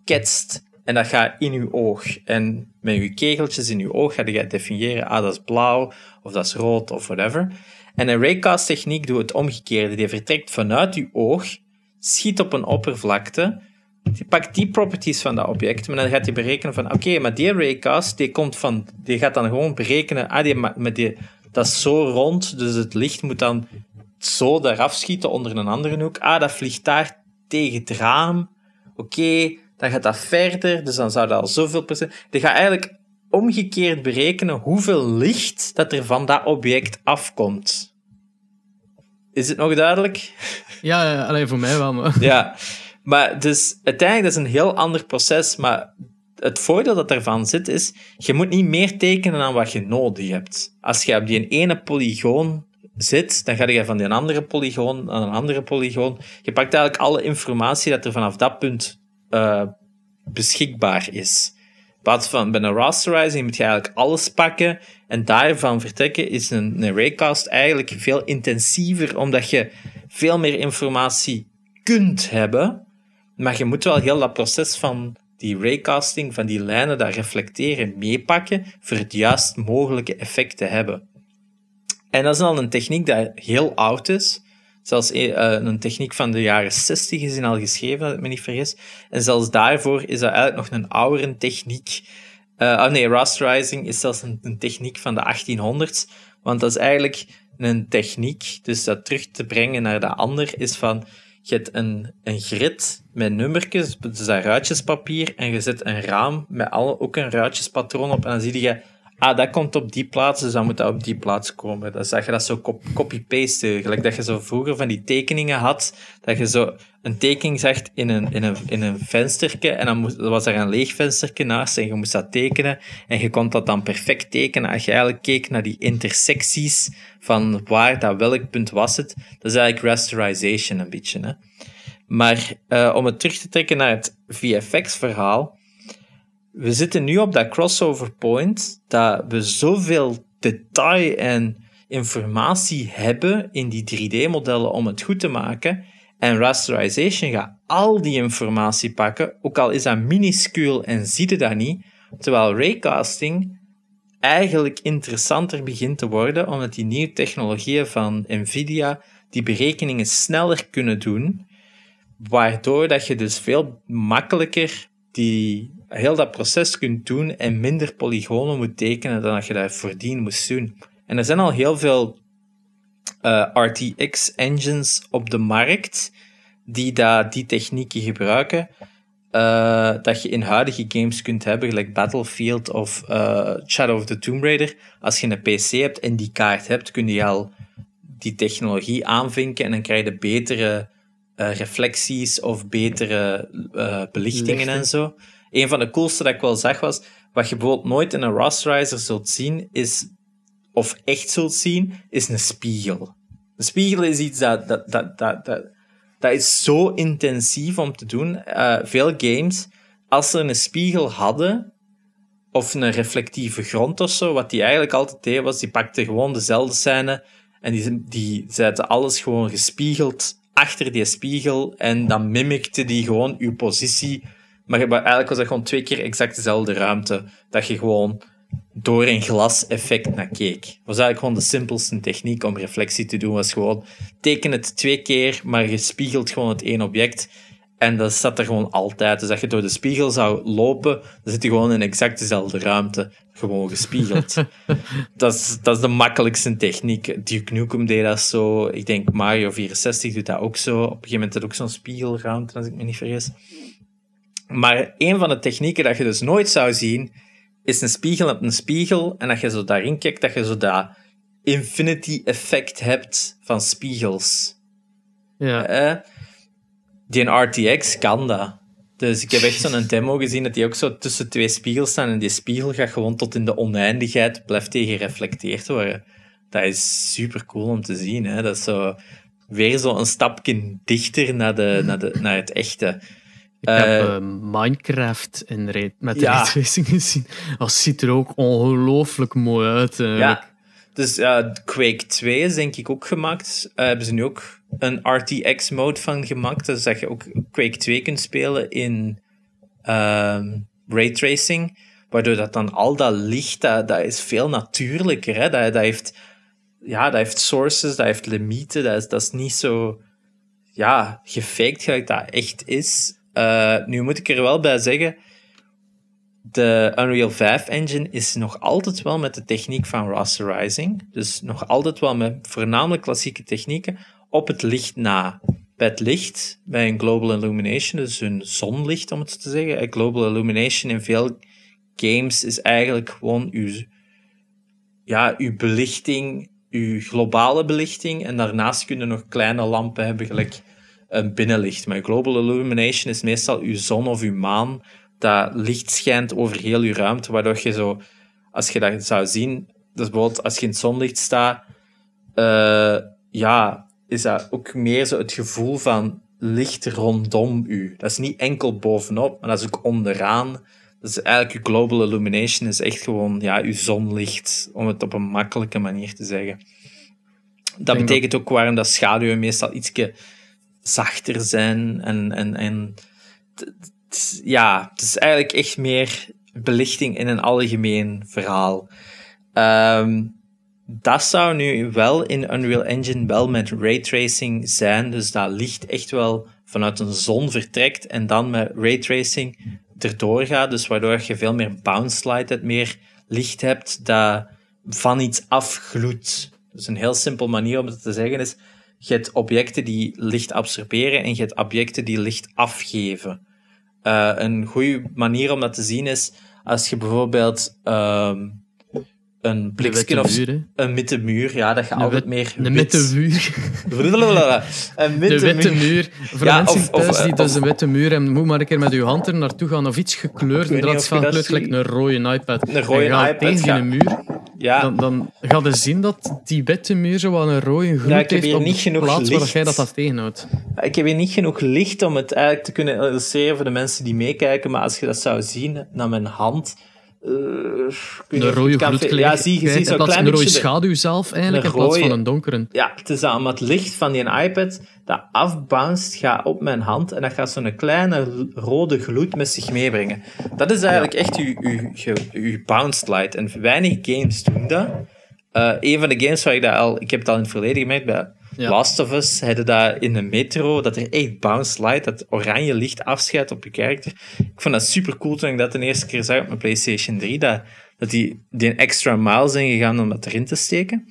Speaker 2: afketst en dat gaat in je oog. En met je kegeltjes in je oog ga je definiëren, ah, dat is blauw, of dat is rood, of whatever. En een raycast techniek doet het omgekeerde. Die vertrekt vanuit je oog, schiet op een oppervlakte, die pakt die properties van dat object, maar dan gaat hij berekenen van, oké, maar die raycast, die komt van, die gaat dan gewoon berekenen, ah, die, met die, dat is zo rond, dus het licht moet dan zo daaraf schieten onder een andere hoek. Ah, dat vliegt daar tegen het raam. Oké, dan gaat dat verder, dus dan zou dat al zoveel procent... Die gaat eigenlijk omgekeerd berekenen hoeveel licht dat er van dat object afkomt. Is het nog duidelijk? [LAUGHS]
Speaker 1: Ja, alleen voor mij wel. Maar. [LAUGHS]
Speaker 2: Ja, maar dus uiteindelijk dat is een heel ander proces, maar het voordeel dat ervan zit is, je moet niet meer tekenen dan wat je nodig hebt. Als je op die ene polygoon zit, dan ga je van die andere polygoon naar een andere polygoon. Je pakt eigenlijk alle informatie dat er vanaf dat punt uh, beschikbaar is. Plaats van bij een rasterizing moet je eigenlijk alles pakken en daarvan vertrekken is een, een raycast eigenlijk veel intensiever, omdat je veel meer informatie kunt hebben, maar je moet wel heel dat proces van die raycasting, van die lijnen, dat reflecteren, meepakken voor het juist mogelijke effect te hebben. En dat is al een techniek die heel oud is. Zelfs eh, een techniek van de jaren 60 is al geschreven, als ik me niet vergis. En zelfs daarvoor is dat eigenlijk nog een oudere techniek. Uh, oh nee, rasterizing is zelfs een, een, techniek van de 1800s. Want dat is eigenlijk een techniek, dus dat terug te brengen naar de ander, is van je hebt een, een grid met nummertjes, dus dat ruitjespapier, en je zet een raam met alle, ook een ruitjespatroon op, en dan zie je ah, dat komt op die plaats, dus dan moet dat op die plaats komen. Dan zag je dat zo copy-paste, gelijk dat je zo vroeger van die tekeningen had, dat je zo een tekening zag in een, in een, in een vensterke, en dan was er een leeg vensterke naast, en je moest dat tekenen, en je kon dat dan perfect tekenen als je eigenlijk keek naar die intersecties van waar dat welk punt was het. Dat is eigenlijk rasterization een beetje. Hè? Maar uh, om het terug te trekken naar het VFX-verhaal, we zitten nu op dat crossover point dat we zoveel detail en informatie hebben in die 3D-modellen om het goed te maken. En rasterization gaat al die informatie pakken, ook al is dat minuscuul en ziet je dat niet. Terwijl raycasting eigenlijk interessanter begint te worden, omdat die nieuwe technologieën van NVIDIA die berekeningen sneller kunnen doen, waardoor dat je dus veel makkelijker die heel dat proces kunt doen en minder polygonen moet tekenen dan dat je dat voordien moest doen. En er zijn al heel veel uh, eh, RTX-engines op de markt die dat, die technieken gebruiken. Uh, dat je in huidige games kunt hebben, gelijk Battlefield of uh, Shadow of the Tomb Raider. Als je een PC hebt en die kaart hebt, kun je al die technologie aanvinken en dan krijg je betere reflecties of betere belichtingen en zo een van de coolste dat ik wel zag was, wat je bijvoorbeeld nooit in een rasterizer zult zien, is, of echt zult zien, is een spiegel. Een spiegel is iets dat, dat, dat, dat, dat, dat is zo intensief om te doen. Uh, veel games, als ze een spiegel hadden, of een reflectieve grond of zo, wat die eigenlijk altijd deed, was die pakte gewoon dezelfde scène en die, die zetten alles gewoon gespiegeld achter die spiegel en dan mimikte die gewoon uw positie maar eigenlijk was dat gewoon twee keer exact dezelfde ruimte. Dat je gewoon door een glas effect naar keek. Dat was eigenlijk gewoon de simpelste techniek om reflectie te doen. Was gewoon teken het twee keer, maar je spiegelt gewoon het één object. En dat staat er gewoon altijd. Dus als je door de spiegel zou lopen, dan zit je gewoon in exact dezelfde ruimte. Gewoon gespiegeld. [LAUGHS] dat, is, dat is de makkelijkste techniek. Duke Nukem deed dat zo. Ik denk Mario 64 doet dat ook zo. Op een gegeven moment had ook zo'n spiegelruimte, als ik me niet vergis. Maar een van de technieken dat je dus nooit zou zien, is een spiegel op een spiegel. En dat je zo daarin kijkt, dat je zo dat infinity effect hebt van spiegels.
Speaker 1: Ja.
Speaker 2: Die een RTX kan dat. Dus ik heb echt zo'n [LAUGHS] demo gezien dat die ook zo tussen twee spiegels staan en die spiegel gaat gewoon tot in de oneindigheid, blijft die gereflecteerd worden. Dat is super cool om te zien. Hè? Dat is zo weer zo een stapje dichter naar, de, naar, de, naar het echte.
Speaker 1: Ik heb
Speaker 2: Eh,
Speaker 1: eh, Minecraft in ray- met
Speaker 2: Ja.
Speaker 1: raytracing gezien. Dat ziet er ook ongelooflijk mooi uit. eigenlijk.
Speaker 2: Ja, dus Quake 2 is denk ik ook gemaakt. Eh, hebben ze nu ook een RTX-mode van gemaakt. Dus dat je ook Quake 2 kunt spelen in ehm raytracing. Waardoor dat dan al dat licht, dat, dat is veel natuurlijker. Hè? Dat, dat, heeft, ja, dat heeft sources, dat heeft limieten. Dat is, dat is niet zo ja, gefaked gelijk dat echt is. Eh, nu moet ik er wel bij zeggen de Unreal 5 engine is nog altijd wel met de techniek van rasterizing. Dus nog altijd wel met voornamelijk klassieke technieken op het licht na. Bij het licht, bij een global illumination, dus een zonlicht om het zo te zeggen. Een global illumination in veel games is eigenlijk gewoon uw, ja, uw belichting, uw globale belichting. En daarnaast kunnen nog kleine lampen hebben, gelijk een binnenlicht. Maar global illumination is meestal uw zon of uw maan dat licht schijnt over heel je ruimte, waardoor je zo, als je dat zou zien, dus bijvoorbeeld als je in het zonlicht staat, eh, ja, is dat ook meer zo het gevoel van licht rondom u. Dat is niet enkel bovenop, maar dat is ook onderaan. Dus eigenlijk je global illumination is echt gewoon ja, uw zonlicht, om het op een makkelijke manier te zeggen. Dat betekent ook waarom dat schaduwen meestal ietsje zachter zijn en, en, en ja, het is eigenlijk echt meer belichting in een algemeen verhaal. Ehm, dat zou nu wel in Unreal Engine wel met raytracing zijn, dus dat licht echt wel vanuit een zon vertrekt en dan met raytracing erdoor gaat, dus waardoor je veel meer bounce light hebt, meer licht hebt dat van iets afgloedt. Dus een heel simpel manier om het te zeggen is, je hebt objecten die licht absorberen en je hebt objecten die licht afgeven. Eh, een goede manier om dat te zien is als je bijvoorbeeld ehm, een blikje of
Speaker 1: muur,
Speaker 2: een witte muur, ja, dat je
Speaker 1: Een
Speaker 2: altijd
Speaker 1: wit-
Speaker 2: meer
Speaker 1: Een
Speaker 2: wit-
Speaker 1: witte muur.
Speaker 2: een
Speaker 1: De witte muur. Voor
Speaker 2: Ja,
Speaker 1: mensen
Speaker 2: of- of-
Speaker 1: thuis die
Speaker 2: of-
Speaker 1: dus een witte muur hebben, moet maar een keer met je hand er naartoe gaan of iets gekleurd,
Speaker 2: je dat
Speaker 1: gekleurd, gelijk
Speaker 2: ziet.
Speaker 1: een rode iPad.
Speaker 2: Een rode
Speaker 1: en
Speaker 2: iPad,
Speaker 1: tegen
Speaker 2: ja.
Speaker 1: die muur,
Speaker 2: Ja,
Speaker 1: dan, dan ga je zien dat die witte muur zo wat een rode gloed
Speaker 2: Ja, ik heb
Speaker 1: heeft
Speaker 2: hier
Speaker 1: op
Speaker 2: niet
Speaker 1: de
Speaker 2: genoeg
Speaker 1: plaats waar jij dat, dat tegenhoudt.
Speaker 2: ik heb hier niet genoeg licht om het eigenlijk te kunnen illustreren voor de mensen die meekijken, maar als je dat zou zien naar mijn hand... eh, weet niet
Speaker 1: Een rode gelijk.
Speaker 2: Ja, zie je ziet zo'n klein
Speaker 1: een rode schaduw zelf eigenlijk, in plaats van een donkere.
Speaker 2: Ja, het is omdat het licht van die iPad dat afbounced gaat op mijn hand en dat gaat zo'n kleine rode gloed met zich meebrengen. Dat is eigenlijk echt uw, uw, uw bounced light. En weinig games doen dat. Eh, een van de games waar ik dat al... Ik heb het al in het verleden gemerkt, bij Last of Us hadden dat in de metro, dat er echt bounced light, dat oranje licht afscheidt op je karakter. Ik vond dat super cool toen ik dat de eerste keer zag op mijn PlayStation 3, dat, die, die een extra mile zijn gegaan om dat erin te steken.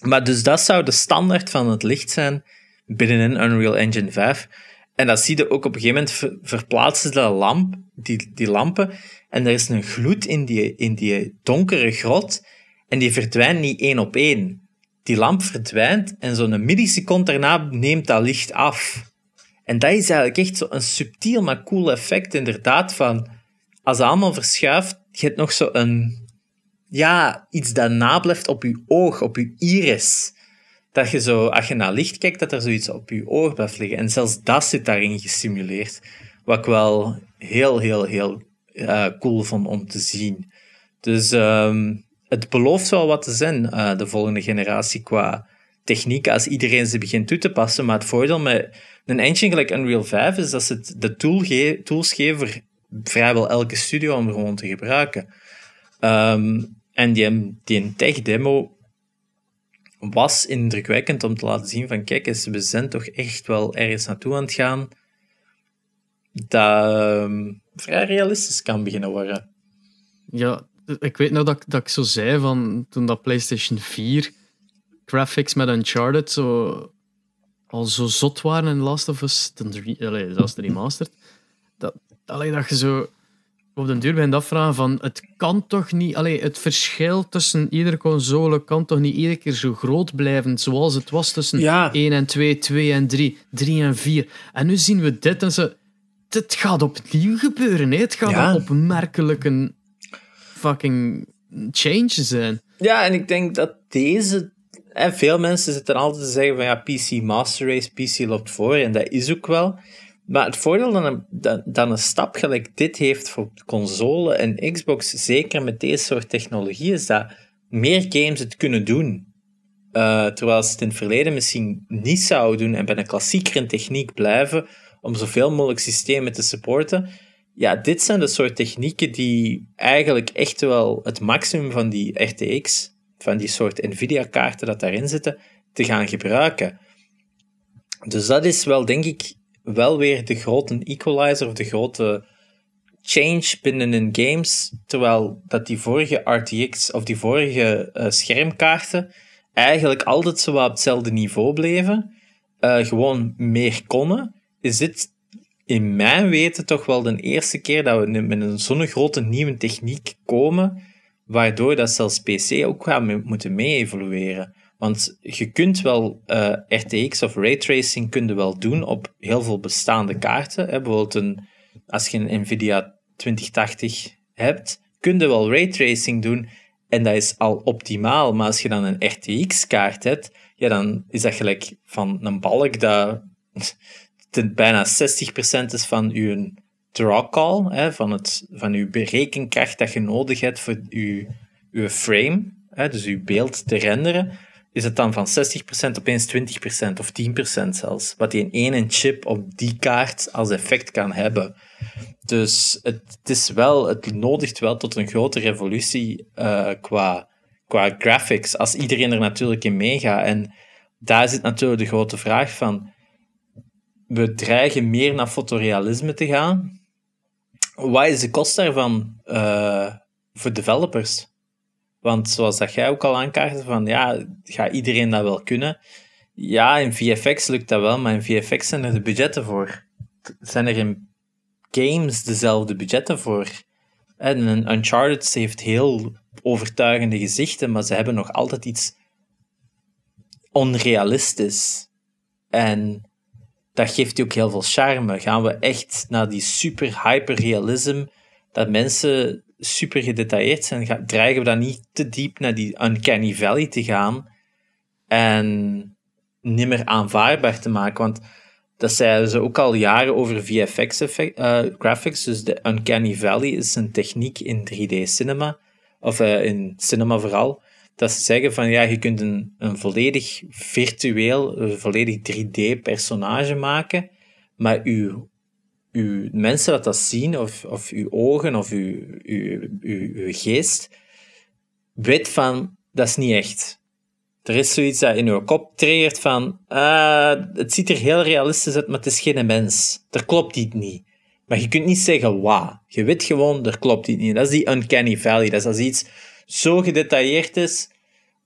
Speaker 2: Maar dus dat zou de standaard van het licht zijn binnenin Unreal Engine 5. En dat zie je ook op een gegeven moment ver- verplaatsen de lamp, die, die lampen. En er is een gloed in die, in die donkere grot. En die verdwijnt niet één op één. Die lamp verdwijnt en zo'n milliseconde daarna neemt dat licht af. En dat is eigenlijk echt zo'n subtiel maar cool effect, inderdaad, van als het allemaal verschuift, je hebt nog zo'n ja, iets dat nablijft op je oog, op je iris. Dat je zo, als je naar licht kijkt, dat er zoiets op je oog blijft liggen. En zelfs dat zit daarin gesimuleerd. Wat ik wel heel, heel, heel eh, cool vond om te zien. Dus ehm, het belooft wel wat te zijn, eh, de volgende generatie, qua techniek, als iedereen ze begint toe te passen. Maar het voordeel met een engine gelijk Unreal 5 is dat ze het de tool ge- tools geven vrijwel elke studio om gewoon te gebruiken. Ehm, en die, die tech-demo was indrukwekkend om te laten zien van kijk eens, we zijn toch echt wel ergens naartoe aan het gaan. dat ehm, vrij realistisch kan beginnen worden.
Speaker 1: Ja, ik weet nog dat, dat ik zo zei van toen dat PlayStation 4 graphics met Uncharted zo, al zo zot waren in Last of Us, allee, zelfs de remastered, dat, allee, dat je zo op den duur bij afvragen van het kan toch niet, allee, het verschil tussen iedere console kan toch niet iedere keer zo groot blijven zoals het was tussen
Speaker 2: Ja.
Speaker 1: 1 en 2, 2 en 3, 3 en 4. En nu zien we dit en ze, dit gaat opnieuw gebeuren. Hè? Het gaat
Speaker 2: Ja.
Speaker 1: een opmerkelijke fucking change zijn.
Speaker 2: Ja, en ik denk dat deze... En veel mensen zitten altijd te zeggen van ja, PC Master Race, PC loopt voor. En dat is ook wel. Maar het voordeel dan een, dan een stap gelijk dit heeft voor console en Xbox, zeker met deze soort technologie, is dat meer games het kunnen doen. Eh, terwijl ze het in het verleden misschien niet zouden doen en bij een klassiekere techniek blijven om zoveel mogelijk systemen te supporten. Ja, dit zijn de soort technieken die eigenlijk echt wel het maximum van die RTX, van die soort Nvidia-kaarten dat daarin zitten, te gaan gebruiken. Dus dat is wel, denk ik, wel weer de grote equalizer of de grote change binnen in games. Terwijl dat die vorige RTX of die vorige eh, schermkaarten eigenlijk altijd zo op hetzelfde niveau bleven, eh, gewoon meer konnen, is dit in mijn weten toch wel de eerste keer dat we met een zo'n grote nieuwe techniek komen, waardoor dat zelfs PC ook gaat me- moeten mee evolueren. Want je kunt wel eh, RTX of raytracing kun je wel doen op heel veel bestaande kaarten. Hè. Bijvoorbeeld een, als je een Nvidia 2080 hebt, kun je wel raytracing doen en dat is al optimaal. Maar als je dan een RTX-kaart hebt, ja, dan is dat gelijk van een balk dat ten bijna 60% is van je draw call, hè, van, het, van je berekenkracht dat je nodig hebt voor je, je frame, hè, dus je beeld te renderen, is het dan van 60% opeens 20% of 10% zelfs. Wat die in één chip op die kaart als effect kan hebben. Dus het, het is wel, het nodigt wel tot een grote revolutie eh, qua, qua graphics, als iedereen er natuurlijk in meegaat. En daar zit natuurlijk de grote vraag van, we dreigen meer naar fotorealisme te gaan. Wat is de kost daarvan eh, voor developers? Want zoals dat jij ook al aankaartte, van ja, gaat iedereen dat wel kunnen? Ja, in VFX lukt dat wel, maar in VFX zijn er de budgetten voor. Zijn er in games dezelfde budgetten voor? En Uncharted heeft heel overtuigende gezichten, maar ze hebben nog altijd iets onrealistisch. En dat geeft die ook heel veel charme. Gaan we echt naar die super hyperrealism, dat mensen super gedetailleerd zijn, dreigen we dan niet te diep naar die uncanny valley te gaan en niet meer aanvaardbaar te maken. Want dat zeiden ze ook al jaren over VFX effect, eh, graphics. Dus de uncanny valley is een techniek in 3D cinema, of eh, in cinema vooral, dat ze zeggen van ja, je kunt een, een volledig virtueel, volledig 3D-personage maken, maar uw, uw mensen dat dat zien, of, of uw ogen, of uw, uw, uw, geest, weet van, dat is niet echt. Er is zoiets dat in uw kop triggert van, ah, het ziet er heel realistisch uit, maar het is geen mens. Er klopt iets niet. Maar je kunt niet zeggen, wauw. Je weet gewoon, er klopt iets niet. Dat is die uncanny valley. Dat is als iets zo gedetailleerd is,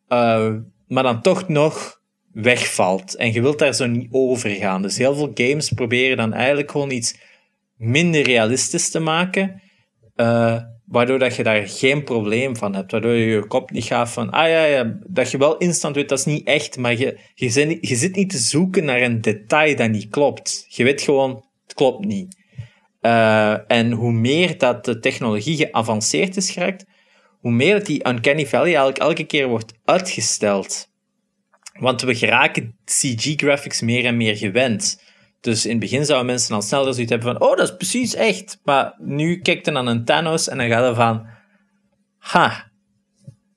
Speaker 2: uh, maar dan toch nog wegvalt. En je wilt daar zo niet over gaan. Dus heel veel games proberen dan eigenlijk gewoon iets minder realistisch te maken, uh, waardoor dat je daar geen probleem van hebt. Waardoor je je kop niet gaat van, ah ja, ja, dat je wel instant weet, dat is niet echt, maar je, je, zit niet, je zit niet te zoeken naar een detail dat niet klopt. Je weet gewoon, het klopt niet. Uh, en hoe meer dat de technologie geavanceerd is geraakt, hoe meer dat die uncanny valley eigenlijk elke keer wordt uitgesteld. Want we geraken CG-graphics meer en meer gewend. Dus in het begin zouden mensen al snel zoiets hebben van, oh, dat is precies echt. Maar nu kijkt je aan een Thanos en dan gaat er van, ha,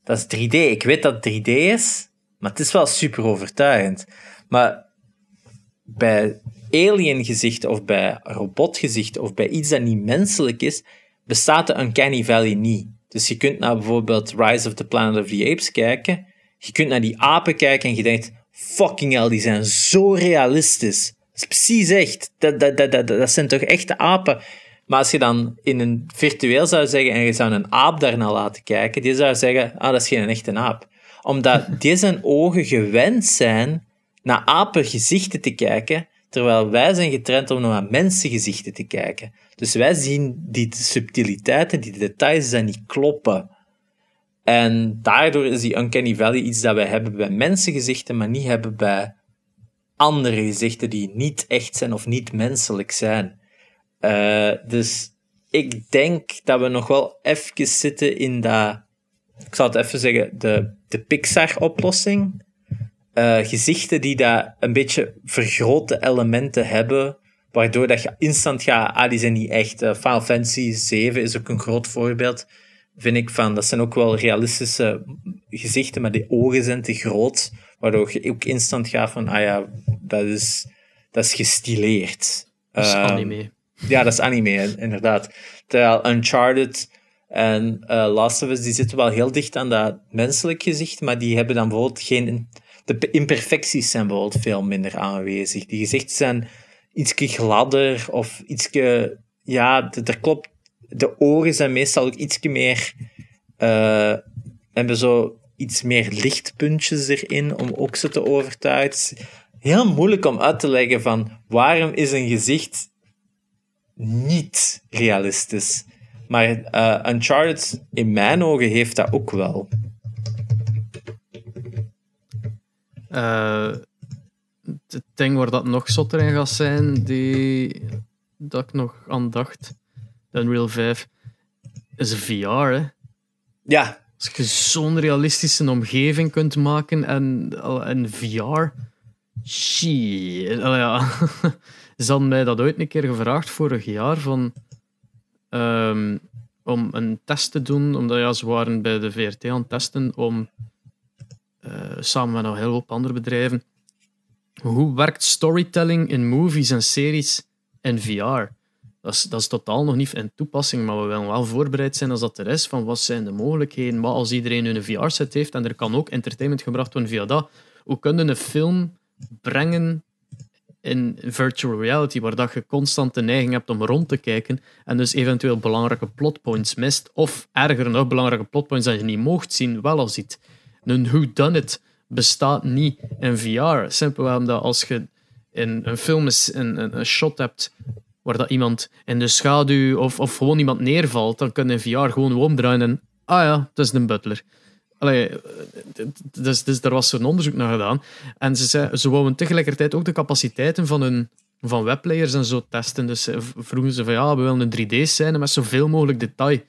Speaker 2: dat is 3D. Ik weet dat het 3D is, maar het is wel super overtuigend. Maar bij alien gezichten of bij robotgezichten of bij iets dat niet menselijk is, bestaat de Uncanny Valley niet. Dus je kunt naar bijvoorbeeld Rise of the Planet of the Apes kijken. Je kunt naar die apen kijken en je denkt, fucking hell, die zijn zo realistisch. is precies echt. Dat, dat, dat, dat, dat zijn toch echte apen. Maar als je dan in een virtueel zou zeggen en je zou een aap daarna laten kijken, die zou zeggen, ah, dat is geen echte aap. Omdat die zijn ogen gewend zijn naar apengezichten te kijken, terwijl wij zijn getraind om naar mensengezichten te kijken. Dus wij zien die subtiliteiten, die details, zijn niet kloppen. En daardoor is die Uncanny Valley iets dat wij hebben bij mensengezichten, maar niet hebben bij andere gezichten die niet echt zijn of niet menselijk zijn. Uh, dus ik denk dat we nog wel even zitten in dat, ik zal het even zeggen, de, de Pixar-oplossing. Uh, gezichten die daar een beetje vergrote elementen hebben, waardoor dat je instant gaat, ah, die zijn niet echt. Uh, Final Fantasy 7 is ook een groot voorbeeld, vind ik, van, dat zijn ook wel realistische gezichten, maar die ogen zijn te groot, waardoor je ook instant gaat van, ah ja, dat is, dat is gestileerd.
Speaker 1: Dat is uh, anime.
Speaker 2: Ja, dat is anime, inderdaad. Terwijl Uncharted en uh, Last of Us, die zitten wel heel dicht aan dat menselijk gezicht, maar die hebben dan bijvoorbeeld geen... De imperfecties zijn bijvoorbeeld veel minder aanwezig. Die gezichten zijn iets gladder of iets... Ja, er klopt... De ogen zijn meestal ook iets meer... Uh, hebben zo iets meer lichtpuntjes erin om ook ze te overtuigen. heel moeilijk om uit te leggen van waarom is een gezicht niet realistisch. Maar uh, Uncharted, in mijn ogen, heeft dat ook wel.
Speaker 1: Uh, het ding waar dat nog zotter in gaat zijn, die, dat ik nog aan dacht, Unreal 5, is VR, hè?
Speaker 2: Ja.
Speaker 1: Als je zo'n realistische omgeving kunt maken en, en VR, shit. Ja. [LAUGHS] Ze hadden mij dat ooit een keer gevraagd vorig jaar van, um, om een test te doen, omdat ja, ze waren bij de VRT aan het testen om samen met nog heel veel andere bedrijven. Hoe werkt storytelling in movies en series in VR? Dat is, dat is totaal nog niet in toepassing, maar we willen wel voorbereid zijn als dat er is. Van wat zijn de mogelijkheden? Wat als iedereen een VR-set heeft en er kan ook entertainment gebracht worden via dat? Hoe kunnen een film brengen in virtual reality, waar dat je constant de neiging hebt om rond te kijken en dus eventueel belangrijke plotpoints mist, of erger nog, belangrijke plotpoints dat je niet mocht zien, wel al ziet. Een whodunit bestaat niet in VR. Simpelweg omdat als je in een film een, een, shot hebt waar dat iemand in de schaduw of, of gewoon iemand neervalt, dan kun in VR gewoon omdraaien en ah ja, het is een butler. Allee, dus, dus daar was zo'n onderzoek naar gedaan. En ze, zei, ze wouden tegelijkertijd ook de capaciteiten van hun van webplayers en zo testen. Dus vroegen ze van ja, we willen een 3D-scène met zoveel mogelijk detail.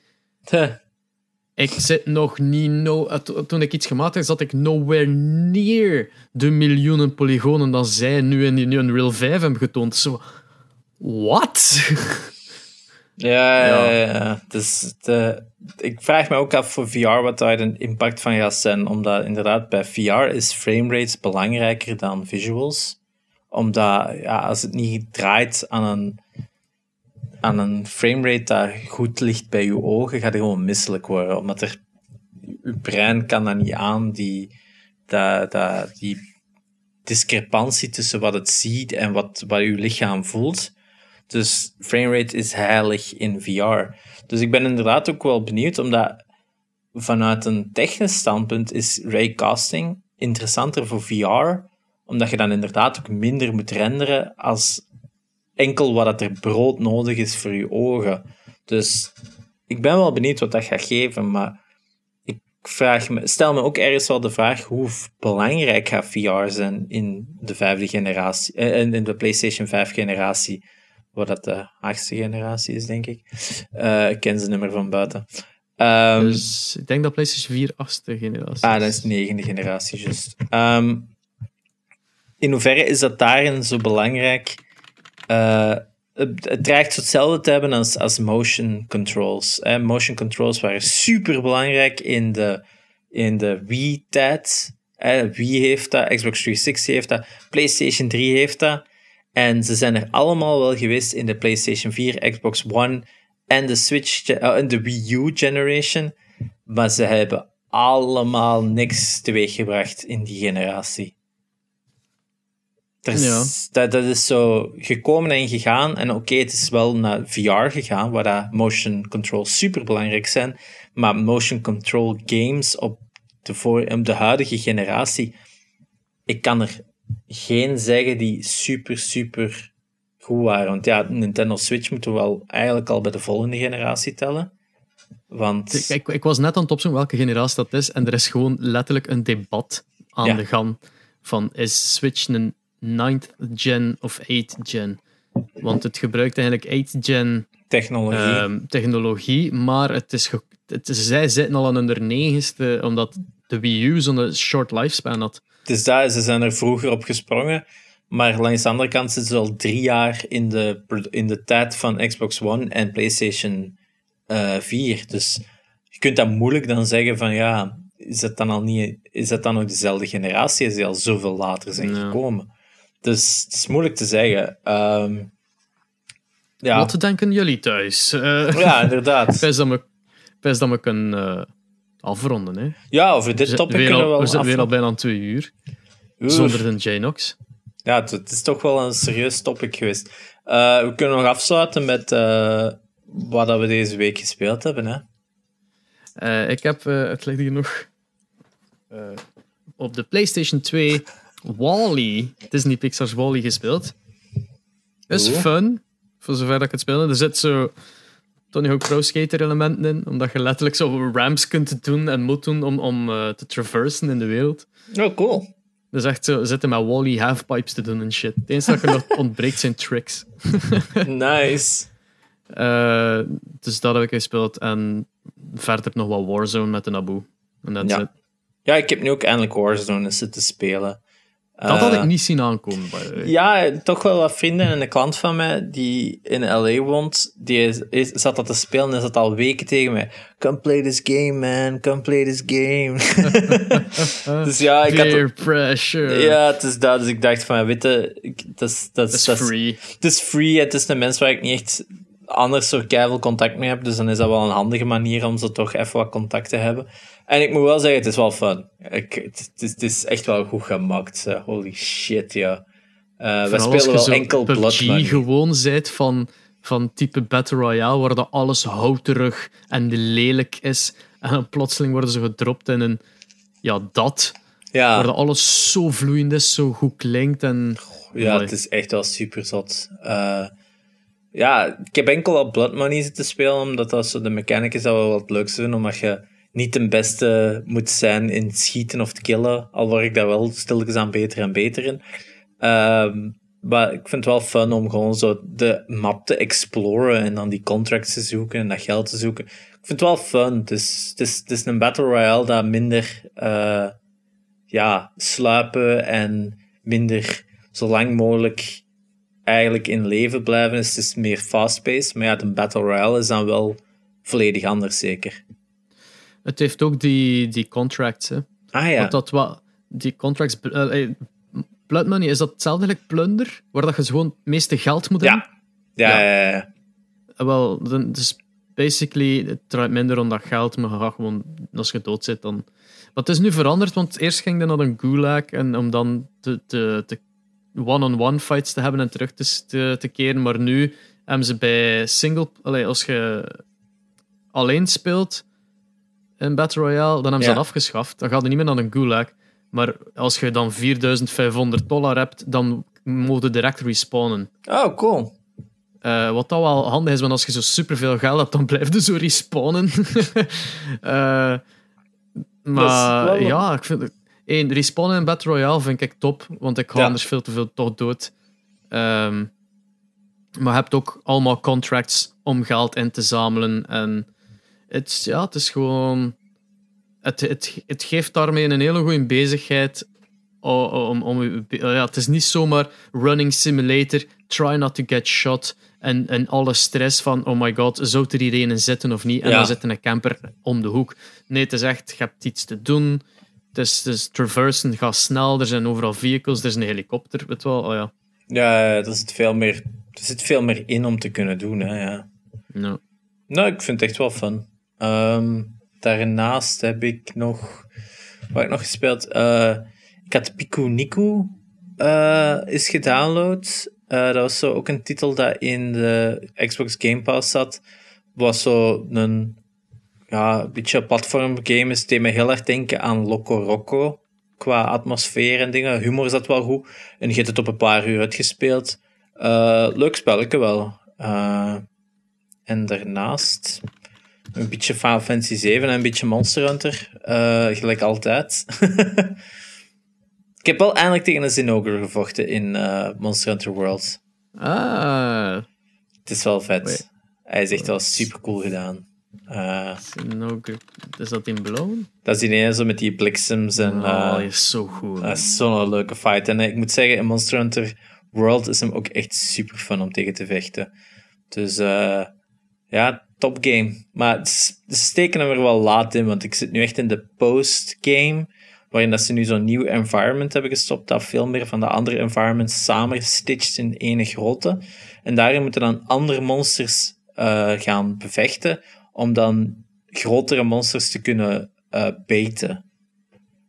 Speaker 1: Ik zit nog niet... No, toen ik iets gemaakt heb, zat ik nowhere near de miljoenen polygonen dat zij nu in die Unreal 5 hebben getoond. Zo, what? [LAUGHS]
Speaker 2: Ja, ja, ja. Dus de, ik vraag me ook af voor VR wat daar een impact van gaat zijn. Omdat inderdaad bij VR is framerate belangrijker dan visuals. Omdat ja, als het niet draait aan een, aan een framerate dat goed ligt bij je ogen, gaat het gewoon misselijk worden. Omdat er, je brein kan dat niet aan, die, dat, dat, die discrepantie tussen wat het ziet en wat, wat je lichaam voelt. Dus framerate is heilig in VR. Dus ik ben inderdaad ook wel benieuwd, omdat vanuit een technisch standpunt is raycasting interessanter voor VR, omdat je dan inderdaad ook minder moet renderen als enkel wat er brood nodig is voor je ogen. Dus ik ben wel benieuwd wat dat gaat geven, maar ik vraag me, stel me ook ergens wel de vraag hoe belangrijk gaat VR zijn in de vijfde generatie, eh, in de PlayStation 5 generatie wat dat de achtste generatie is, denk ik. Uh, ik ken ze nummer van buiten. Um,
Speaker 1: dus ik denk dat PlayStation 4 achtste generatie
Speaker 2: Ah, dat is de negende generatie, juist. Um, in hoeverre is dat daarin zo belangrijk? Uh, het, het dreigt hetzelfde te hebben als, als motion controls. Eh, motion controls waren super belangrijk in de, in de Wii-tijd. Eh, Wii heeft dat, Xbox 360 heeft dat, PlayStation 3 heeft dat. En ze zijn er allemaal wel geweest in de PlayStation 4, Xbox One en de Switch uh, de Wii U generation. Maar ze hebben allemaal niks teweeggebracht in die generatie. Is-
Speaker 1: Ja.
Speaker 2: dat, dat is zo gekomen en gegaan. En oké, het is wel naar VR gegaan, waar dat motion control super belangrijk zijn. Maar motion control games op de, voor, op de huidige generatie, ik kan er geen zeggen die super, super goed waren. Want ja, Nintendo Switch moeten we wel eigenlijk al bij de volgende generatie tellen. Want
Speaker 1: Ik, ik, ik was net aan het opzoeken welke generatie dat is. En er is gewoon letterlijk een debat aan
Speaker 2: Ja.
Speaker 1: de gang. Van is Switch een 9th gen of 8th gen? Want het gebruikt eigenlijk 8th gen
Speaker 2: technologie.
Speaker 1: ehm, technologie. Maar het is het is, zij zitten al aan hun negenste. Omdat de Wii U zo'n short lifespan had.
Speaker 2: Dus daar, ze zijn er vroeger op gesprongen. Maar langs de andere kant zitten ze al drie jaar in de, in de tijd van Xbox One en PlayStation eh 4. Dus je kunt dat moeilijk dan zeggen van ja, is dat dan al niet, is dat dan ook dezelfde generatie als die al zoveel later zijn
Speaker 1: Ja.
Speaker 2: gekomen? Dus het is moeilijk te zeggen. Ehm, ja.
Speaker 1: Wat denken jullie thuis? Eh
Speaker 2: ja, inderdaad. [LAUGHS]
Speaker 1: best dat we, best dat we kunnen eh, afronden. Hè.
Speaker 2: Ja, over dit topic kunnen we
Speaker 1: al,
Speaker 2: wel
Speaker 1: we zitten weer al bijna twee uur.
Speaker 2: Oef.
Speaker 1: Zonder de Janox.
Speaker 2: Ja, het, het is toch wel een serieus topic geweest. Eh, we kunnen nog afsluiten met wat dat we deze week gespeeld hebben. Hè?
Speaker 1: Ik heb, het ligt hier nog, eh, op de PlayStation 2 Wally, Disney Pixar's Wally gespeeld. Is fun, voor zover dat ik het speel. Er zit zo Tony Hawk Pro Skater elementen in, omdat je letterlijk zo ramps kunt doen en moet doen om, om eh, te traversen in de wereld.
Speaker 2: Oh, cool.
Speaker 1: Dus echt zo zitten met Wally halfpipes te doen en shit. Het enige dat je nog [LAUGHS] ontbreekt zijn tricks.
Speaker 2: Nice. [LAUGHS]
Speaker 1: Eh, dus dat heb ik gespeeld. En verder nog wat Warzone met de Naboo. En that's
Speaker 2: Ja.
Speaker 1: it.
Speaker 2: Ja, ik heb nu ook eindelijk Warzone zitten spelen.
Speaker 1: Dat had
Speaker 2: Eh,
Speaker 1: ik niet zien aankomen.
Speaker 2: Ja, toch wel wat vrienden en een klant van mij die in LA woont, die is, zat dat te spelen en zat al weken tegen mij. Come play this game, man. Come play this game. [LAUGHS] dus ja, ik had...
Speaker 1: Pressure.
Speaker 2: Ja, het is dat. Dus ik dacht van, weet je, is... Dat is-
Speaker 1: free.
Speaker 2: Het is free, het is een mens waar ik niet echt anders zo keiveel contact mee heb, dus dan is dat wel een handige manier om zo toch even wat contact te hebben. En ik moet wel zeggen, het is wel fun. Ik, het, het is, het is echt wel goed gemaakt. Holy shit, ja. Eh we spelen wel enkel
Speaker 1: PUBG
Speaker 2: Blood Money.
Speaker 1: gewoon zijt van, van type Battle Royale, waar dat alles houterig en lelijk is. En dan plotseling worden ze gedropt in een... Ja, dat. Waar
Speaker 2: Ja,
Speaker 1: dat alles zo vloeiend is, zo goed klinkt. En,
Speaker 2: ja, het is echt wel super zot. Eh, ja, ik heb enkel al Blood Money zitten spelen, omdat dat zo de mechanic is dat wel wat leukste vinden, omdat je niet de beste moet zijn in schieten of killen, al word ik daar wel stilletjes aan beter en beter in. Ehm, maar ik vind het wel fun om gewoon zo de map te exploren en dan die contracts te zoeken en dat geld te zoeken. Ik vind het wel fun. Het is, het is, het is een Battle Royale dat minder eh, ja, sluipen en minder zo lang mogelijk eigenlijk in leven blijven. is. Het is meer fast-paced, maar ja, de Battle Royale is dan wel volledig anders, zeker.
Speaker 1: het heeft ook die, die contracts, hè.
Speaker 2: Ah ja,
Speaker 1: Want dat wat, die contracts... eh, Blood Money, is dat hetzelfde like plunder? Waar dat je gewoon het meeste geld moet hebben?
Speaker 2: ja. Ja,
Speaker 1: Ja.
Speaker 2: ja, ja.
Speaker 1: Eh, Wel, dan- dus basically, het draait minder om dat geld, maar gewoon, als je dood zit, dan... Maar het is nu veranderd, want eerst ging je naar een gulag en om dan te, te, te one-on-one fights te hebben en terug te, te, te keren, maar nu hebben ze bij single... Allee, als je alleen speelt in Battle Royale, dan hebben ze
Speaker 2: Ja.
Speaker 1: dat afgeschaft. Dan gaat je niet meer naar een gulag. Maar als je dan 4500 dollar hebt, dan moet je direct respawnen.
Speaker 2: Oh, cool.
Speaker 1: Eh, wat dat wel handig is, want als je zo superveel geld hebt, dan blijf je zo respawnen. [LAUGHS] Eh, maar ja, ik vind Eén, respawnen in Battle Royale vind ik top, want ik ga
Speaker 2: Ja.
Speaker 1: anders veel te veel toch dood. Ehm, maar je hebt ook allemaal contracts om geld in te zamelen. En het, ja, het is gewoon... Het, het, het geeft daarmee een hele goede bezigheid om, om, ja, het is niet zomaar running simulator, try not to get shot en, en alle stress van oh my god, zou er hier een zitten of niet? En
Speaker 2: Ja.
Speaker 1: dan zit een camper om de hoek. Nee, het is echt, je hebt iets te doen. Het is traversen, ga snel, er zijn overal vehicles, er is een helikopter, weet wel. Oh, ja.
Speaker 2: Ja, er zit veel meer, er zit veel meer in om te kunnen doen, hè, ja. Nou, ik vind het echt wel fun. Ehm, daarnaast heb ik nog... Wat heb ik nog gespeeld? Eh, ik had Piku Niku eh, is gedownload. Eh, dat was zo ook een titel dat in de Xbox Game Pass zat. Was zo een ja, een beetje platform game. Het deed me heel erg denken aan Loco Roco. Qua atmosfeer en dingen. Humor zat wel goed. En je hebt het op een paar uur uitgespeeld. Uh, leuk spelletje wel. en daarnaast een beetje Final Fantasy 7 en een beetje Monster Hunter. gelijk altijd. [LAUGHS] Ik heb wel eindelijk tegen een Zinogre gevochten in Monster Hunter World.
Speaker 1: Ah.
Speaker 2: Het is wel vet. Hij is echt wel super cool gedaan. Uh,
Speaker 1: Zinogre, is dat in blauw?
Speaker 2: Dat is ineens zo met die bliksems en...
Speaker 1: Oh, uh, is zo goed.
Speaker 2: Dat is zo'n leuke fight. En ik moet zeggen, in Monster Hunter World is hem ook echt super fun om tegen te vechten. Dus ja, top game. Maar ze steken hem er wel laat in, want ik zit nu echt in de post-game waarin dat ze nu zo'n nieuw environment hebben gestopt, dat veel meer van de andere environments samengestitcht in ene grote. En daarin moeten dan andere monsters uh, gaan bevechten, om dan grotere monsters te kunnen uh, baiten.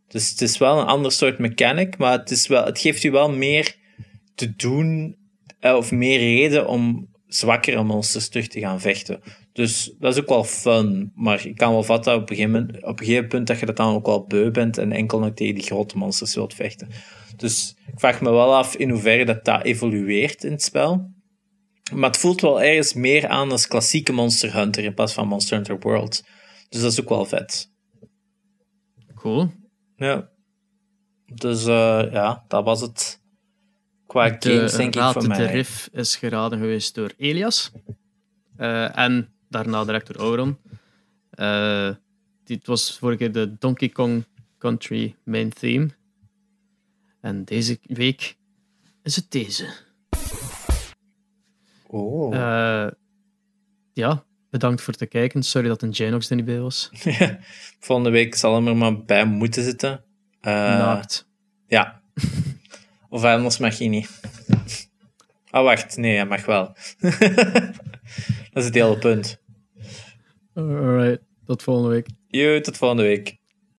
Speaker 2: Dus het is wel een ander soort mechanic, maar het, is wel, het geeft u wel meer te doen, uh, of meer reden om zwakkere monsters terug te gaan vechten. Dus dat is ook wel fun. Maar ik kan wel vatten op een, gegeven moment, punt dat je dat dan ook wel beu bent en enkel nog tegen die grote monsters wilt vechten. Dus ik vraag me wel af in hoeverre dat, dat evolueert in het spel. Maar het voelt wel ergens meer aan als klassieke Monster Hunter in plaats van Monster Hunter World. Dus dat is ook wel vet.
Speaker 1: Cool.
Speaker 2: Ja. Dus uh, ja, dat was het. Qua de, games, denk ik, voor mij.
Speaker 1: De riff is geraden geweest door Elias. Uh, en daarna direct door Auron. Uh, dit was vorige keer de Donkey Kong Country main theme. En deze week is het deze.
Speaker 2: Oh.
Speaker 1: Uh, ja, bedankt voor het kijken. Sorry dat een Genox er niet bij was. [LAUGHS]
Speaker 2: Volgende week zal hem er maar bij moeten zitten. Uh,
Speaker 1: Naakt.
Speaker 2: Ja. [LAUGHS] of anders mag je niet. Oh, [LAUGHS] wacht. Nee, hij mag wel. Dat is het hele punt.
Speaker 1: Alright, tot volgende week.
Speaker 2: Jo, tot volgende week.